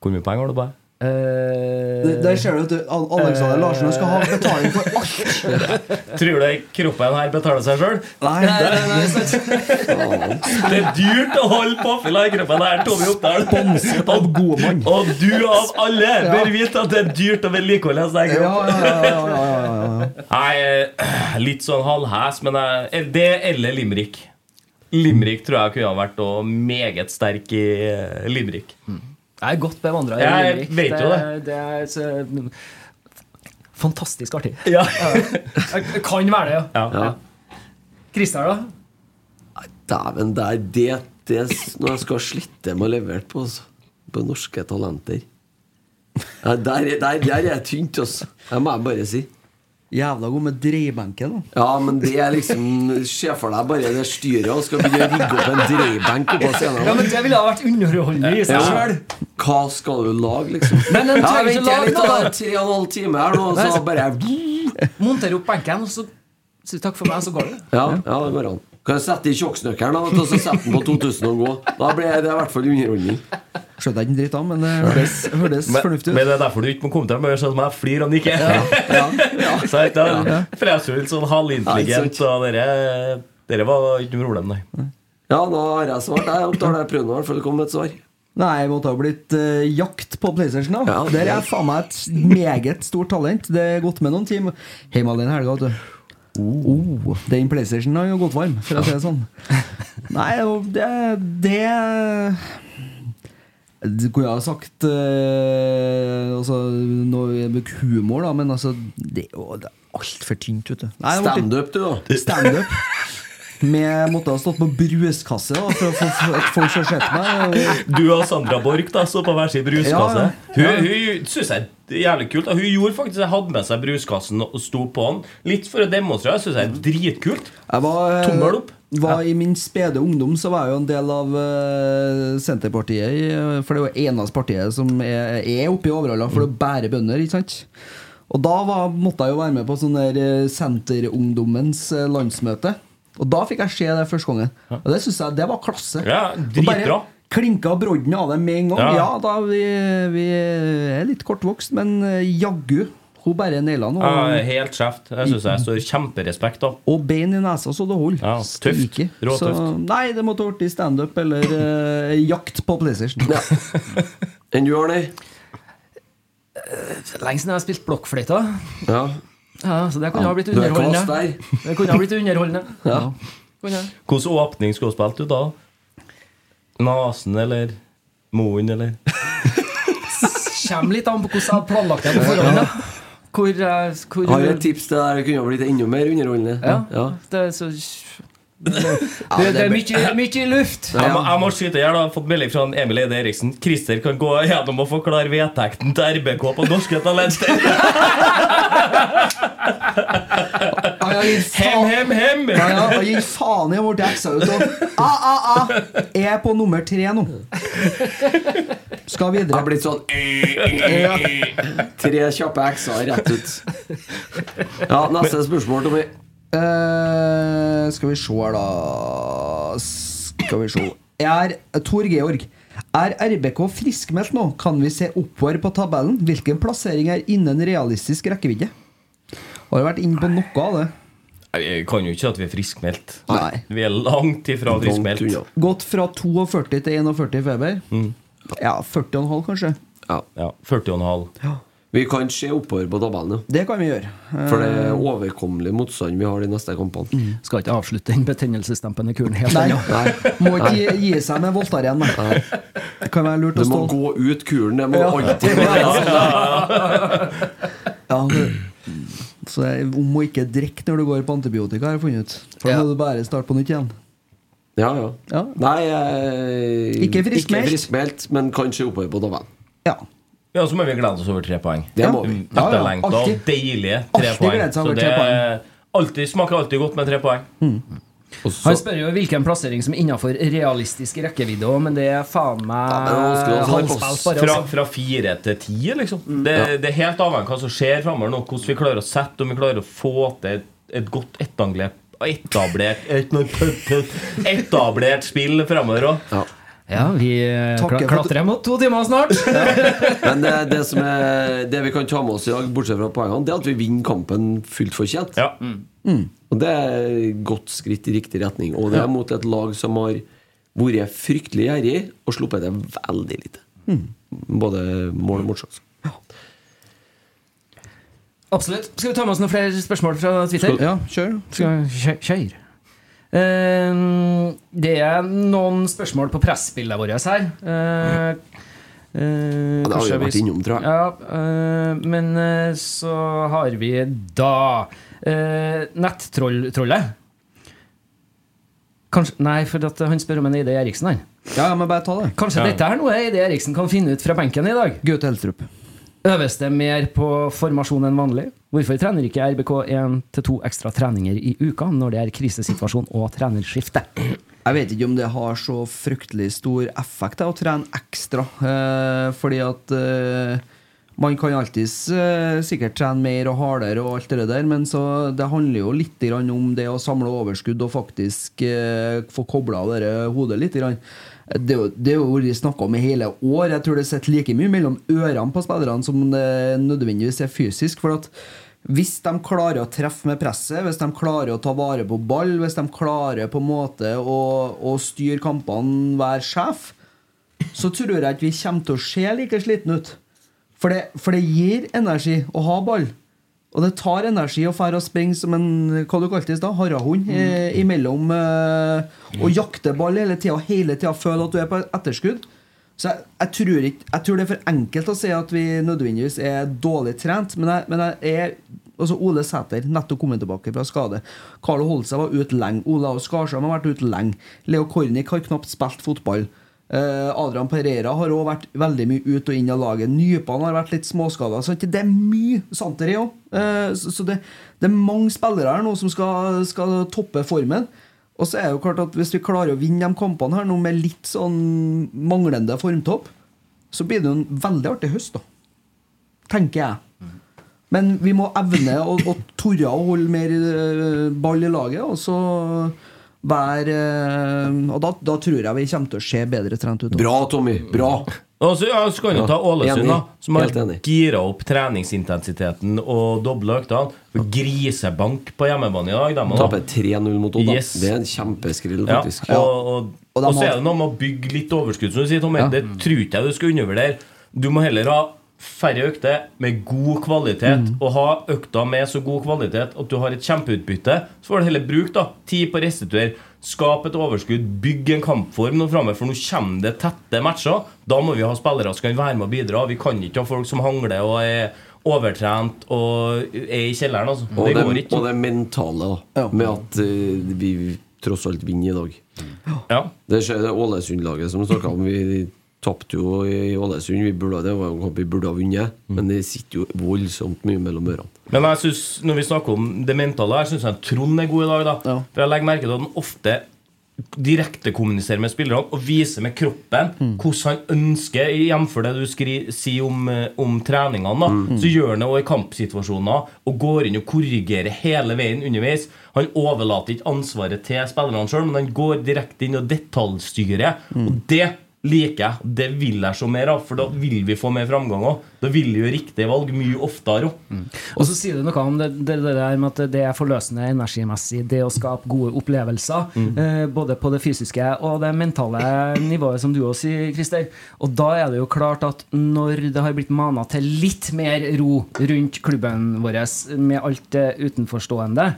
Hvor mye penger har du på deg? Eh, Der ser du at du- uh, Larsen skal ha betaling for alt. <laughs> Tror du kroppen her betaler seg sjøl? Nei, nei, nei, <laughs> Det er dyrt å holde påfyll i kroppen her, Tommy Oppdal. Sponset av Godmann. Og du av alle bør vite at det er dyrt å vedlikeholde en sånn kropp. ja, ja, ja, ja, ja, ja. Nei, eh, litt sånn halvhæs, men jeg, det eller Limrik. Limrik tror jeg kunne ha vært meget sterk i Limrik. Limerick. Jeg er godt bevandra i Jeg Limerick. vet jo det. Det er så, fantastisk artig. Ja. Jeg Kan være det, ja. Ja. Christer, da? Dæven, det er det, det er når jeg skal slitte med å levere på, altså. på norske talenter. Ja, der, er- der, der er jeg tynt, altså. Det må jeg bare si. Jævla god med dreiebenken. Ja, men det er liksom Se for deg bare det styret og skal begynne å rigge opp en dreiebenk oppå scenen. Ja, men Det ville ha vært underholdende i seg Ja. sjøl. Hva skal du lage, liksom? Men den ja, trenger ikke lage litt, noe, da. Tre og en halv time her nå, og så bare Monter opp benken, og så si takk for meg, så går det. Ja, ja det går an. Kan jeg sette i kiosknøkkelen da, og så sette den på 2000 og gå? Da blir det i hvert fall underholdning. Skjønte jeg ikke en dritt av, men det hørtes, hørtes Men, fornuftig men det er derfor du ikke må komme til meg og at jeg flirer og nikker. <laughs> Så jeg er ikke For jeg så litt sånn halvintelligent, og dere, dere var ikke noe problem, nei. Ja, nå har jeg svart. Jeg opptar det. Prøvde i hvert fall å komme med et svar. Nei, jeg måtte ha blitt uh, jakt på PlayStation. da Ja. Der er jeg faen meg et meget stort talent. Det er gått med noen timer. Hjemme alene i helga, vet du. Oh, den PlayStation har jo gått varm, for å si det sånn. <laughs> Nei, det Det Du kunne ha sagt eh, altså, noe med humor, da, men altså Det er jo det er altfor tynt, vet du. Standup, du, da. Standup. <laughs> Med måtte ha stått på bruskasse da, for få for at folk skal sett meg. Du og Sandra Borch da, så på hver sin bruskasse. Ja, Hun, ja. hun synes jeg er jævlig kult. Hun gjorde faktisk Jeg hadde med seg bruskassen og sto på den. Litt for å demonstrere. Jeg synes jeg er dritkult. Jeg var, eh, Tommel opp. var I min spede ungdom så var jeg jo en del av uh, Senterpartiet. For det er jo eneste partiet som er, er oppe i Overhalla, for å bære bare bønder. ikke sant? Og da var, måtte jeg jo være med på sånn der eh, Senterungdommens eh, landsmøte. Og da fikk jeg se det første gangen. Og det synes jeg det var klasse. Ja, dritbra. Klinka brodden av det med en gang. Ja. Ja, da vi, vi er litt kortvokst, men eh, jaggu. Hun bare naila den. Ja, helt skjevt. Jeg synes jeg står kjemperespekt av. og bein i nesa så det holder. Ja, tøft. Råtøft. Så, nei, det måtte i standup eller uh, jakt på PlayStation. Ja. Enn du, Arne? Lenge siden jeg har spilt blokkfløyta. Ja. Ja, så det kunne ha blitt er underholdende. Det kunne ha blitt underholdende. <laughs> Ja. Hvilken åpning skulle du spilt ut da? Nasen eller Moen eller <laughs> Kommer litt an på hvordan jeg hadde planlagt det på forhånd. Hvor, eh, hvor Har du et tips til deg? Det kunne ha blitt enda mer underholdende. Ja. Det er så Det, det, det er mye, mye luft. Jeg må, jeg må skyte her, da. Jeg har fått melding fra Emil Eide Eriksen. Christer kan gå gjennom og forklare vedtekten til RBK på Norske Talenter. <laughs> Ja, jeg Hem, hem, hem! ja, ja, jeg gir faen i hvor bli ut. Og, ah, ah, ah. Jeg er på nummer tre nå. Skal videre. Det har blitt sånn Tre kjappe x-er rett ut. Ja, neste spørsmål, Tommy. Uh, skal vi se her, da Skal vi se. Jeg Er Tor Georg. Er RBK friskmeldt nå? Kan vi se oppover på tabellen? Hvilken plassering er innen realistisk rekkevidde? Har du vært inne på noe av det? Jeg kan jo ikke si at vi er friskmeldt. Nei. Vi er langt ifra friskmeldt. Gått fra 42 til 41 i feber? Ja, 40,5 kanskje. Ja. Ja, 40,5. Vi kan se oppover på tabellen, ja. Det kan vi gjøre. Eh, For det er overkommelig motstand vi har de neste kampene. Skal ikke avslutte den betennelsesdempende kuren helt Nei, ennå. må ikke gi, gi seg med Voltaren. nei. kan være lurt Det å må gå ut kulen. Det må Ja. alltid være <laughs> sånn. Ja, det, så det er om å ikke drikke når du går på antibiotika, har jeg funnet ut. For da Ja. må du bare starte på nytt igjen. Ja, ja. Ja. Nei, eh, Ikke friskmeldt. Ikke friskmeldt, men kanskje oppover på tabellen. Ja. Ja, så må vi glede oss over tre poeng. Det må vi. Ja, ja, alltid. deilige tre Alltid poeng. Så det alltid, smaker alltid godt med tre poeng. Og Han spør jo hvilken plassering som er innenfor realistisk rekkevidde, også, men det er faen meg Ja, er vanskelig å ha halvspilt, plass. bare. Fra, Altså. fra fire til ti, liksom. Det, det er helt avhengig av hva som skjer framover nå. Hvordan vi klarer å sette, om vi klarer å få til et, et godt etanglert Etablert <laughs> et, Etablert spill framover òg. Ja. Ja, vi eh, Takker klatrer mot to timer snart. <laughs> Men det, det, som er, det vi kan ta med oss i dag, bortsett fra poengene, det er at vi vinner kampen fullt fortjent. Ja. Og det er et godt skritt i riktig retning. Og det er mot et lag som har vært fryktelig gjerrig og sluppet det veldig lite. Både mål og motsats Absolutt. Skal vi ta med oss noen flere spørsmål fra Twitter? Ja, kjør. Skal kjør. kjør. Uh, det er noen spørsmål på pressbildene våre her. Uh, uh, ja, det har vi vært innom, tror jeg. Ja, eh, men så har vi da uh, Nettrollet. Kanskje, nei, for at han spør om en Eide Eriksen. Han. Ja, men bare ta det. Kanskje Ja. dette er noe Eide Eriksen kan finne ut fra benken i dag? Gaute Helstrup. Øves det mer på formasjon enn vanlig? Hvorfor trener ikke RBK én til to ekstra treninger i uka når det er krisesituasjon og trenerskifte? Jeg vet ikke om det har så fryktelig stor effekt da, å trene ekstra. Eh, fordi at eh, man kan alltids uh, sikkert trene mer og hardere og alt det der, men så det handler jo litt om det å samle overskudd og faktisk uh, få kobla hodet litt. Det det er jo vært snakka om i hele år. Jeg tror det sitter like mye mellom ørene på spillerne som det nødvendigvis er fysisk. For at hvis de klarer å treffe med presset, hvis de klarer å ta vare på ball, hvis de klarer på en måte å, å styre kampene, være sjef, så tror jeg ikke vi kommer til å se like slitne ut. For det, for det gir energi å ha ball. Og det tar energi å fære og springe som en hva du kalte det i stad, harrahund eh, imellom eh, og jakte ball hele tida hele tida føle at du er på etterskudd. Så jeg, jeg, tror ikke, jeg tror det er for enkelt å si at vi nødvendigvis er dårlig trent, men jeg, men jeg er Altså Ole Sæter, nettopp kommet tilbake fra skade. Carlo Holse var ute lenge. Olav Skarsheim har vært ute lenge. Leo Kornic har knapt spilt fotball. Eh, Adrian Pereira har òg vært veldig mye ut og inn av laget. Nypene har vært litt småskada. Så det er mye Santer i òg. Eh, så det, det er mange spillere her nå som skal, skal toppe formen. Og så er det jo klart at hvis vi klarer å vinne de kampene her nå med litt sånn manglende formtopp, så blir det jo en veldig artig høst, da. Tenker jeg. Men vi må evne å, å torre å holde mer eh, ball i laget, og så være eh, Og da, da tror jeg vi kommer til å se bedre trent ut. Bra, Tommy. Bra. Og så ja, så kan du ta Ålesund, da som har Helt gira opp treningsintensiteten og dobla øktene. Grisebank på hjemmebane i dag. De. Taper 3-0 mot Odda. Yes. Det er en kjempeskrill, Ja, faktisk. og, og, Og og så er det noe med å bygge litt overskudd, som du sier, Tommy. Det tror ikke jeg du skal undervurdere. Du må heller ha færre økter med god kvalitet, Mm. og ha økta med så god kvalitet at du har et kjempeutbytte. Så får du heller bruk da, tid på å restituere. Skap et overskudd, bygg en kampform nå framme, for nå kommer det tette matcher. Da må vi ha spillere som kan være med og bidra. Vi kan ikke ha folk som hangler og er overtrent og er i kjelleren. Altså. Og det det, går ikke. og det mentale, da. Ja. Med at uh, vi tross alt vinner i dag. Ja. Det skjer det Ålesund-laget som snakka om. Vi tapte jo i Ålesund. Vi burde, det var vi burde ha vunnet. Men det sitter jo voldsomt mye mellom ørene. Men jeg synes, når vi snakker om det mentale jeg syns Trond er god i dag. da Ja. For jeg legger merke til at han ofte direkte kommuniserer med spillerne og viser med kroppen hvordan han ønsker, jf. det du skri, sier om, eh, om treningene. da Så gjør han det også i kampsituasjoner og går inn og korrigerer hele veien underveis. Han overlater ikke ansvaret til spillerne sjøl, men han går direkte inn og detaljstyrer. Og det liker jeg. Det vil jeg se mer av, for da vil vi få mer framgang òg. Da vil vi gjøre riktige valg mye oftere òg. Og så sier du noe om det, det, det der med at det er forløsende energimessig, det å skape gode opplevelser. Eh, både på det fysiske og det mentale nivået, som du også sier, Christer. Og da er det jo klart at når det har blitt mana til litt mer ro rundt klubben vår, med alt det utenforstående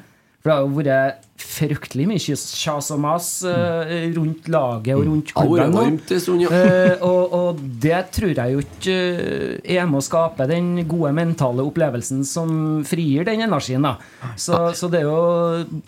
For det har jo vært fryktelig mye kjas og mas eh, rundt laget og rundt har vært klubben. stund, ja. Eh, og, og det tror jeg jo ikke eh, er med å skape den gode mentale opplevelsen som frigir den energien. da. Så, så det er jo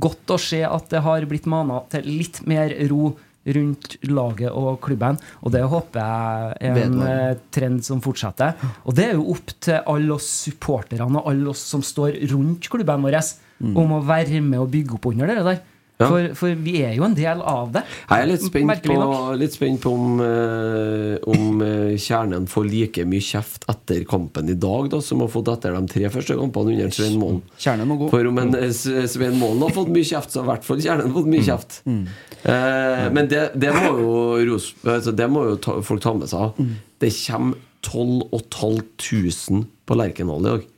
godt å se at det har blitt mana til litt mer ro rundt laget og klubben. Og det håper jeg er en Vedvarende. trend som fortsetter. Og det er jo opp til alle oss supporterne og alle oss som står rundt klubben vår, om å være med og bygge opp under det der. Ja. For, for vi er jo en del av det. Jeg er litt spent på, litt spent på om, eh, om eh, Kjernen får like mye kjeft etter kampen i dag da, som har fått etter de tre første kampene under Svein Målen. Kjernen må gå. For om en eh, Svein Målen har fått mye kjeft, så har i hvert fall Kjernen fått mye kjeft. Eh, men det, det må jo, Ros, altså, det må jo ta, folk ta med seg. Det kommer 12 500 på Lerkendal i dag.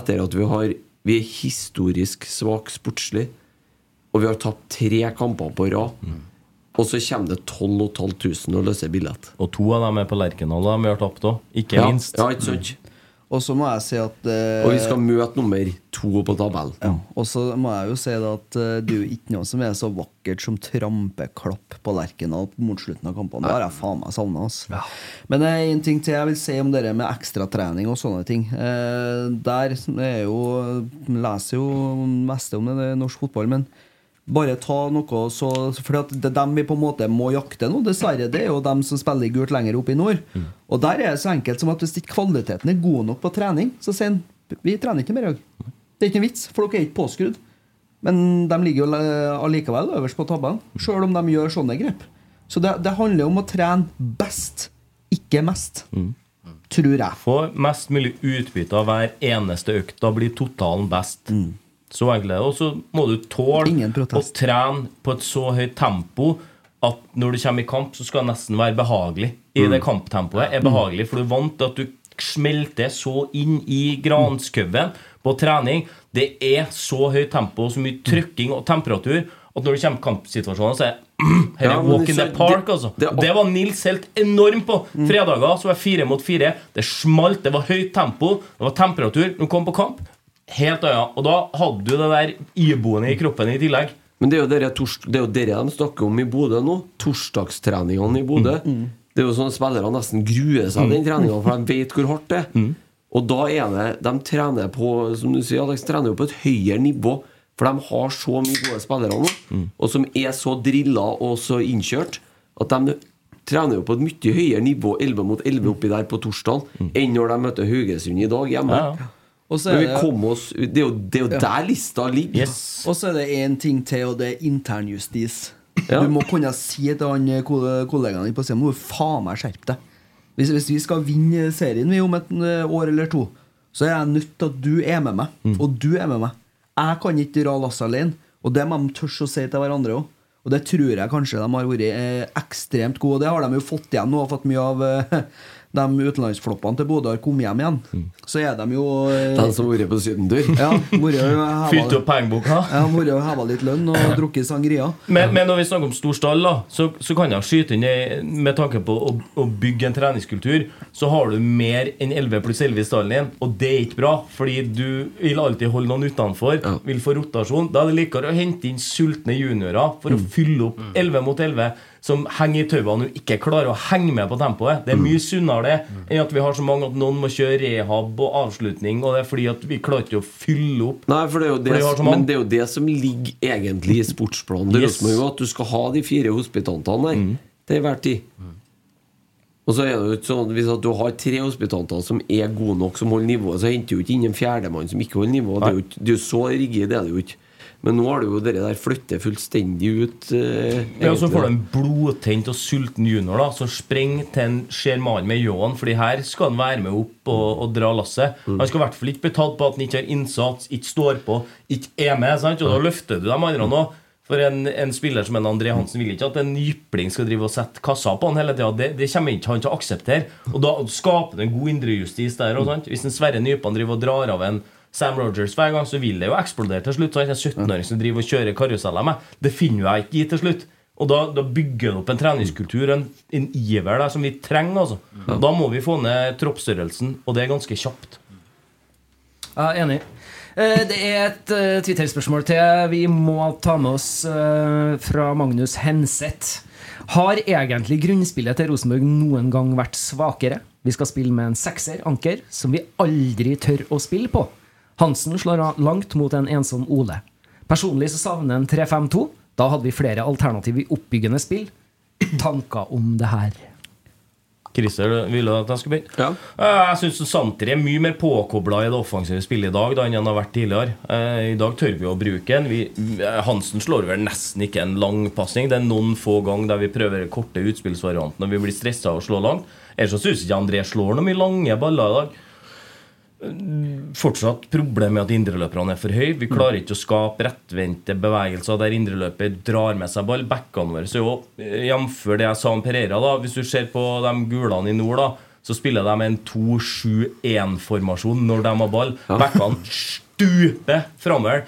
Etter at vi har Vi er historisk svak sportslig, og vi har tapt tre kamper på rad. Og så kommer det 12 500 og løser billett. Og to av dem er på Lerkendal, de har tapt òg. Ikke Ja, minst. ja, ikke sant? Og så må jeg si at eh, Og vi skal møte nummer to på tabellen. ja, Og så må jeg jo si det at eh, det er jo ikke noe som er så vakkert som trampeklapp på Lerkendal mot slutten av kampene. Det har jeg faen meg savna. Altså. Men det er en ting til jeg vil si om det med ekstratrening og sånne ting. Eh, der er jo leser jo meste om det, det er norsk fotball, men bare ta noe så For at det er dem vi på en måte må jakte nå, dessverre. Det er jo dem som spiller i gult lenger oppe i nord. Og der er det så enkelt som at hvis ikke kvaliteten er god nok på trening, så sier han vi trener ikke mer i dag. Det er ikke noen vits, for dere er ikke påskrudd. Men de ligger jo allikevel øverst på tabellen, sjøl om de gjør sånne grep. Så det, det handler om å trene best, ikke mest. Tror jeg. Få mest mulig utbytte av hver eneste økt. Da blir totalen best. Så enkelt er det. Og så må du tåle å trene på et så høyt tempo at når du kommer i kamp, så skal det nesten være behagelig. I det kamptempoet er behagelig, for du er vant til at du smelter så inn i granskauen på trening. Det er så høyt tempo, så mye trykking og temperatur at når det kommer kampsituasjoner, så er <clears throat> er Ja, walk in the park, altså. det- Det var Nils helt enorm på. Fredager så var det fire mot fire. Det smalt, det var høyt tempo, det var temperatur. Når du kom på kamp, helt øya. Og da hadde du det der iboende i kroppen i tillegg. Men det er jo dere, det er jo dere de snakker om i Bodø nå. Torsdagstreningene i Bodø. Det er jo sånn at spillere nesten gruer seg den treninga, for de vet hvor hardt det er. Og da er det De trener på Som du sier, Alex, trener jo på et høyere nivå. For de har så mye gode spillere nå, og som er så drilla og så innkjørt, at de trener jo på et mye høyere nivå 11 mot 11 oppi der på torsdag enn når de møter Haugesund i dag hjemme. Ja, ja. Og så er det, oss, det er jo, det er jo der lista ligger. Yes. og så er det én ting til, og det er internjustis. Ja. Du må kunne si til han eh, kollegaen din på scenen Må du faen meg skjerpe deg. Hvis, hvis vi skal vinne serien vi om et eh, år eller to, så er jeg nødt til at du er med meg. Og du er med meg. Jeg kan ikke dra lasset alene. Og det må de tørre å si til hverandre òg. Og det tror jeg kanskje de har vært eh, ekstremt gode. Og det har de jo fått igjen nå, og fått mye av eh, de utenlandsfloppene til Bodø har kommet hjem igjen. Så er de jo eh, De som har vært på sydentur. ja, <laughs> Fylte opp pengeboka. ja, vært og heva litt lønn og drukket sangria. Men, men når vi snakker om stor stall, da, så, så kan jeg skyte inn med tanke på å, å bygge en treningskultur. Så har du mer enn 11 pluss 11 i stallen din, og det er ikke bra. Fordi du vil alltid holde noen utenfor, vil få rotasjon. Da er det likere å hente inn sultne juniorer for å fylle opp 11 mot 11, som henger i tauene og ikke klarer å henge med på tempoet. Det er mye sunnere det enn at vi har så mange at noen må kjøre rehab og avslutning, og det er fordi at vi klarer ikke å fylle opp. Nei, for det er jo det, For de har så mange. men det er jo det som ligger egentlig i sportsplanen til Yes. Rosenborg, at du skal ha de fire hospitantene der til enhver tid. Og så er det jo ikke sånn Hvis at du har tre hospitanter som er gode nok, som holder nivået, så henter du jo ikke inn en fjerdemann som ikke holder nivået. Det er jo, ikke, det er jo så rigid er det jo ikke. Men nå har du jo det der flytter fullstendig ut. Eh, Ja, så får du en blodtent og sulten junior da som springer til en ser mannen med ljåen, Fordi her skal han være med opp og, og dra lasset. Han skal i hvert fall ikke bli tatt på at han ikke har innsats, ikke står på, ikke er med. Sant? Og da løfter du de andre nå. For en, en spiller som en André Hansen vil ikke at en jypling skal drive og sette kassa på han hele tida. Det, det kommer ikke han til å akseptere. Og da skaper det en god indrejustis der. også, sant? Hvis en Sverre Nypan driver og drar av en Sam Rogers hver gang, så vil det jo eksplodere til slutt. Sant? En 17-åring som driver og kjører karuseller med. Det finner jeg ikke i til slutt. Og da, da bygger det opp en treningskultur, en, en iver der som vi trenger. altså. Da må vi få ned troppsstørrelsen, og det er ganske kjapt. Jeg er enig. Eh, Det er et eh, Twitter-spørsmål til vi må ta med oss eh, fra Magnus Henseth. Har egentlig grunnspillet til Rosenborg noen gang vært svakere? Vi skal spille med en sekser, anker, som vi aldri tør å spille på. Hansen slår av langt mot en ensom Ole. Personlig så savner en 3-5-2. Da hadde vi flere alternativ i oppbyggende spill. Tanker om det her? Christer, vil du at jeg skal begynne? Ja. Jeg syns Santri er mye mer påkobla i det offensive spillet i dag da enn han har vært tidligere. Eh, I dag tør vi å bruke den. Hansen slår vel nesten ikke en langpasning. Det er noen få ganger der vi prøver korte utspillsvarianter når vi blir stressa av å slå langt. Ellers så syns ikke André slår noe mye lange baller i dag. Fortsatt problem med at indreløperne er for høye. Vi klarer ikke å skape rettvendte bevegelser der indreløper drar med seg ball. Backene våre så jo, eh, jf. det jeg sa om Pereira, da hvis du ser på de gulene i nord, da så spiller de en 2-7-1-formasjon når de har ball. Backene stuper framover.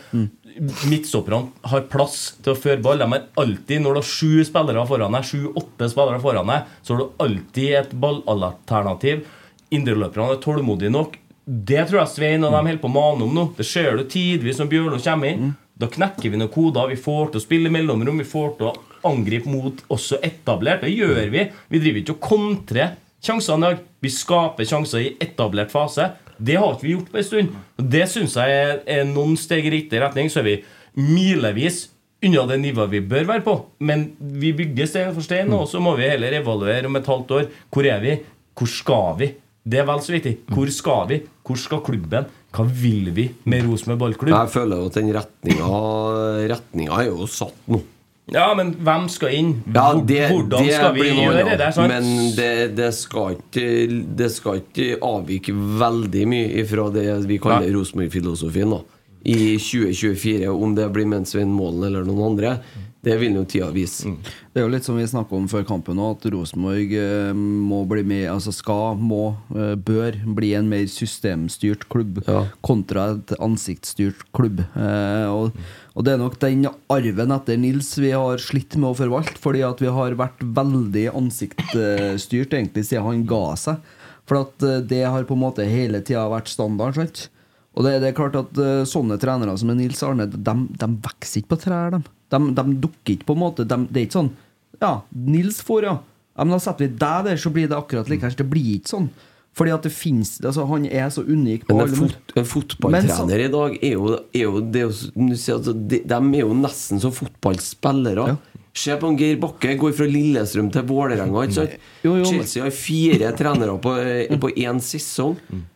Midtstopperne har plass til å føre ball. De har alltid, Når du har sju spillere foran deg, sju-åtte spillere foran deg, så har du alltid et ballalternativ. Indreløperne er tålmodige nok. Det tror jeg Svein og de holder på å mane om nå. Det ser du tidvis når Bjørlo kommer inn. Da knekker vi noen koder. Vi får til å spille mellomrom. Vi får til å angripe mot også etablert. Det gjør vi. Vi driver ikke og kontrer sjansene i dag. Vi skaper sjanser i etablert fase. Det har ikke vi gjort på en stund. Det syns jeg er, er noen steg i riktig retning. Så er vi milevis unna det nivået vi bør være på. Men vi bygger stein for stein, og så må vi heller evaluere om et halvt år. Hvor er vi? Hvor skal vi? Det er vel så viktig. Hvor skal vi? Hvor skal klubben? Hva vil vi med Rosenborg ballklubb? Jeg føler jo at den retninga er jo satt nå. Ja, men hvem skal inn? Ja, det, Hvordan det skal vi gjøre det? Sant? Men det, det, skal ikke, det skal ikke avvike veldig mye fra det vi kaller. Rosenborg-filosofien da. i 2024. Om det blir med Svein Målen eller noen andre, det vil jo tida vise. Mm. Det er jo litt som vi snakka om før kampen nå, at Rosenborg eh, må bli med, altså skal, må, eh, bør bli en mer systemstyrt klubb kontra et ansiktsstyrt klubb. Eh, og, og det er nok den arven etter Nils vi har slitt med å forvalte, fordi at vi har vært veldig ansiktsstyrt egentlig siden han ga seg. For at det har på en måte hele tida vært standard. sant? Og det, det er klart at sånne trenere som Nils Arne, de, de vokser ikke på trær, de. De, de dukker ikke på en måte de, Det er ikke sånn Ja, Nils får, ja. ja men da setter vi deg der, så blir det akkurat likevel. Det blir ikke sånn. Fordi at det finnes altså, Han er så unik på Men en, alle fot, en fotballtrener i dag er jo, er jo, det er jo altså, de, er jo nesten som fotballspillere. Se på en Geir Bakke. Går fra Lillestrøm til Vålerenga. Chelsea har fire trenere på, på én sesong.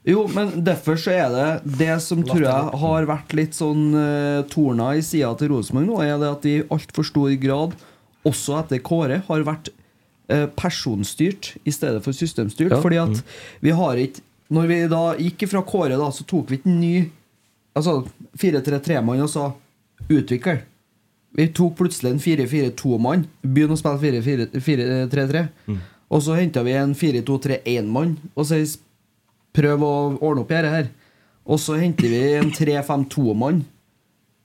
Jo, men derfor så er det Det som tror jeg har vært litt sånn uh, torna i sida til Rosenborg nå, er det at de i altfor stor grad, også etter Kåre, har vært uh, personstyrt i stedet for systemstyrt. Ja. Fordi at vi har ikke Når vi da gikk fra Kåre, da, så tok vi ikke en ny Altså 4-3-3-mann og sa utvikler. Vi tok plutselig en 4-4-2-mann. Begynn å spille 4-3-3. Og så henta vi en 4-2-3-1-mann og så prøv å ordne opp i dette her. Og så henter vi en 3-5-2-mann.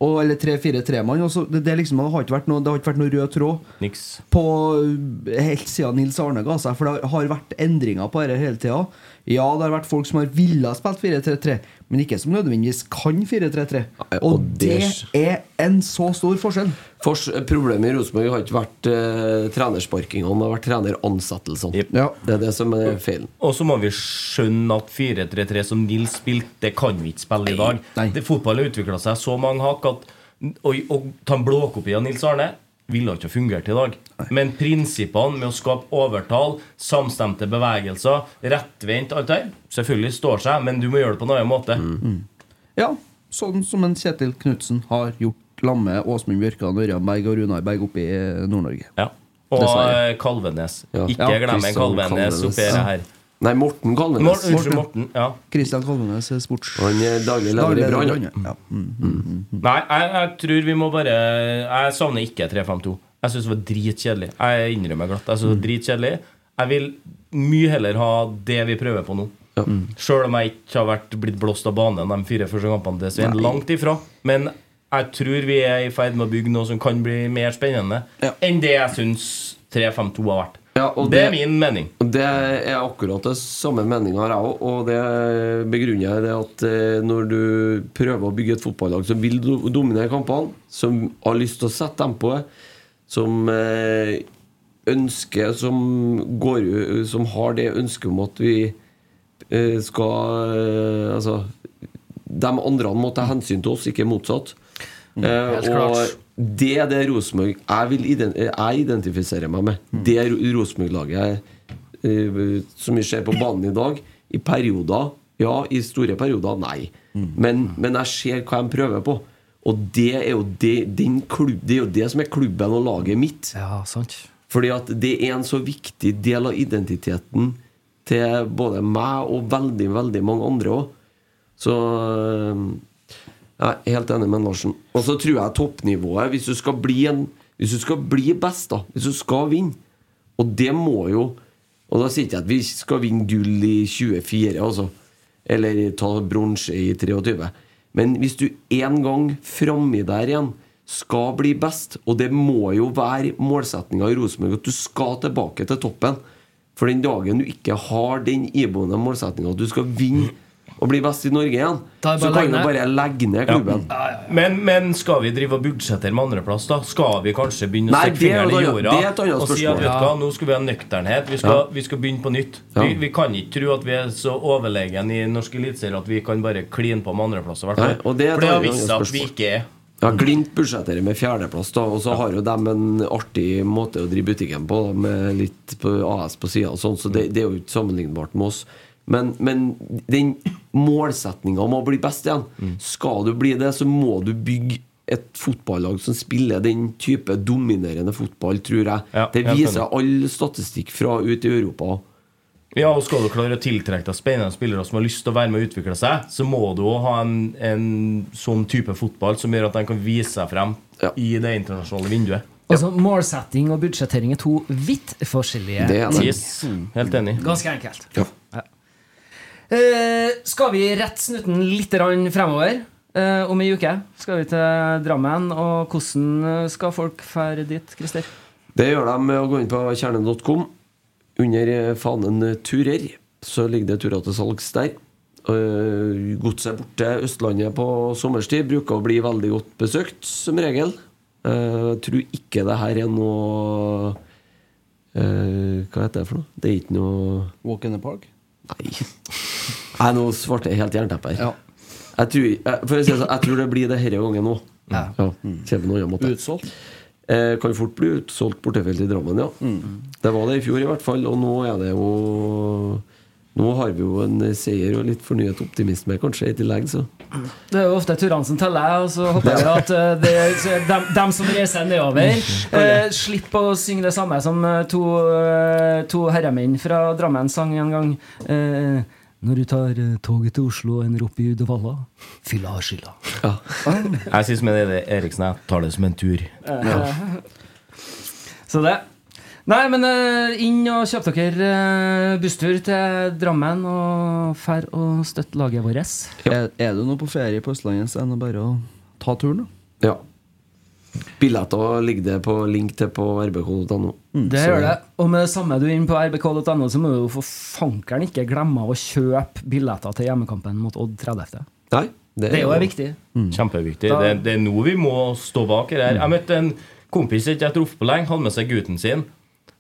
Og- Eller 3-4-3-mann. Det, det, liksom, det har ikke vært noe, det har ikke vært noe rød tråd Niks. på helt siden Nils Arne ga seg. For det har vært endringer på dette hele tida. Ja, det har vært folk som har villet spilt 4-3-3, men ikke som nødvendigvis kan 4-3-3. Og det er en så stor forskjell. Fors, problemet i Rosenborg har ikke vært uh, trenersparkingene, det har vært treneransettelsene. Det er det som er feilen. Og så må vi skjønne at 4-3-3 som Nils spilte, det kan vi ikke spille i dag. Det, fotball har utvikla seg så mange hakk at å ta en blåkopi av Nils Arne ville ikke ha fungert i dag. Men prinsippene med å skape overtall, samstemte bevegelser, rettvendt, alt det her, selvfølgelig står seg, men du må gjøre det på en annen måte. Ja, sånn som en Kjetil Knutsen har gjort lamme Åsmund Bjørkan, Ørjan Berg og Runar Berg oppe i eh, Nord-Norge. Ja. Og Dessverre. Kalvenes. Ja. Ikke Ja, glem en Kalvenes oppi det Ja. her. Nei, Morten Kalvenes. Morten, Morten. Ja. Kristian Kalvenes er sports... Han er daglig leder i Brann. Ja. Mm, mm, mm, mm. Nei, jeg, jeg tror vi må bare Jeg savner ikke 3-5-2. Jeg syns det var dritkjedelig. Jeg innrømmer glatt. Jeg synes det var dritkjedelig Jeg vil mye heller ha det vi prøver på nå. Sjøl om jeg ikke har vært blitt blåst av banen de fire første kampene til Svein. Langt ifra. Men jeg tror vi er i ferd med å bygge noe som kan bli mer spennende enn det jeg syns 3-5-2 har vært. Ja, og Det er min mening. Det er akkurat det samme meninga har jeg òg, og det begrunner jeg i det at eh, når du prøver å bygge et fotballag som vil do- dominere kampene, som har lyst til å sette tempoet, som eh, ønsker Som går Som har det ønsket om at vi eh, skal Altså De andre må ta hensyn til oss, ikke motsatt. Mm, Eh, og. Det er det Rosenborg jeg, vil ident jeg identifiserer meg med. Mm. Det Ro- Rosenborg-laget uh, som vi ser på banen i dag, i perioder Ja, i store perioder, nei. Mm. Men, men jeg ser hva de prøver på. Og det er jo det, klubb, det, er jo det som er klubben og laget mitt. Ja, sant Fordi at det er en så viktig del av identiteten til både meg og veldig, veldig mange andre òg. Så jeg er helt enig med Larsen. Og så tror jeg toppnivået Hvis du skal bli en Hvis du skal bli best, da Hvis du skal vinne Og det må jo Og da sier ikke jeg at vi skal vinne gull i 24, altså. Eller ta bronse i 23. Men hvis du en gang framme der igjen skal bli best, og det må jo være målsettinga i Rosenborg at du skal tilbake til toppen For den dagen du ikke har den iboende målsettinga at du skal vinne og bli best i Norge igjen, så kan du bare legge ned klubben. Men, men skal vi drive og budsjettere med andreplass, da? Skal vi kanskje begynne å Nei, stikke det er fingeren i jorda det er et og si at vet du hva, nå skal vi ha nøkternhet? Vi skal, Ja. vi skal begynne på nytt. Ja. Vi, vi kan ikke tro at vi er så overlegen i norsk eliteserie at vi kan bare kline på med andreplass. og er For det har vist seg at vi ikke er. Ja, Glimt budsjetterer med fjerdeplass, da og så har jo de en artig måte å drive butikken på, da, med litt på AS på sida, sånn, så det, det er jo ikke sammenlignbart med oss. Men, men den målsettinga om å bli best igjen Skal du bli det, så må du bygge et fotballag som spiller den type dominerende fotball, tror jeg. Ja, det viser all statistikk fra ut i Europa. Ja, og Skal du klare å tiltrekke deg spennende spillere som har lyst til å være med og utvikle seg, så må du også ha en, en sånn type fotball som gjør at de kan vise seg frem i det internasjonale vinduet. Altså, Målsetting og budsjettering er to vidt forskjellige Det er det. ting. Yes, helt enig. Ganske enkelt. Ja. Eh, skal vi rette snuten litt fremover? Eh, om ei uke skal vi til Drammen. Og hvordan skal folk fære dit, Christer? Det gjør de med å gå inn på kjernen.com. Under fanen turer så ligger det turer til salgs der. Godset borte Østlandet på sommerstid bruker å bli veldig godt besøkt, som regel. Eh, Jeg tror ikke det her er noe eh, Hva heter det for noe? Det er ikke noe Walk in the park? Nei. Nei, nå svarte jeg helt jernteppe her. Jeg, tror, jeg, for å si det sånn, jeg tror det blir det denne gangen òg. Ja. Ja, på noen annen måte. Utsolgt? Eh, kan fort bli utsolgt bortefelt i Drammen, ja. Det var det i fjor i hvert fall, og nå er det jo Nå har vi jo en seier og litt fornyet optimisme kanskje i tillegg, så Det er jo ofte turene som teller, og så håper jeg at eh, det, så dem, dem som reiser nedover, eh, slipper å synge det samme som eh, to, eh, to herremenn fra Drammen sang en gang. Eh, når du tar eh, toget til Oslo og ender opp i Uddevalla, fylla har skylda. Jeg syns med det Eriksen jeg tar det som en tur. Så det. Nei, men uh, inn og kjøp dere uh, busstur til Drammen og fær og støtt laget vårt. Er, er du nå på ferie på Østlandet, så er det bare å ta turen, da. Ja. Billetter ligger det på link til på rbk.no. Det gjør det. Og med det samme du er inne på rbk.no, så må du for fankeren ikke glemme å kjøpe billetter til hjemmekampen mot Odd 30. Nei, Det er jo viktig. Kjempeviktig. Da- Det, det er nå vi må stå bak her. Jeg møtte en kompis jeg ikke har truffet på lenge, hadde med seg gutten sin.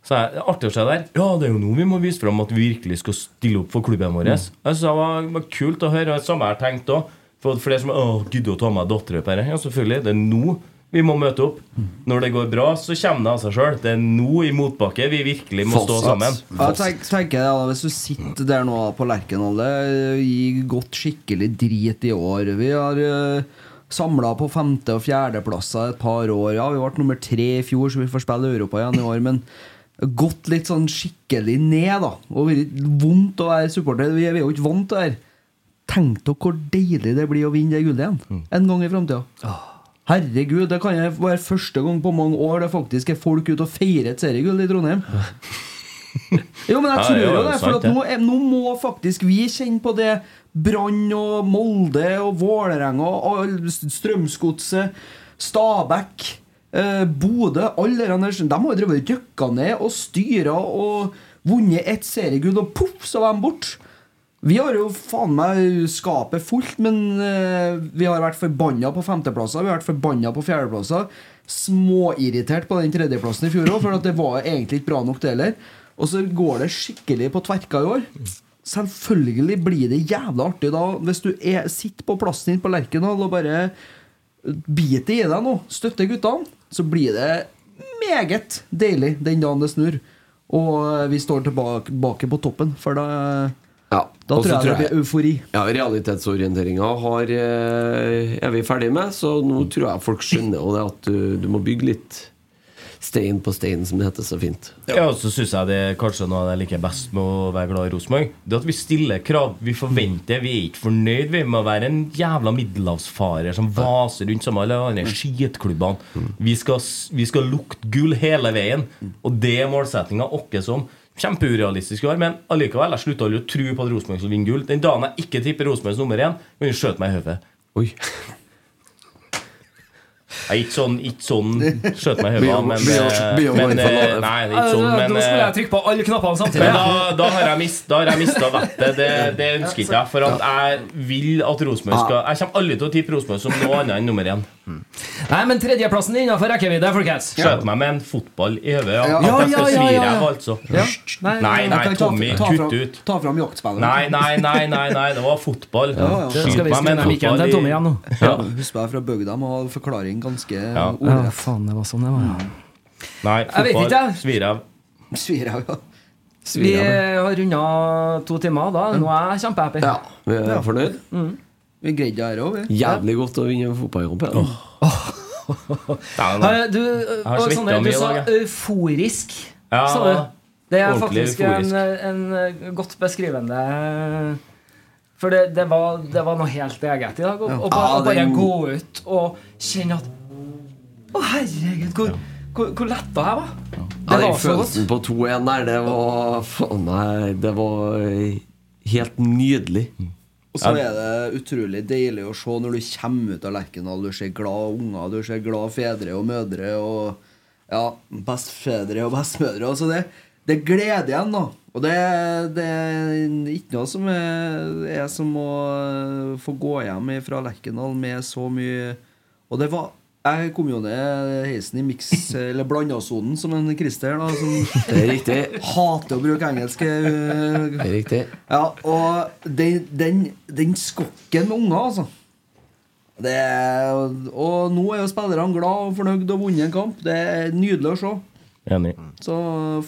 Så jeg, det er artig å se der. Ja, det er jo nå vi må vise fram at vi virkelig skal stille opp for klubben vår. Jeg synes det var, var kult å høre. Det samme jeg har tenkt òg. For flere som Åh, gidder å ta med dattera på dette. Ja, selvfølgelig. Det er nå vi må møte opp. Når det går bra, så kommer det av seg sjøl. Det er nå i motbakke vi virkelig må stå sammen. Jeg tenk, tenker jeg da, Hvis du sitter der nå på Lerkendal gi gått skikkelig drit i år Vi har uh, samla på femte- og fjerdeplasser et par år. Ja, Vi ble nummer tre i fjor, så vi får spille Europa igjen i år. Men gått litt sånn skikkelig ned, da. Og vært vondt å være supporter. Vi er jo ikke vant til det her. Tenk dere hvor deilig det blir å vinne det gullet igjen. En gang i framtida. Herregud, det kan være første gang på mange år det faktisk er folk ute og feirer et seriegull i Trondheim. <laughs> Jo, men jeg tror ja, jo det sant, For at nå, nå må faktisk vi kjenne på det. Brann og Molde og Vålerenga og Strømsgodset, Stabæk Eh, Bodø, alle de de har jo drevet rykka ned og styra og vunnet ett seriegull, og poff, så var de borte. Vi har jo faen meg skapet fullt, men eh, vi har vært forbanna på femteplasser. Vi har vært forbanna på fjerdeplasser. Småirritert på den tredjeplassen i fjor òg, for det var egentlig ikke bra nok, det heller. Og så går det skikkelig på tverka i år. Selvfølgelig blir det jævla artig da, hvis du er, sitter på plassen din på Lerkendal og bare biter i deg nå, støtter guttene, så blir det meget deilig den dagen det snur. Og vi står tilbake, på toppen, for da, Ja, da tror jeg, tror jeg det blir eufori. Ja, Realitetsorienteringa har, eh, er vi ferdig med, så nå tror jeg folk skjønner at du, du må bygge litt stein på stein, som det heter så fint. Ja, og så syns jeg det er kanskje noe av det jeg liker best med å være glad i Rosenborg. Det at vi stiller krav. Vi forventer, vi er ikke fornøyd vi, med å være en jævla middelhavsfarer som vaser rundt som alle andre skitklubbene. Vi vi skal lukte gull hele veien, og det er målsettinga vår som. Kjempeurealistisk i år, men allikevel, jeg slutter aldri å tro på at Rosenborg skal vinne gull. Den dagen jeg ikke tipper Rosenborgs nummer én, kan du skjøte meg i hodet. Jeg er ikke sånn, ikke sånn skjøt meg i hodet, men, men, eh, men eh, for- Nei, er ikke sånn, men Nå skulle eh, jeg trykke på alle knappene samtidig. men da, da har jeg mist, Da har jeg mista vettet. Det, det ønsker ikke jeg. For at jeg vil at Rosenborg skal Jeg kommer aldri til å tippe Rosenborg som noe annet enn nummer én. Nei, men tredjeplassen er innafor rekkevidde, folkens. Skjøt meg med en fotball i hodet. Ja. Ja. Ja, ja, ja, altså. Ja. Nei, nei, Tommy, ta kutt ut. Ta fram jaktspillet. Nei, nei, nei, nei, nei, det var fotball. Ja, ja. Skyt meg med en fotball i Tommy igjen nå. Ja. Husk meg fra bygda må ha forklaring ganske Ja. Ja, ordrett. faen, det var sånn det var. ja. Nei, fotball svirav Svirav, svir av. Svir ja. Vi har runda to timer da. Nå er jeg kjempehappy. Ja, vi er fornøyd. Vi greide det her òg, vi. Jævlig godt å vinne en fotballkamp. Oh. Oh. Du, Sander, du sa euforisk. Ja, sa du. Det er faktisk en, en godt beskrivende For det, det, var, det var noe helt eget i dag. Å bare, Ja, bare er jo- gå ut og kjenne at Å, herregud, hvor, hvor, hvor letta jeg var. Ja, Det var så godt. følelsen på 2-1 der, det var Faen nei, det var helt nydelig. Og så er det utrolig deilig å se når du kommer ut av Lerkendal. Du ser glade unger, du ser glade fedre og mødre og ja, bestefedre og bestemødre. Altså det, det er glede igjen, da. Og det, det er ikke noe som er, er som å få gå hjem fra Lerkendal med så mye Og det var Jeg kom jo ned heisen i miks, eller blandasonen, som en Christer, da, som Det er riktig. hater å bruke engelske øh, Det er riktig. ja, og den, den, den skokken med unger, altså. Det og nå er jo spillerne glad og fornøyd og vunnet en kamp. Det er nydelig å se. Enig. Så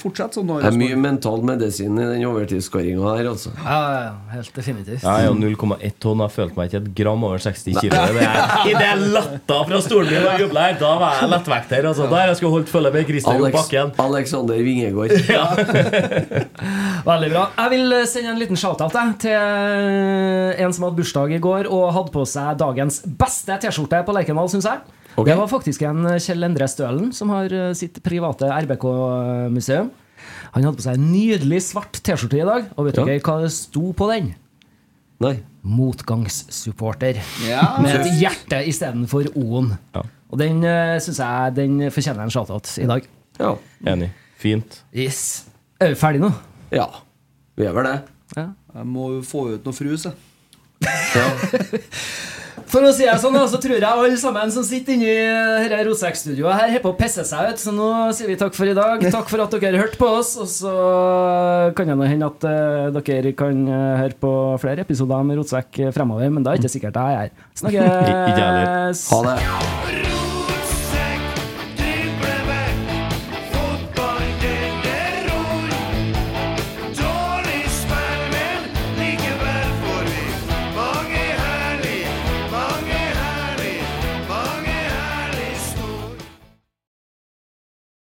fortsett sånn. Det er mye mental medisin i den overtidsskåringa her, altså. Ja, ja, ja, helt definitivt. Jeg er jo 0,1 tonn. Jeg følte meg ikke et gram over 60 kilo. Det er, I det jeg latta fra stolen min og jubla her, da var jeg lettvekter. Altså. Da har jeg skulle holdt følge med Christer Alex, bakken. Alexander Vingegård. <laughs> <laughs> Veldig bra. Jeg vil eh, sende en liten shout-out til eh, en som hadde bursdag i går og hadde på seg dagens beste T-skjorte på Lerkendal, syns jeg. Ok. Det var faktisk en eh, Kjell Endre Stølen som har eh, sitt private RBK-museum. Han hadde på seg en nydelig svart T-skjorte i dag, og vet Ja. dere hva det sto på den? Nei. Motgangssupporter. Ja, Med et hjerte istedenfor O-en. Ja. Og den uh, syns jeg den fortjener en shout-out i dag. Ja. Enig. Fint. Yes. Er vi ferdige nå? ja. Vi er vel det. Ja. Jeg må jo få ut noe frus, jeg. <laughs> For å si det sånn, så tror jeg alle sammen som sitter inni dette Rotsekk-studioet her, holder på å pisse seg ut. Så nå sier vi takk for i dag. Takk for at dere hørte på oss. Og så kan det hende at eh, dere kan eh, høre på flere episoder med Rotsekk fremover, men da er det ikke sikkert jeg er her. Snakkes! Ha det.